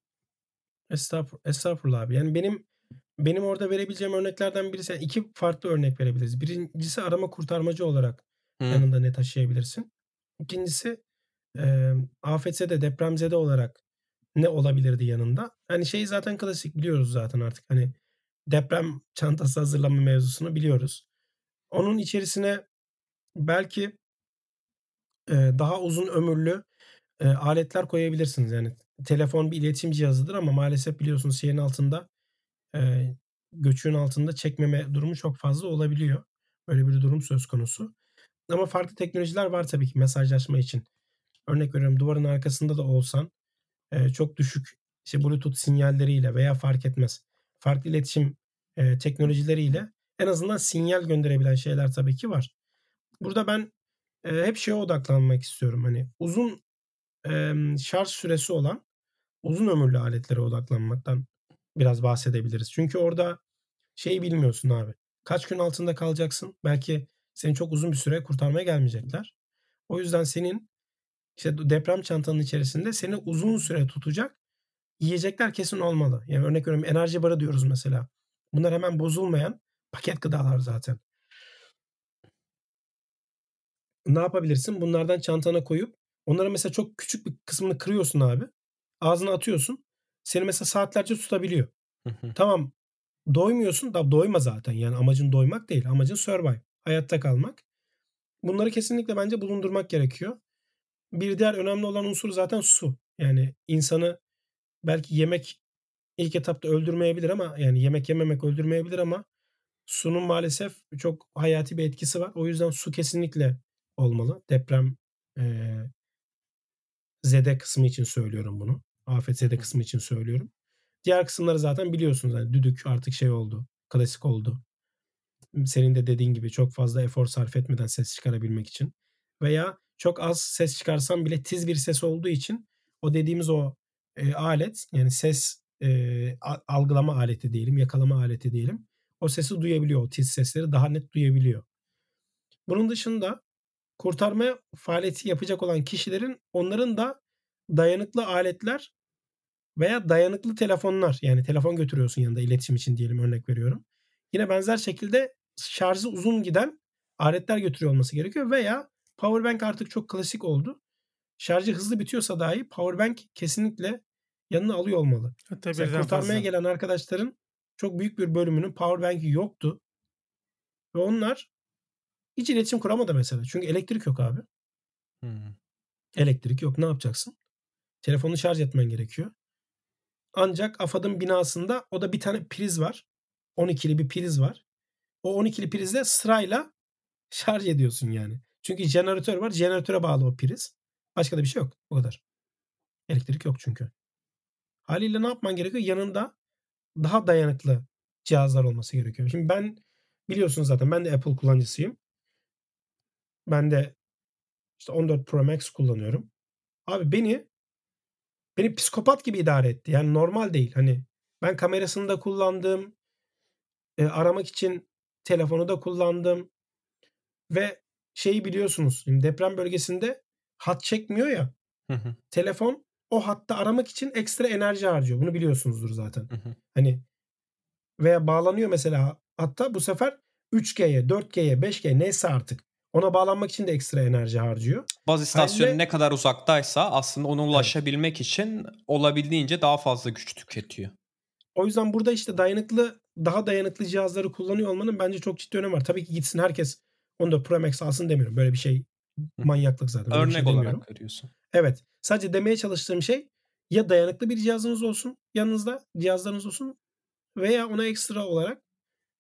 C: Estağfurullah, estağfurullah abi. Yani benim benim orada verebileceğim örneklerden birisi yani iki farklı örnek verebiliriz. Birincisi arama kurtarmacı olarak
B: Hı.
C: yanında ne taşıyabilirsin. İkincisi e, afetzede, depremzede olarak ne olabilirdi yanında? Hani şey zaten klasik biliyoruz zaten artık. Hani deprem çantası hazırlama mevzusunu biliyoruz. Onun içerisine belki e, daha uzun ömürlü e, aletler koyabilirsiniz. Yani telefon bir iletişim cihazıdır ama maalesef biliyorsunuz şeyin altında e, göçüğün altında çekmeme durumu çok fazla olabiliyor. Böyle bir durum söz konusu. Ama farklı teknolojiler var tabii ki mesajlaşma için. Örnek veriyorum duvarın arkasında da olsan e, çok düşük işte Bluetooth sinyalleriyle veya fark etmez. Farklı iletişim e, teknolojileriyle en azından sinyal gönderebilen şeyler tabii ki var. Burada ben e, hep şeye odaklanmak istiyorum. Hani uzun e, şarj süresi olan uzun ömürlü aletlere odaklanmaktan biraz bahsedebiliriz. Çünkü orada şeyi bilmiyorsun abi. Kaç gün altında kalacaksın? Belki seni çok uzun bir süre kurtarmaya gelmeyecekler. O yüzden senin işte deprem çantanın içerisinde seni uzun süre tutacak yiyecekler kesin olmalı. Yani örnek veriyorum enerji barı diyoruz mesela. Bunlar hemen bozulmayan paket gıdalar zaten. Ne yapabilirsin? Bunlardan çantana koyup onları mesela çok küçük bir kısmını kırıyorsun abi. Ağzına atıyorsun. Seni mesela saatlerce tutabiliyor. Tamam doymuyorsun da doyma zaten. Yani amacın doymak değil. Amacın survive. Hayatta kalmak. Bunları kesinlikle bence bulundurmak gerekiyor. Bir diğer önemli olan unsur zaten su. Yani insanı belki yemek ilk etapta öldürmeyebilir ama yani yemek yememek öldürmeyebilir ama sunun maalesef çok hayati bir etkisi var. O yüzden su kesinlikle olmalı. Deprem eee zede kısmı için söylüyorum bunu. Afet zede kısmı için söylüyorum. Diğer kısımları zaten biliyorsunuz. Yani düdük artık şey oldu. Klasik oldu. Senin de dediğin gibi çok fazla efor sarf etmeden ses çıkarabilmek için. Veya çok az ses çıkarsam bile tiz bir ses olduğu için o dediğimiz o e, alet yani ses e, algılama aleti diyelim, yakalama aleti diyelim. O sesi duyabiliyor. O tiz sesleri daha net duyabiliyor. Bunun dışında kurtarma faaliyeti yapacak olan kişilerin onların da dayanıklı aletler veya dayanıklı telefonlar yani telefon götürüyorsun yanında iletişim için diyelim örnek veriyorum. Yine benzer şekilde şarjı uzun giden aletler götürüyor olması gerekiyor veya powerbank artık çok klasik oldu. Şarjı hızlı bitiyorsa dahi powerbank kesinlikle yanına alıyor olmalı.
A: Hatta
C: Mesela
A: birden
C: kurtarmaya
A: fazla.
C: gelen arkadaşların çok büyük bir bölümünün powerbank'i yoktu. Ve onlar hiç iletişim kuramadı mesela. Çünkü elektrik yok abi.
B: Hı.
C: Elektrik yok. Ne yapacaksın? Telefonu şarj etmen gerekiyor. Ancak AFAD'ın binasında o da bir tane priz var. 12'li bir priz var. O 12'li prizle sırayla şarj ediyorsun yani. Çünkü jeneratör var. Jeneratöre bağlı o priz. Başka da bir şey yok. Bu kadar. Elektrik yok çünkü. Haliyle ne yapman gerekiyor? Yanında daha dayanıklı cihazlar olması gerekiyor. Şimdi ben biliyorsunuz zaten ben de Apple kullanıcısıyım. Ben de işte 14 Pro Max kullanıyorum. Abi beni beni psikopat gibi idare etti. Yani normal değil. Hani ben kamerasını da kullandım. E, aramak için telefonu da kullandım. Ve şeyi biliyorsunuz. Şimdi deprem bölgesinde hat çekmiyor ya.
B: Hı hı.
C: Telefon o hatta aramak için ekstra enerji harcıyor. Bunu biliyorsunuzdur zaten.
B: Hı hı.
C: Hani veya bağlanıyor mesela hatta bu sefer 3G'ye, 4G'ye, 5G neyse artık ona bağlanmak için de ekstra enerji harcıyor.
B: Baz istasyonu ne kadar uzaktaysa aslında ona ulaşabilmek için olabildiğince daha fazla güç tüketiyor.
C: O yüzden burada işte dayanıklı, daha dayanıklı cihazları kullanıyor olmanın bence çok ciddi önemi var. Tabii ki gitsin herkes 14 Pro Max alsın demiyorum. Böyle bir şey manyaklık zaten.
B: Örnek
C: şey demiyorum.
B: olarak veriyorsun.
C: Evet. Sadece demeye çalıştığım şey ya dayanıklı bir cihazınız olsun yanınızda cihazlarınız olsun veya ona ekstra olarak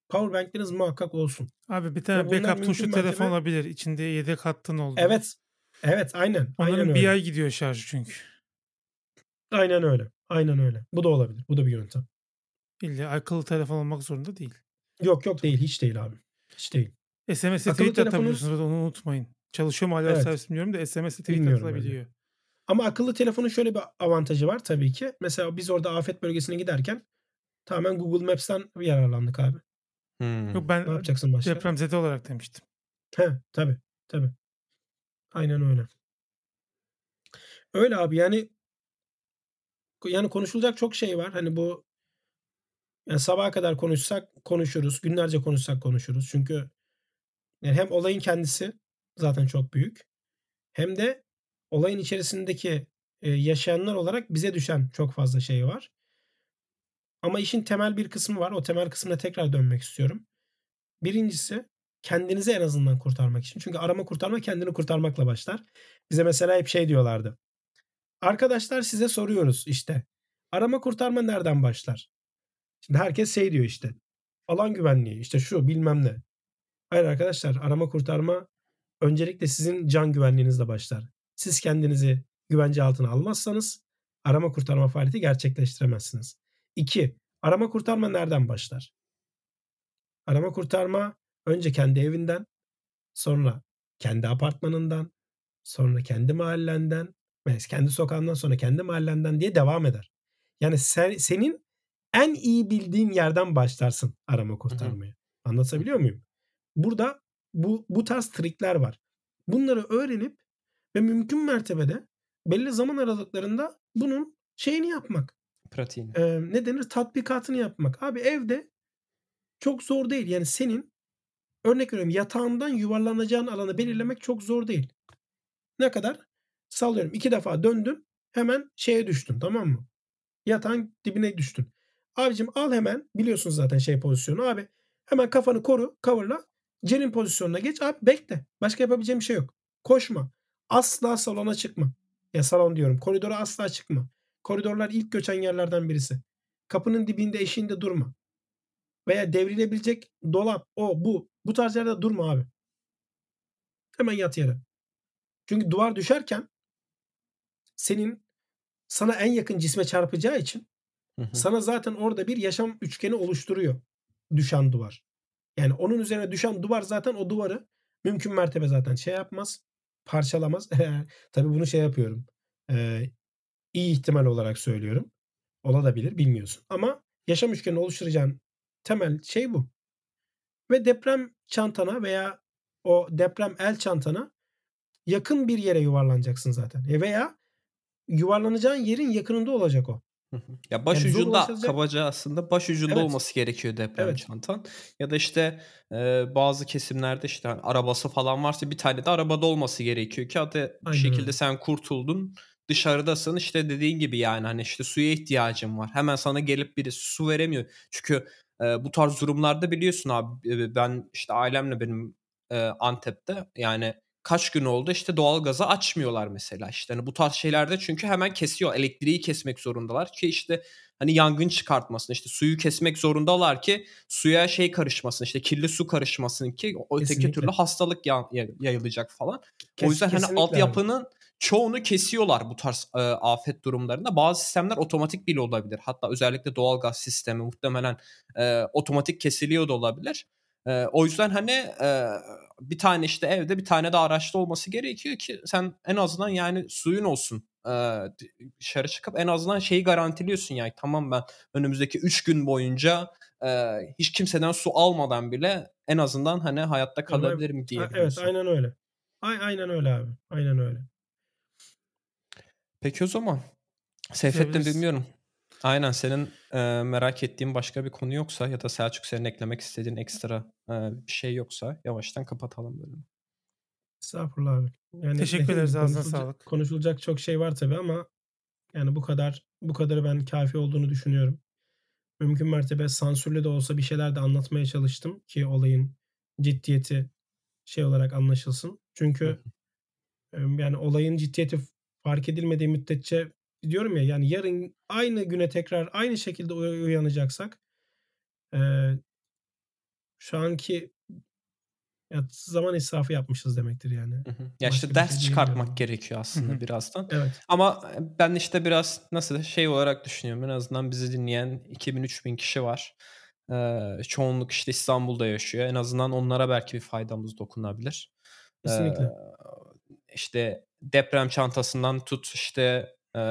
C: powerbankleriniz muhakkak olsun.
A: Abi bir tane backup tuşlu
C: mertebe-
A: telefon olabilir. İçinde yedek hattın oldu.
C: Evet. Evet aynen.
A: Onların
C: aynen
A: bir
C: öyle.
A: ay gidiyor şarjı çünkü.
C: Aynen öyle. Aynen öyle. Bu da olabilir. Bu da bir yöntem.
A: İlla akıllı telefon olmak zorunda değil.
C: Yok yok değil. Hiç değil abi. Hiç değil. Akıllı
A: tweet
C: telefonun-
A: atabiliyorsunuz. Onu unutmayın. Çalışıyor mu hala
C: Evet.
A: servis bilmiyorum da SMS'le tweet
C: Bilmiyorum
A: atılabiliyor.
C: Ama akıllı telefonun şöyle bir avantajı var tabii ki. Mesela biz orada afet bölgesine giderken tamamen Google Maps'ten yararlandık abi.
B: Hmm.
A: Yok ben
C: Ne yapacaksın başka?
A: depremzede olarak demiştim.
C: He tabii tabii. Aynen öyle. Öyle abi yani yani konuşulacak çok şey var. Hani bu yani sabaha kadar konuşsak konuşuruz. Günlerce konuşsak konuşuruz. Çünkü yani hem olayın kendisi zaten çok büyük. Hem de olayın içerisindeki e, yaşayanlar olarak bize düşen çok fazla şey var. Ama işin temel bir kısmı var. O temel kısmına tekrar dönmek istiyorum. Birincisi kendinizi en azından kurtarmak için. Çünkü arama kurtarma kendini kurtarmakla başlar. Bize mesela hep şey diyorlardı. Arkadaşlar size soruyoruz işte. Arama kurtarma nereden başlar? Şimdi herkes şey diyor işte. Alan güvenliği işte şu bilmem ne. Hayır arkadaşlar arama kurtarma öncelikle sizin can güvenliğinizle başlar. Siz kendinizi güvence altına almazsanız arama kurtarma faaliyeti gerçekleştiremezsiniz. 2. Arama kurtarma nereden başlar? Arama kurtarma önce kendi evinden, sonra kendi apartmanından, sonra kendi mahallenden kendi sokağından sonra kendi mahallenden diye devam eder. Yani sen, senin en iyi bildiğin yerden başlarsın arama kurtarmaya. Anlatabiliyor muyum? Burada bu bu tarz trikler var. Bunları öğrenip ve mümkün mertebede belli zaman aralıklarında bunun şeyini yapmak.
B: Pratiğini.
C: Ee, ne denir? Tatbikatını yapmak. Abi evde çok zor değil. Yani senin örnek veriyorum yatağından yuvarlanacağın alanı belirlemek çok zor değil. Ne kadar? Sallıyorum. iki defa döndün. Hemen şeye düştün. Tamam mı? Yatağın dibine düştün. Abicim al hemen. Biliyorsunuz zaten şey pozisyonu. Abi hemen kafanı koru. Coverla. Cenin pozisyonuna geç. Abi bekle. Başka yapabileceğim bir şey yok. Koşma. Asla salona çıkma. Ya salon diyorum. Koridora asla çıkma. Koridorlar ilk göçen yerlerden birisi. Kapının dibinde eşiğinde durma. Veya devrilebilecek dolap, o, bu. Bu tarz yerde durma abi. Hemen yat yere. Çünkü duvar düşerken senin sana en yakın cisme çarpacağı için
B: Hı hı.
C: sana zaten orada bir yaşam üçgeni oluşturuyor. Düşen duvar. Yani onun üzerine düşen duvar zaten o duvarı mümkün mertebe zaten şey yapmaz. Parçalamaz. Tabii bunu şey yapıyorum. Ee, iyi ihtimal olarak söylüyorum. Olabilir bilmiyorsun. Ama yaşam üçgenini oluşturacağın temel şey bu. Ve deprem çantana veya o deprem el çantana yakın bir yere yuvarlanacaksın zaten. E veya yuvarlanacağın yerin yakınında olacak o.
B: Ya baş
C: Yani
B: ucunda kabaca aslında baş ucunda
C: Evet.
B: olması gerekiyor deprem
C: Evet.
B: çantan. Ya da işte e, bazı kesimlerde işte hani arabası falan varsa bir tane de arabada olması gerekiyor ki hadi bir şekilde sen kurtuldun. Dışarıdasın işte dediğin gibi yani hani işte suya ihtiyacın var. Hemen sana gelip birisi su veremiyor. Çünkü e, bu tarz durumlarda biliyorsun abi ben işte ailemle benim e, Antep'te yani kaç gün oldu işte doğalgazı açmıyorlar mesela işte hani bu tarz şeylerde çünkü hemen kesiyor elektriği kesmek zorundalar ki işte hani yangın çıkartmasın. İşte suyu kesmek zorundalar ki suya şey karışmasın. işte kirli su karışmasın ki öteki
C: Kesinlikle.
B: türlü hastalık ya- ya- yayılacak falan.
C: Kes-
B: o yüzden hani
C: kesinlikle abi.
B: altyapının çoğunu kesiyorlar bu tarz e, afet durumlarında. Bazı sistemler otomatik bile olabilir. Hatta özellikle doğalgaz sistemi muhtemelen e, otomatik kesiliyor da olabilir. E, o yüzden hani e, bir tane işte evde bir tane de araçta olması gerekiyor ki sen en azından yani suyun olsun. E, dışarı çıkıp en azından şeyi garantiliyorsun yani tamam ben önümüzdeki 3 gün boyunca e, hiç kimseden su almadan bile en azından hani hayatta kalabilirim diyebiliyorsun.
C: Evet aynen öyle. Ay, aynen öyle abi. Aynen öyle.
B: Peki o zaman. Seyfettin bilmiyorum. Aynen senin e, merak ettiğin başka bir konu yoksa ya da Selçuk senin eklemek istediğin ekstra e, bir şey yoksa yavaştan kapatalım bölümü.
C: Estağfurullah abi. Yani
A: Teşekkür ederiz, ağzına
C: konuşulacak-
A: sağlık.
C: Konuşulacak çok şey var tabii ama yani bu kadar bu kadarı ben kafi olduğunu düşünüyorum. Mümkün mertebe sansürlü de olsa bir şeyler de anlatmaya çalıştım ki olayın ciddiyeti şey olarak anlaşılsın. Çünkü yani olayın ciddiyeti fark edilmediği müddetçe diyorum ya yani yarın aynı güne tekrar aynı şekilde uy- uyanacaksak e, şu anki ya zaman israfı yapmışız demektir yani.
B: Hı hı. Ya işte ders
C: şey
B: çıkartmak
C: diyemiyorum.
B: gerekiyor aslında
A: Hı hı.
B: birazdan.
C: Evet.
B: Ama ben işte biraz nasıl şey olarak düşünüyorum. En azından bizi dinleyen 2000-3000 kişi var. Ee, çoğunluk işte İstanbul'da yaşıyor. En azından onlara belki bir faydamız dokunabilir.
C: Kesinlikle.
B: Ee, işte deprem çantasından tut işte e,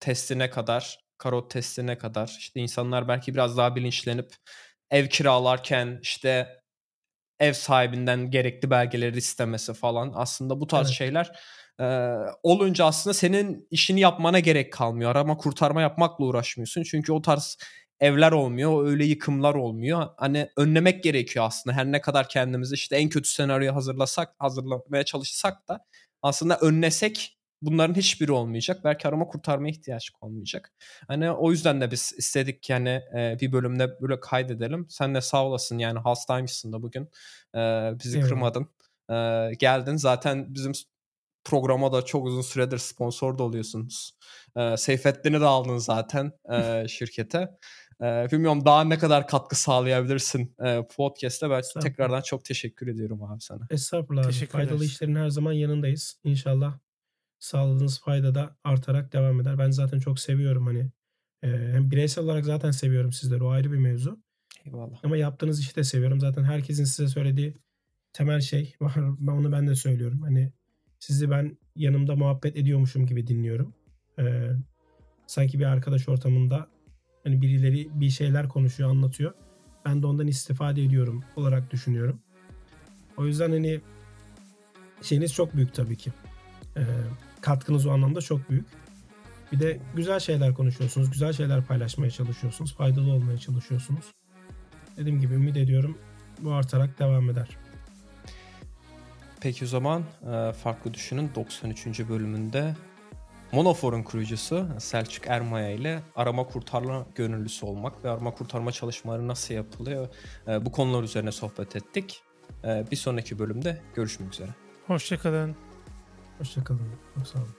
B: testine kadar, karot testine kadar işte insanlar belki biraz daha bilinçlenip ev kiralarken işte ev sahibinden gerekli belgeleri istemesi falan aslında bu tarz
C: Evet.
B: şeyler e, olunca aslında senin işini yapmana gerek kalmıyor. Arama kurtarma yapmakla uğraşmıyorsun. Çünkü o tarz evler olmuyor. Öyle yıkımlar olmuyor. Hani önlemek gerekiyor aslında. Her ne kadar kendimizi işte en kötü senaryoyu hazırlasak, hazırlamaya çalışsak da aslında önlesek bunların hiçbiri olmayacak. Belki arama kurtarmaya ihtiyaç olmayacak. Hani o yüzden de biz istedik ki hani e, bir bölümde böyle kaydedelim. Sen de sağ olasın yani hastaymışsın da bugün. E, bizi
C: Eyvallah.
B: kırmadın. E, geldin. Zaten bizim programa da çok uzun süredir sponsor da oluyorsunuz. E, Seyfettin'i de aldın zaten e, şirkete. E, bilmiyorum daha ne kadar katkı sağlayabilirsin e, podcast'te. Ben tekrardan çok teşekkür ediyorum abi sana.
C: Estağfurullah abi.
A: Teşekkür
C: Faydalı
A: ederiz.
C: işlerin her zaman yanındayız. İnşallah sağladığınız fayda da artarak devam eder. Ben zaten çok seviyorum hani. e, hem bireysel olarak zaten seviyorum sizleri. O ayrı bir mevzu.
B: Eyvallah.
C: Ama yaptığınız işi de seviyorum. Zaten herkesin size söylediği temel şey var. Ben onu ben de söylüyorum. Hani sizi ben yanımda muhabbet ediyormuşum gibi dinliyorum. Ee, sanki bir arkadaş ortamında hani birileri bir şeyler konuşuyor, anlatıyor. Ben de ondan istifade ediyorum olarak düşünüyorum. O yüzden hani şeyiniz çok büyük tabii ki. Ee, katkınız o anlamda çok büyük. Bir de güzel şeyler konuşuyorsunuz, güzel şeyler paylaşmaya çalışıyorsunuz, faydalı olmaya çalışıyorsunuz. Dediğim gibi ümit ediyorum bu artarak devam eder.
B: Peki o zaman e, Farklı Düşünün 93. bölümünde Monofor'un kurucusu Selçuk Ermaya ile arama kurtarma gönüllüsü olmak ve arama kurtarma çalışmaları nasıl yapılıyor e, bu konular üzerine sohbet ettik. E, Bir sonraki bölümde görüşmek üzere.
A: Hoşçakalın.
C: Hoşçakalın. Çok sağ olun.